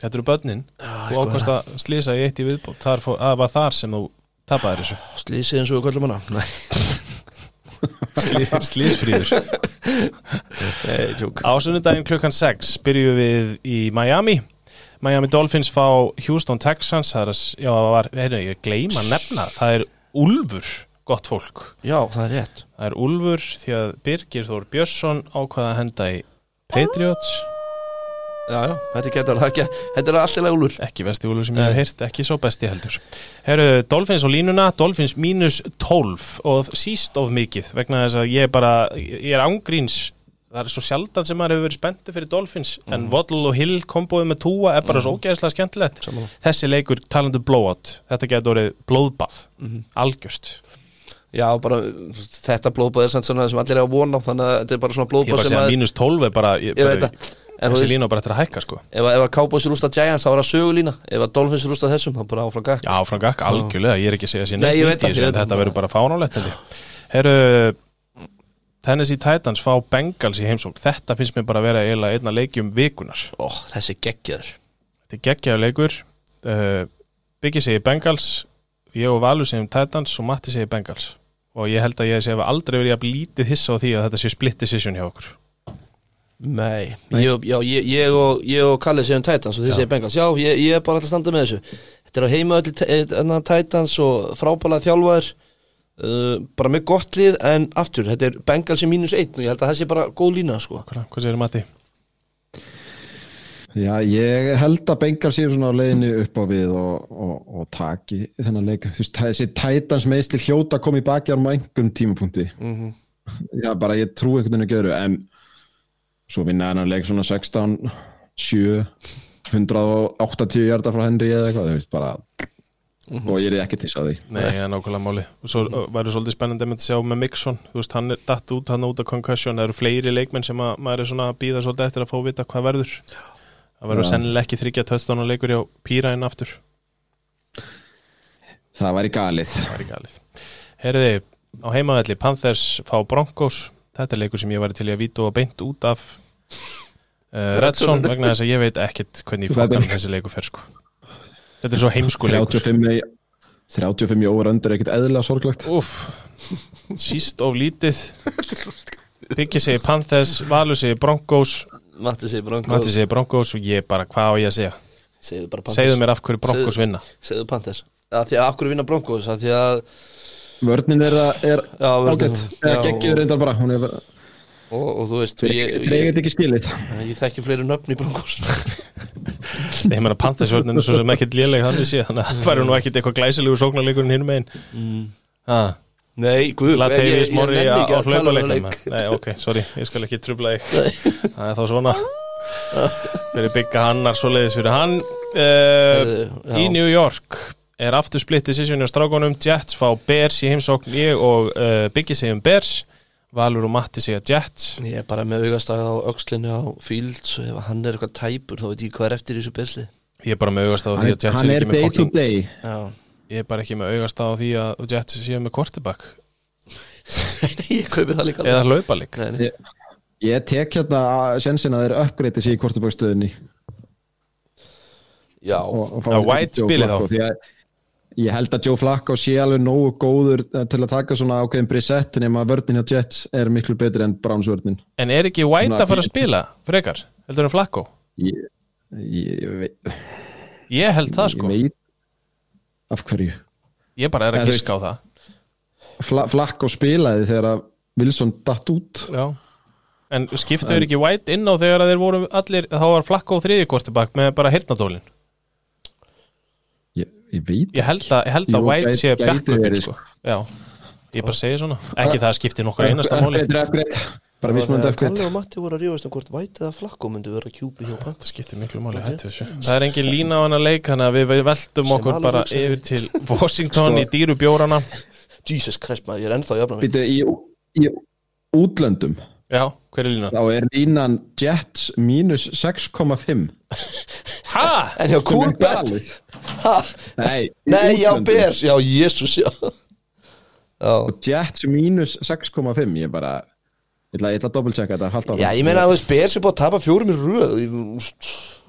A: þetta eru börnin. Þú
C: sko,
A: ákvæmst að slýsa í eitt í viðbót. Það var þar sem þú tapaðir þessu.
C: Slísið eins og við kvöldum hana. Nei,
A: Slý- Slýsfríður
C: nei, tjók
A: Á sunnudaginn klukkan 6 byrjum við í Miami. Miami Dolphins fá Houston Texans. Það er að, já, það var, heyrðu, ég gleyma að nefna það er Úlfur, gott fólk.
C: Já, það er rétt.
A: Það er Úlfur því að Birgir Þór Björnsson ákvaða að henda í Patriots.
C: Já, já, þetta getur það ekki Þetta er alltaf úlur
A: ekki vesti Úlfur sem ég hef heyrt, ekki svo besti heldur. Herru, Dolphins og línuna, Dolphins mínus 12 og síst of mikið vegna þess að ég er bara, ég er ángríns það er svo sjaldan sem maður hefur verið spenntu fyrir Dolphins, en Waddle og Hill komboðið með túa er bara svo ógeðslega skemmtilegt.
C: Sammála.
A: þessi leikur talandu blowout þetta getur orðið blóðbað. Algjörst,
C: Já, bara þetta blóðbóð er samt svona sem allir er að vona Þannig að þetta er bara svona
A: ég
C: blóðbóð
A: bara
C: sem
A: segja
C: að
A: mínus 12 er bara, ég,
C: Ég
A: bara þessi lína á bara eftir að hækka sko.
C: Ef, að- ef að Cowboys rústa Giants þá er það sögulína Ef að Dolphins rústa þessum, þá bara áfram gakk
A: Já, frá gakk, algjörlega, ég er ekki að segja neitt
C: veit
A: í þessu, þetta verður bara fánálegt held ég. Herru, Tennessee Titans fá Bengals í heimsókn. Þetta finnst mér bara að vera eiginlega einna leikjum vikunar
C: Ó, þessi geggjaður.
A: Þetta og ég held að ég sé aldrei verið að lítið hissa á því að þetta sé split decision hjá okkur.
C: Nei, Ég, já, ég, ég, og, ég og Kalli séum Titans og þið segir Bengals. Já, ég, ég er bara alltaf að standa með þessu. Þetta er á heima öllu Titans og frábælega þjálfaður uh, bara með gott lið en aftur, þetta er Bengals í mínus einn og ég held að það sé bara góð lína sko.
A: Hvað, hvað segir Matti?
B: Já, ég held að Bengal séu svona á leiðinu upp á við og, og, og taki þennan leik. Þú veist, þessi Titans meðsli hljóta kom í baki á einhverjum tímapunkti.
C: Mm
B: Já, bara ég trú einhvern veginn að gera en svo vinna hennar leik svona 16 7 180 hjarta frá Henry eða eitthvað, þú veist, bara og ég er ekki til að því.
A: Nei, það er nákvæmlega máli og svo væri svolítið spennandi að sjá með Mixon. Þú veist, hann er datt út, hann út af concussion. Það eru fleiri leikmenn sem að maður er svona að býða svolítið eftir að fá að vita hvað verður það verður sennilega ekki þryggja töstána leikur hjá Pírain aftur.
B: Það væri galið.
A: Það væri galið. Herriði, á heimavelli Panthers fá Broncos. Þetta er leikur sem ég væri til að víta og beint út af. Uh, Redson vegna þess að ég veit ekkert hvernig
B: er-
A: fokkan þessi leikur fer sko. Þetta er svo heimsku leikur.
B: 35 í 35 í over under er ekkert eðlilega sorglegt.
A: Úff, síst of lítið. Byggi segir Panthers, Valur segir Broncos
C: Matti segir Broncos.
A: Matti segir Broncos og ég bara, hvað á ég að segja?
C: Segðu bara Panthers.
A: Segðu mér af hverju Broncos
C: Segðu-
A: vinna.
C: segðu Panthers. Að því að akkur vinna Broncos? Að því að
B: Vörnin er, er ágætt
C: og,
B: reyndar bara. Hún er
C: og, og þú veist
B: eiga ekki skilið.
C: Ég, þekki fleiri nöfn í Broncos.
A: Ég meina Panthers vörninn er svo sem ekkert léleg sé, þannig að það væri nú ekkert eitthvað glæsilegu sóknarleikurinn hinn megin.
C: Mm. Nei, guð
A: Latavius Morri
C: nenni
A: á,
C: ekki að tala um leik.
A: Nei, ok, sorry, ég skal ekki trubla þig. Það er þá svona. Fyrir bygga hannar svoleiðis fyrir hann. Uh. Í New York er aftur splitt decision á strákunum. Jets fá Bears í heimsókn ég og uh, Biggi segjum Bears. Valur og Matti segja Jets.
C: Ég er bara með augastag á öxlinu á Fields og ef hann er eitthvað tæpur þá veit ég hvað er eftir þessu besli
A: Ég er bara með augast á því
B: hann,
A: að Jets
B: hann
A: er
B: er
A: ekki með
B: day to day.
C: Já,
A: Ég er bara ekki með augast á því að Jets séu með quarterback
C: nei, ég kaupi það líka
A: eða hlaupalik
C: Nei, nei.
B: ég, ég tek hérna sensin að þeir uppgreiti sig í kortebækstöðinni
C: Já,
B: og, og fá
A: Já, White spili þá.
B: því að ég held að Joe Flacco sé alveg nógu góður eh, til að taka svona ákveðin brissett nema að vörnin hjá Jets er miklu betri en Browns vörnin
A: En er ekki White að fara að spila frekar? Heldur en Flacco?
B: ég, ég, ég, veit,
A: Ég held það sko
B: ég veit af hverju
A: Ég bara er að
B: þú
A: giska á það
B: Fla, Flacco spilaði þegar að Wilson datt út
A: Já En skiptuður ekki White inn á þegar þeir voru allir þá var Flacco þriði quarterback með bara hirtnadólin
B: ég, ég veit
A: Ég held að, ég held að
B: Jú,
A: White
B: gæti-
A: sé backupin sko Já Ég bara segi svona Ekki það að skipti nokkur einasta máli
B: Uppgreit, uppgreit. Bara mismunandi uppgreit
C: Kalli og Matti voru að rífast um hvort Væt eða Flakko myndi vera kjúpi hjá Panthers
A: Það skiptir miklu máli hættu þessu. Það er engin lína á hana leik Þannig að við veltum
C: Sem
A: okkur bara yfir til Washington í dýru bjórana
C: Jesus Christ maður, ég er ennþá jafna mig
B: Býtu, í, í útlöndum.
A: Já, hver er línan?
B: þá er línan Jets mínus 6,5
A: Ha?
C: En hjá
B: galið.
C: Ha?
B: Nei,
C: Nei, já. Bears, já, jésús, já. Já,
B: Jets mínus 6,5 ég bara ég ætla, ég ætla að doppelchecka þetta
C: já ég meina að Bears er búið að tapa fjórum í röð.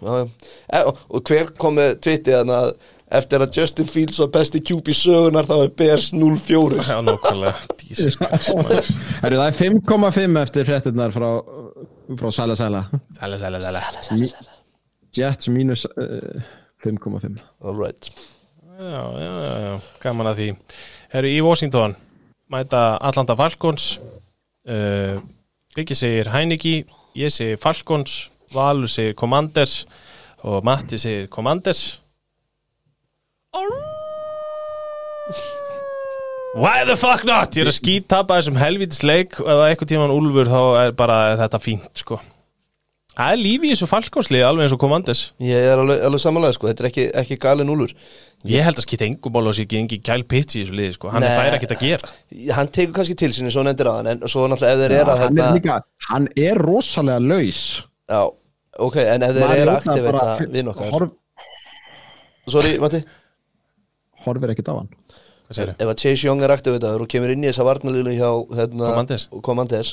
C: E, og, og hver kom með tvittið þannig að eftir að Justin Fields var besti QB sögunar þá er Bears 0-4
A: Já.
B: Heru, það er 5,5 eftir fréttinnar frá, frá Sæla Sæla
A: Sæle, sæle, sæle
B: Jets mínus uh, 5,5
C: All right.
A: Já, já, já, já, gaman að því. Herru í Washington Mæta Atlanta Falcons uh, Rikki segir Heineki Ég segir Falcons Valur segir Commanders Og Matti segir Commanders. Why the fuck not? Ég er að skítapa þessum helvítis leik og ef það er eitthvað tíman úlfur þá er bara þetta fínt sko Það er lífi í þessu Falcons-lið alveg eins og Commanders
C: Ég er alveg, alveg samanlega, sko, þetta er ekki, ekki galin úlur
A: Ég held að skýta engum ból á sig ekki engi kæl pitch í þessu liði sko. Hann
C: Nei.
A: er fær ekkert að gera
C: Hann tekur kannski til sinni, svo nefndir að hann En svo náttúrulega ef þeir eru að
B: hann,
C: þetta
B: er líka, hann er rosalega laus
C: Já, ok, en ef þeir eru að aktivita
B: bara-
C: vinn okkar
B: horf,
C: Sorry, Matti
B: horfir ekkert á hann?
C: Ef að Chase Young er aktivitaður og kemur inn í þessa varnalínu hjá hérna.
A: Commanders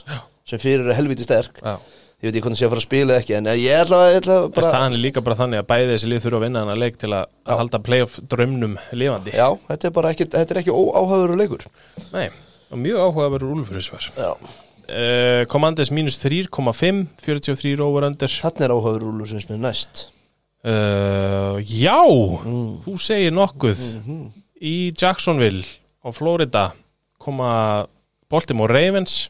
C: sem fyrir er helviti sterk
A: Já.
C: Ég veit ekki hvernig sé að fara að spila ekki en ég ætla, ég ætla
A: Bara... Staðan er líka bara þannig að bæði þessi lið þurfa að vinna hana leik til að, að halda playoff drömnum lifandi.
C: Já, þetta er bara ekki, þetta er ekki óáhæður leikur.
A: Nei, mjög áhuga að vera úlfur þessu var
C: Já,
A: uh, Commanders mínus 3,5 43 over under.
C: Þarna er sem er næst.
A: Uh, Já, þú segir nokkuð. Í Jacksonville og Florida koma Baltimore Ravens.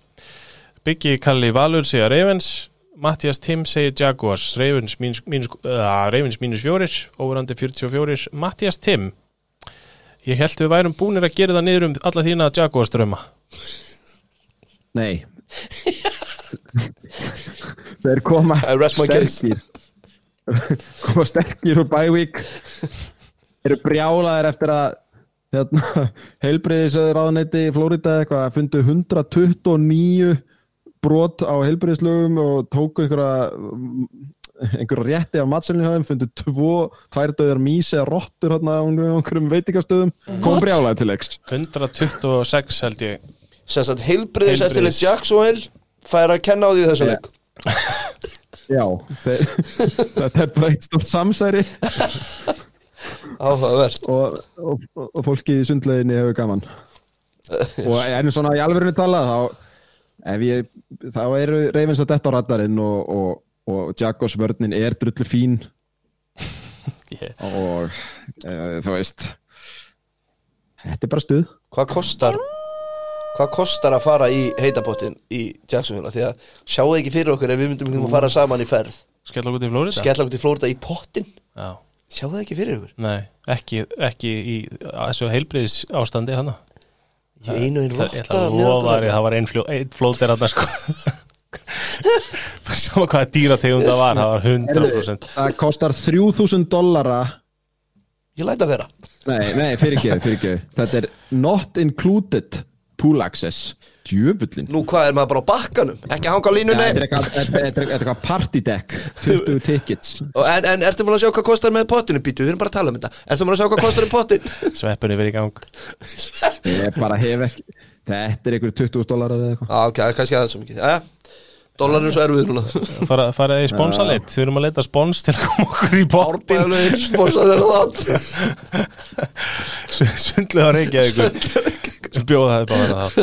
A: Biggi Kalli Valur segja Ravens Mattias Tim segir Jaguars Ravens mínus, mínus, uh, Ravens mínus fjórir overandi 44 Mattias Tim ég held við værum búnir að gera það niður um alla þína Jaguars dröma
B: Nei. Þeir koma sterkir. Koma sterkir úr bævík eru brjálaðir eftir að hérna, heilbriðisöður ráðuneyti í Flórida eitthvað fundu 129 brot á heilbriðislögum og tóku einhverja einhverja rétti af matselinu hjá þeim fundu tvo, tvær döðar mísi að rottur hérna á einhverjum veitingastöðum. Kom
C: What?
B: brjálaðir til leikst
A: 126 held ég.
C: Heilbriðis
A: Heilbrigðis.
C: eftir leitt Jacksonville fær að kenna á því þessu leik.
B: Já, þetta er bara eitt stórt samsæri.
C: Áhugavert.
B: Og, og, og fólki í sundleginni hefur gaman. Og ennum svona í alvörinu talað þá, ég, þá eru reyfins að detta á radarinn og, og, og Jaggos vörnin er drullu fín.
A: Yeah.
B: og e, þú veist þetta er bara stuð.
C: Hvað kostar Hvað kostar að fara í heitapottin í Jacksonville? Af Því að sjáu ekki fyrir okkur ef við myndum ekki að fara saman í ferð.
A: Skell okkur til Flórida
C: Skella okkur til Flórida í pottin
A: Já.
C: Sjáu það ekki fyrir ykkur?
A: Nei, ekki, ekki í þessu heilbriðis ástandi hana
C: Í einu einu
A: Það- Ég ætla að lofa þér, það var einn fljó, ein flóter hann sko. Sama hvaða dýrategund það var, það var 100%
B: það kostar 3000 dollara.
C: Ég læt að vera.
B: Nei, nei, fyrirgeðu, fyrirgeðu þetta er not included pool access djöfullin
C: Nú hvað er maður bara á bakkanum? Ekki hanga á línunni?
B: Þetta er eitthvað- þetta er- þetta er eitthvað party deck 20 tickets.
C: Og En, en ertu múin að sjá hvað kostar með pottinu? Býtu, við erum bara að tala um þetta. Ertu múin að sjá hvað kostar í pottin
A: Sveppunni verið í gang.
B: Ég bara hef ekki Þetta er einhverju 20 dólarar eða eitthvað.
C: Ok, er kannski aðeins svo mikið. Jæja, dólarinn er svo erfið núna.
A: Fara, Faraði í sponsalit, við erum að leita spons til að koma okkur í
C: Árbæðulegir, spórsar er það
A: Sundlega reykjaði sem bjóða það bara það.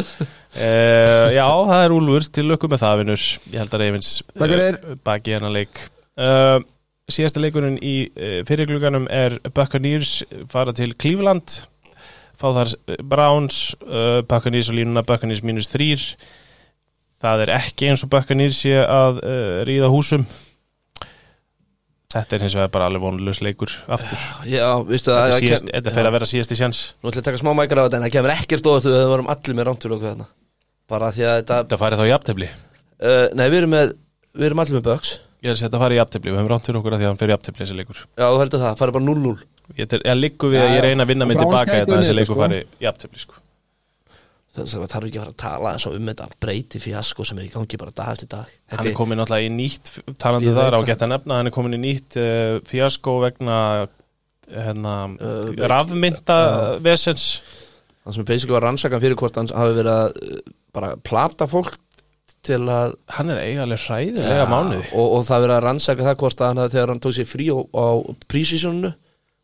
A: Uh, Já, það er Úlfur. Til lökum með það vinnur Ég held að reyfins
B: Takk fyrir.
A: baki hennar leik. Uh, Síðasta leikurinn í uh, fyrirgluganum er Buccaneers fara til Cleveland. Fá þar eh, Browns uh, Buccaneers og línuna Buccaneers mínus þrýr það er ekki eins og Buccaneers sé að uh, ríða húsum Þetta er hins vegar bara alveg vonlust leikur aftur.
C: Já, veistu það
A: Þetta,
C: það
A: síðast, þetta fer að vera síðasti sjans.
C: Nú ætlum ég að taka smá mækar á þetta En það kemur ekkert óvægt við varum allir með rántur okkur þarna. Bara því að þetta
A: Þetta farið þá í jafntefli?
C: Uh, Nei, við erum með Við erum allir með Bucks.
A: Ég er að að fara í jafntefli, við höfum ránt fyrir okkur að því að hann fer í jafntefli þessi leikur.
C: Já, þú heldur það, farið bara 0-0
A: Ég, er- ég liggur við að ég reyna að vinna mig tilbaka þetta að þessi
B: unnið
A: leikur
B: þetta,
A: fari í jafntefli sko.
C: Það þarf ekki að fara að tala eins og um þetta breyti fjasko sem er í gangi bara dag eftir dag.
A: Hann
C: Þetta
A: er komin náttúrulega í nýtt talandi þar á að nefna hann er komin í nýtt uh, fjasko vegna hérna,
C: Uh,
A: uh, rafmynda vesens
C: það sem er basically var rannsakan fyrir hvort hann hafi verið að uh, bara plata fólk til að
A: hann er eiginlega hræðilega mánuði
C: og, og það verið að rannsaka það hvort að hann hafi þegar hann tók sér frí á, á prísísjónu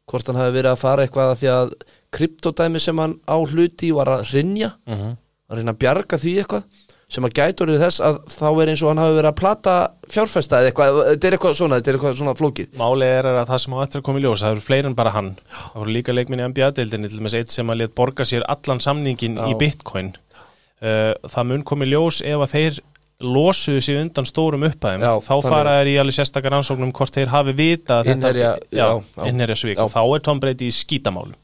C: hvort hann hafi verið að fara eitthvað að því að kryptodæmi sem hann á hluti var að rinja
A: uh -huh.
C: að reyna að bjarga því eitthvað sem að gætur þess að þá er eins og hann hafi verið að plata fjárfesta eða eitthvað, þetta er eitthvað svona, þetta er eitthvað svona flókið.
A: Málið er að það sem á eftir að koma í ljós það eru fleiri en bara hann. Það voru líka leikminni í NBA-deildinni til dæmis eitt sem að let borga sér allan samningin
C: Já.
A: í bitcoin. Uh, það mun koma í ljós ef að þeir losuðu sig undan stórum upphæðum.
C: Já,
A: þá fara þeir í alveg sérstakar rannsóknum hvort þeir hafi vita
C: Innherja-
A: Já. og þá er Tom Brady í skítamálum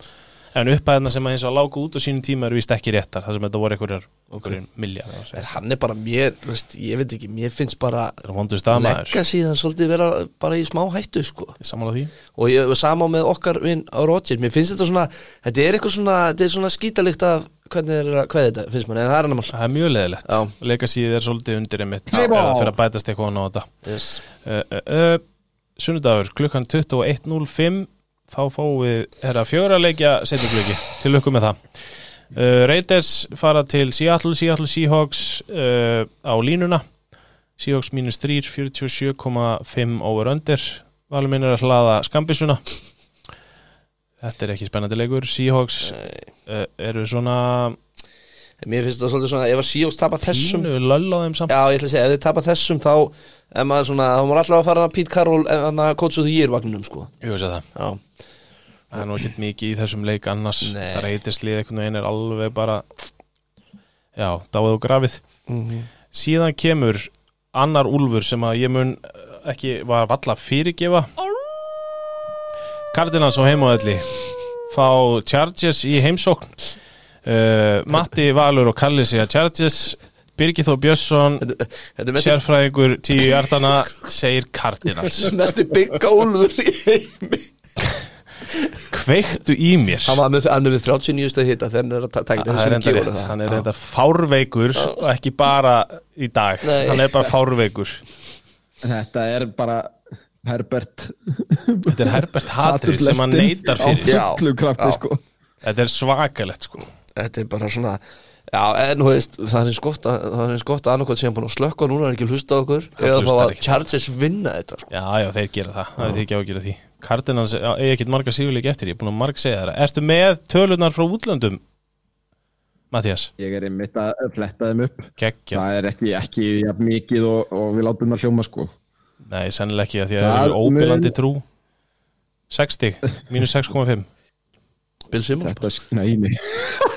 A: en upphæðina sem að eins og lágu út á sínum tíma eru vist ekki réttar það sem þetta voru einhverjar okay. miljardar
C: en hann er bara mér, veist, ég veit ekki mér finnst bara
A: það er
C: leggja síðan svolítið vera bara í smá hættu sko
A: samanlega því
C: og ég var sama með okkar vinn á Rodgers mér finnst þetta svona, þetta er eitthvað svona þetta er svona skítalikt af hvernig er að hvað þetta finnst mann, en það er hann mál
A: það er mjög leðilegt
C: Já.
A: leikasíð er svolítið undir einmitt
B: ball.
A: fyrir að bætast eitthvað á þetta
C: yes.
A: uh, uh, uh, sunnudagur klukkan 21.05 þá fáum við herra fjóra leikja setjumglöki til lukku með það. Uh, Raiders fara til Seattle Seattle Seahawks uh, á línuna. Seahawks mínus 3 47,5 over under. Valur minn er að hlaða skambisuna þetta er ekki spennandi leikur. Seahawks uh, eru svona
C: mér finnst það svolítið svona, ef að Seahawks tapa þessum
A: pínu löll á þeim samt.
C: Já, ég ætla að segja, ef þið tapa þessum þá er maður svona, þá maður alltaf að fara að Pete Carroll en þannig að coachu því ég er vagnum sko
A: Jú, sé það.
C: Já,
A: Það er nú ekkert mikið í þessum leik annars.
C: Nei.
A: Það reytist lið einhvern veginn er alveg bara Já, dáið og grafið.
C: Mhm.
A: Síðan kemur annar úlfur sem að ég mun ekki var valla fyrirgefa. Cardinals á heimaðalli fá Chargers í heimsókn uh, Matti Valur og Kalli segja Chargers Birgir Þó Björnsson
C: er
A: sérfræðingur tíu hjartana segir Cardinals.
C: Mesti bygga úlfur í heimi.
A: Kveiktu í mér.
C: Hann var með, hann við 39 stað hitta þegar hann er að
A: enda rétt, hann er enda fárveikur og ekki bara í dag.
C: Nei.
A: hann er bara fárveikur.
B: Þetta er bara Herbert.
A: Þetta er Herbert Hatri sem hann neytar fyrir.
C: Já.
B: Fullu krafti
C: Já.
B: sko.
A: Þetta er svakalegt sko
C: þetta er bara svona Já, en þú veist, það er eins gott að, það er eins gott að annarkot sem búin að slökka núna er ekki að hlusta á okkur eða þá að. Chargers vinna þetta sko.
A: Já, já, þeir gera það, það er því ekki á að gera því. Cardinals já, eigi ekkert marga sigurleiki eftir, ég er búin að marg segja það Ertu með tölunar frá útlöndum? Mattias,
B: Ég er einmitt að fletta þeim upp.
A: Geggjað.
B: Það er ekki, ekki jafn mikið og, og við látum það hljóma sko.
A: Nei, sennilega ekki að því að
B: Það
A: eru óbyrlandi trú. 60, mínus 6,5
C: Bill Simmons
B: Þetta, sk- nei, nei Já,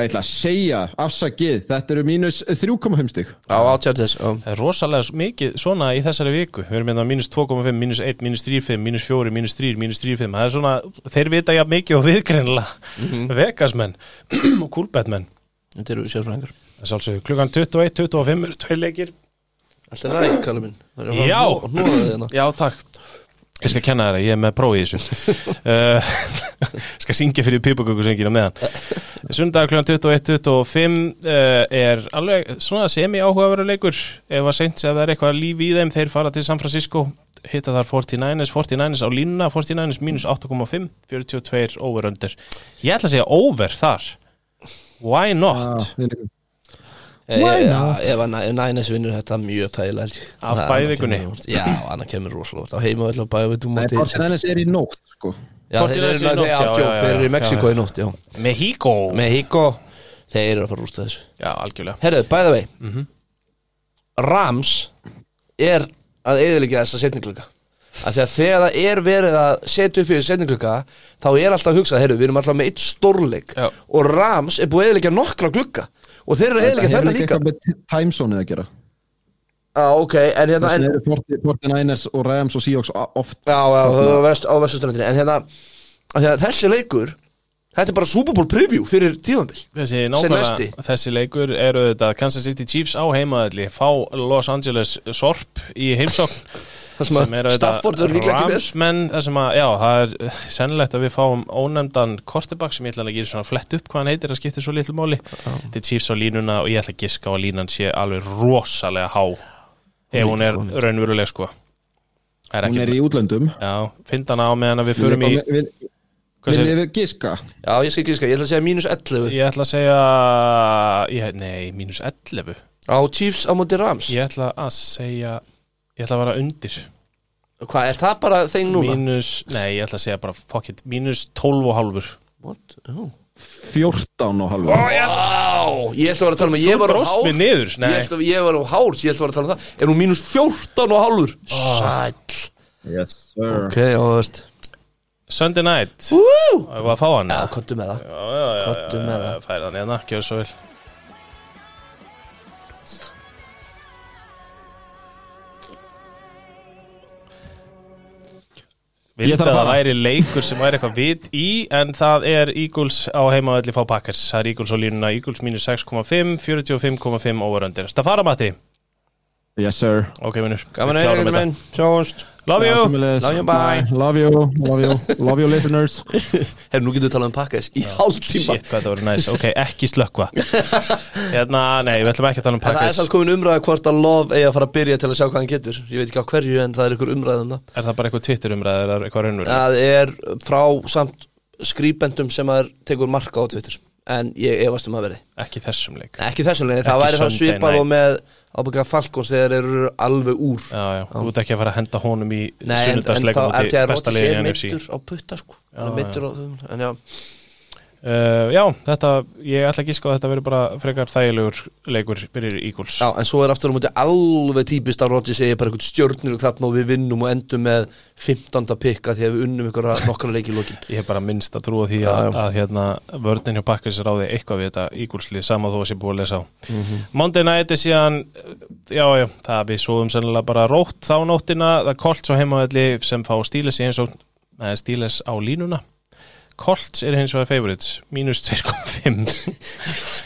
B: ég ætla að segja, afsakið. Þetta eru mínus 3,5 stig.
C: Á, á Chargers já.
A: Það er rosalega mikið svona í þessari viku. Við erum hérna mínus 2,5, mínus 1, mínus 3,5, mínus 4, mínus 3, mínus 3,5 Það er svona, þeir vita jafn mikið og viðgreinlega Vegasmenn og kúlbettmenn
C: Þetta eru sérfræðingar.
A: Það er sálsögur klukkan 21, 25 eru tvei leikir.
C: Alltaf ræk, kallum minn? Það er að
A: Já.
C: hérna.
A: Já, takk Ég skal kenna þér að ég er með prófi í þessu. Uh, Skal syngja fyrir pipagögusöngina meðan Sundag kl. 21.25 uh, er alveg svona semi áhugaveru leikur ef að seint ef það er eitthvað líf í þeim þeir fara til San Francisco hitta þar 49ers, 49ers á línuna 49ers mínus 8,5 42 over under Ég ætla að segja over þar. Why not?
B: Já,
C: ef að Nænes vinnur þetta mjög ég.
A: Af
C: Það-
A: bævikunni?
C: Já, annað kemur rosalega. Á heima vel á bævikunni
B: Nei, Fortinænis er í nótt sko.
C: Já, þeir
A: 49ers
C: eru
A: í nótt,
C: já,
A: já,
C: þeir eru í Mexiko í nótt, já.
A: Mexico
C: Mexico, þeir eru að fara rústa þessu.
A: Já, algjörlega.
C: Herðu, by the way
A: Mhm.
C: Rams er að eðilegja þessa setninglöka af því að þegar það er verið að setja upp í setninglöka þá er alltaf að hugsa, herru, við erum alltaf með eitt stórleik og Rams er búið að eðilegja nokkra glugga og þeir eru að eðilegja þennan líka
B: eitthvað með timezone að gera.
C: Já, ok, en hérna
B: Þess
C: en,
B: vegna eru Fortinænis og Rams og Seahawks oft
C: Já, já, það var vest, á vestuströndinni. En hérna, af því að þessi leikur Þetta er bara Super Bowl preview fyrir tíðanbill
A: Þessi, nákvæmlega, þessi leikur eru þetta Kansas City Chiefs á heimaðalli fá Los Angeles Sorp í heimsókn
C: Það sem að Stafford verður líklega ekki með.
A: Ramsmenn, það sem að, já, það er sennilegt að við fáum ónefndan kortebak sem ég ætla að gera svona flett upp hvað hann heitir, það skiptir svo litlu máli. Þetta er Chiefs á línuna og ég ætla að giska á að línan sé alveg rosalega há ef hún er raunveruleg sko. Er
B: Hún er í útlöndum.
A: Já, finn hana á meðan að við förum í
B: Vil
A: hvað segir-
B: við giska?
C: Já, ég skal skilja, ég ætla að segja mínus 11
A: Ég ætla að segja, ég, nei, mínus 11
C: Á Chiefs á móti Rams.
A: Ég ætla að segja, ég ætla að vera undir
C: Hvað, er það bara þeim núna?
A: Mínus, nei, ég ætla að segja bara, fuck it, mínus 12 og halvur
C: What? Oh.
B: 14 og halva
C: Vá, ég ætla að vera að tala um að ég
A: Þú
C: var á
A: dróst
C: hár
A: mig niður,
C: Ég
A: nei
C: ætla að ég var á hár, ég ætla að vera að tala um það Er hún mínus 14 og hálfur? Sæll
B: Yes sir
C: Ok, og þú veist
A: Sunday night
C: Woo!
A: Og ég var að fá hann
C: Já,
A: eða?
C: kottu með það
A: Já, já, já,
C: Kottu með það.
A: Færið hann hérna, gjör svo vel Vildi að
B: að
A: það væri leikur sem væri eitthvað vit í en það er Eagles á heimavelli fá Packers. Það er Eagles á línuna, Eagles mínus 6,5 45,5 overundir Það fara Matti?
B: Yes sir.
A: Ok, vinnur
C: Gaman að
A: þetta.
C: minn, sjáumst
A: Love you!
C: Love you, bye.
B: Love you, love you, love you listeners.
C: Herru, nú getur við talað um pakkas í hálftíma.
A: Shit, hvað þetta voru næs, ok, ekki slökkva. Hérna, nei, við ætlum ekki að tala um
C: En það er samt komin umræða hvort að Love eigi að fara að byrja til að sjá hvað hann getur. Ég veit ekki á hverju en það er ykkur umræða um það.
A: Er það bara eitthvað Twitter umræður eða eitthvað raunverið?
C: Það er frá samt skrýbendum sem að tekur marka á Twitter En ég efast um að verði.
A: Ekki þessum leik.
C: Ekki þessum leginni, það væri það svipað og með ábyggja Falkons þegar þeir eru alveg úr.
A: Já, já, þú ert ekki að fara að henda honum í
C: Nei, en, en þá er
A: út í
C: þegar
A: besta
C: Rótti
A: liðin
C: sé meittur á putta sko. Meittur á þeim En já,
A: uh, Já, þetta, ég ætla ekki sko að þetta verður bara frekar þægilegur leikur fyrir Eagles
C: já, en svo er aftur á móti alveg típist að Rótti segja bara eitthvað stjörnir og þarna og við vinnum og endum með 15. pikka því að við unnum ykkur nokkra leiki í lokin
A: Ég hef bara minnst að trúa því
C: Já,
A: að, að hérna, vörnin hjá Packers ráði eitthvað við þetta Eagles-lið sama þó að sé búið að lesa á
C: Mhm.
A: Monday night er síðan já, já, það við svoðum sennilega bara rótt þá nóttina, það kolt svo heimavelli sem fá stíles í eins og stíles á línuna Colts er hins vegar favorites, mínus 2,5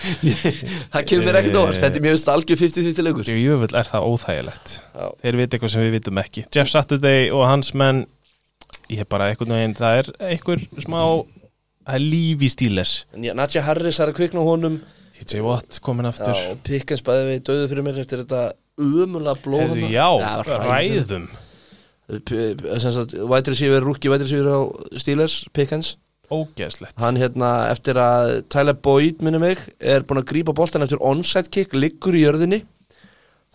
C: Það kemur ekkert orð, þetta er mjög veist algjör 50-50 leikur.
A: Jöfull er það óþægilegt.
C: Já.
A: Þeir viti eitthvað sem við vitum ekki. Jeff Saturday og hans menn Ég hef bara eitthvað neginn Það er eitthvað smá Það er líf í stíles.
C: Nadja Harris er að kvikna honum.
A: TJ Watt komin aftur.
C: Pickens bæði við döðu fyrir mér eftir þetta umulega blóð.
A: Já, ræðum.
C: White receiver, rookie white receiver á Steelers, Pickens
A: Ógeðslegt.
C: Hann hérna eftir að Tyler Boyd minni mig er búin að grípa boltan eftir onside kick, liggur í jörðinni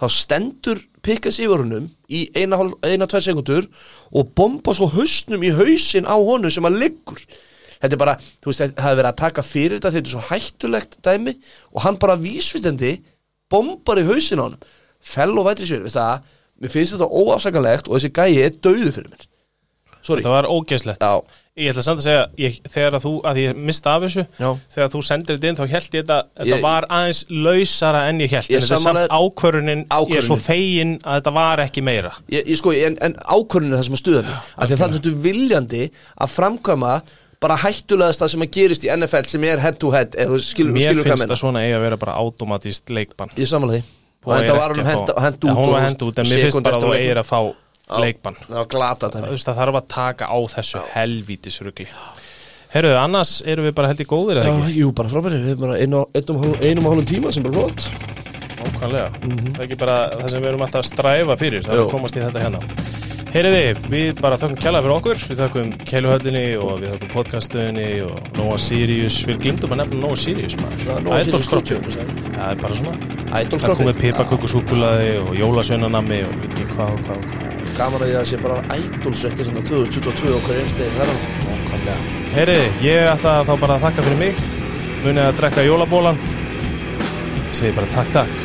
C: þá stendur Pickens yfir honum í eina, eina tvær sekundur og bomba svo hausnum í hausin á honum sem að liggur. Þetta er bara, þú veist, það hefur verið að taka fyrir þetta þetta er svo hættulegt dæmi og hann bara vísvitandi bombar í hausin á honum. Fell og vætri sér, veist það mér finnst þetta óafsakanlegt og þessi gæi er döðu fyrir mér. Sorry,
A: Það var ógeðslegt.
C: Já,
A: Ég ætla samt að segja ég, Þegar að þú, að ég mista af þessu
C: já.
A: Þegar þú sendir þetta inn þá held ég þetta Þetta
C: Ég-
A: var aðeins lausara en ég held En þetta er samt
C: sammála-
A: ákvörunin Ég er svo fegin að þetta var ekki meira.
C: Ég, ég sko, en, en ákvörðin er það sem að stuða mig af því að það er viljandi að framkvæma bara hættulegast það sem að gerist í NFL sem er head to head eða þú skilur,
A: Mér
C: skilur hvað
A: finnst
C: menna
A: það svona eiga að vera bara automatíst leikbann.
C: Ég samanlega því. Og þetta var
A: ekki
C: hann
A: að
C: hend,
A: fá-
C: hend
A: Já,
C: út og
A: var hend út en mér finnst bara að þú eigir að fá. Leikbann.
C: það
A: þarf að taka á þessu helvítisrugli. Herruðu, annars erum við bara held í góðir eða ekki?
C: jú, bara frábæri, við erum bara einu, einum, og hálfum- einum og hálfum tíma sem bara flott.
A: Ókvæmlega, það er ekki bara það sem við erum alltaf að stræfa fyrir það er að komast í þetta hérna Heyriði, við bara þökkum kjalla fyrir okkur. Við þökkum Keiluhöllinni og við þökkum podcastöðinni og Nóa Sirius. Við glimtum að nefna Nóa Sirius maður. Ædolskroppi, það er bara svona. Það komið pipakökusúkulaði og jólasveinanami og við veit ekki hvað og hvað og hvað.
C: Gaman að ég að sé bara ædolsrætti sem 2022 og hverju einstegi verðan.
A: Heyriði, ég ætla þá bara að þakka fyrir mig. Munið að drekka jólabólan ég segi bara takk takk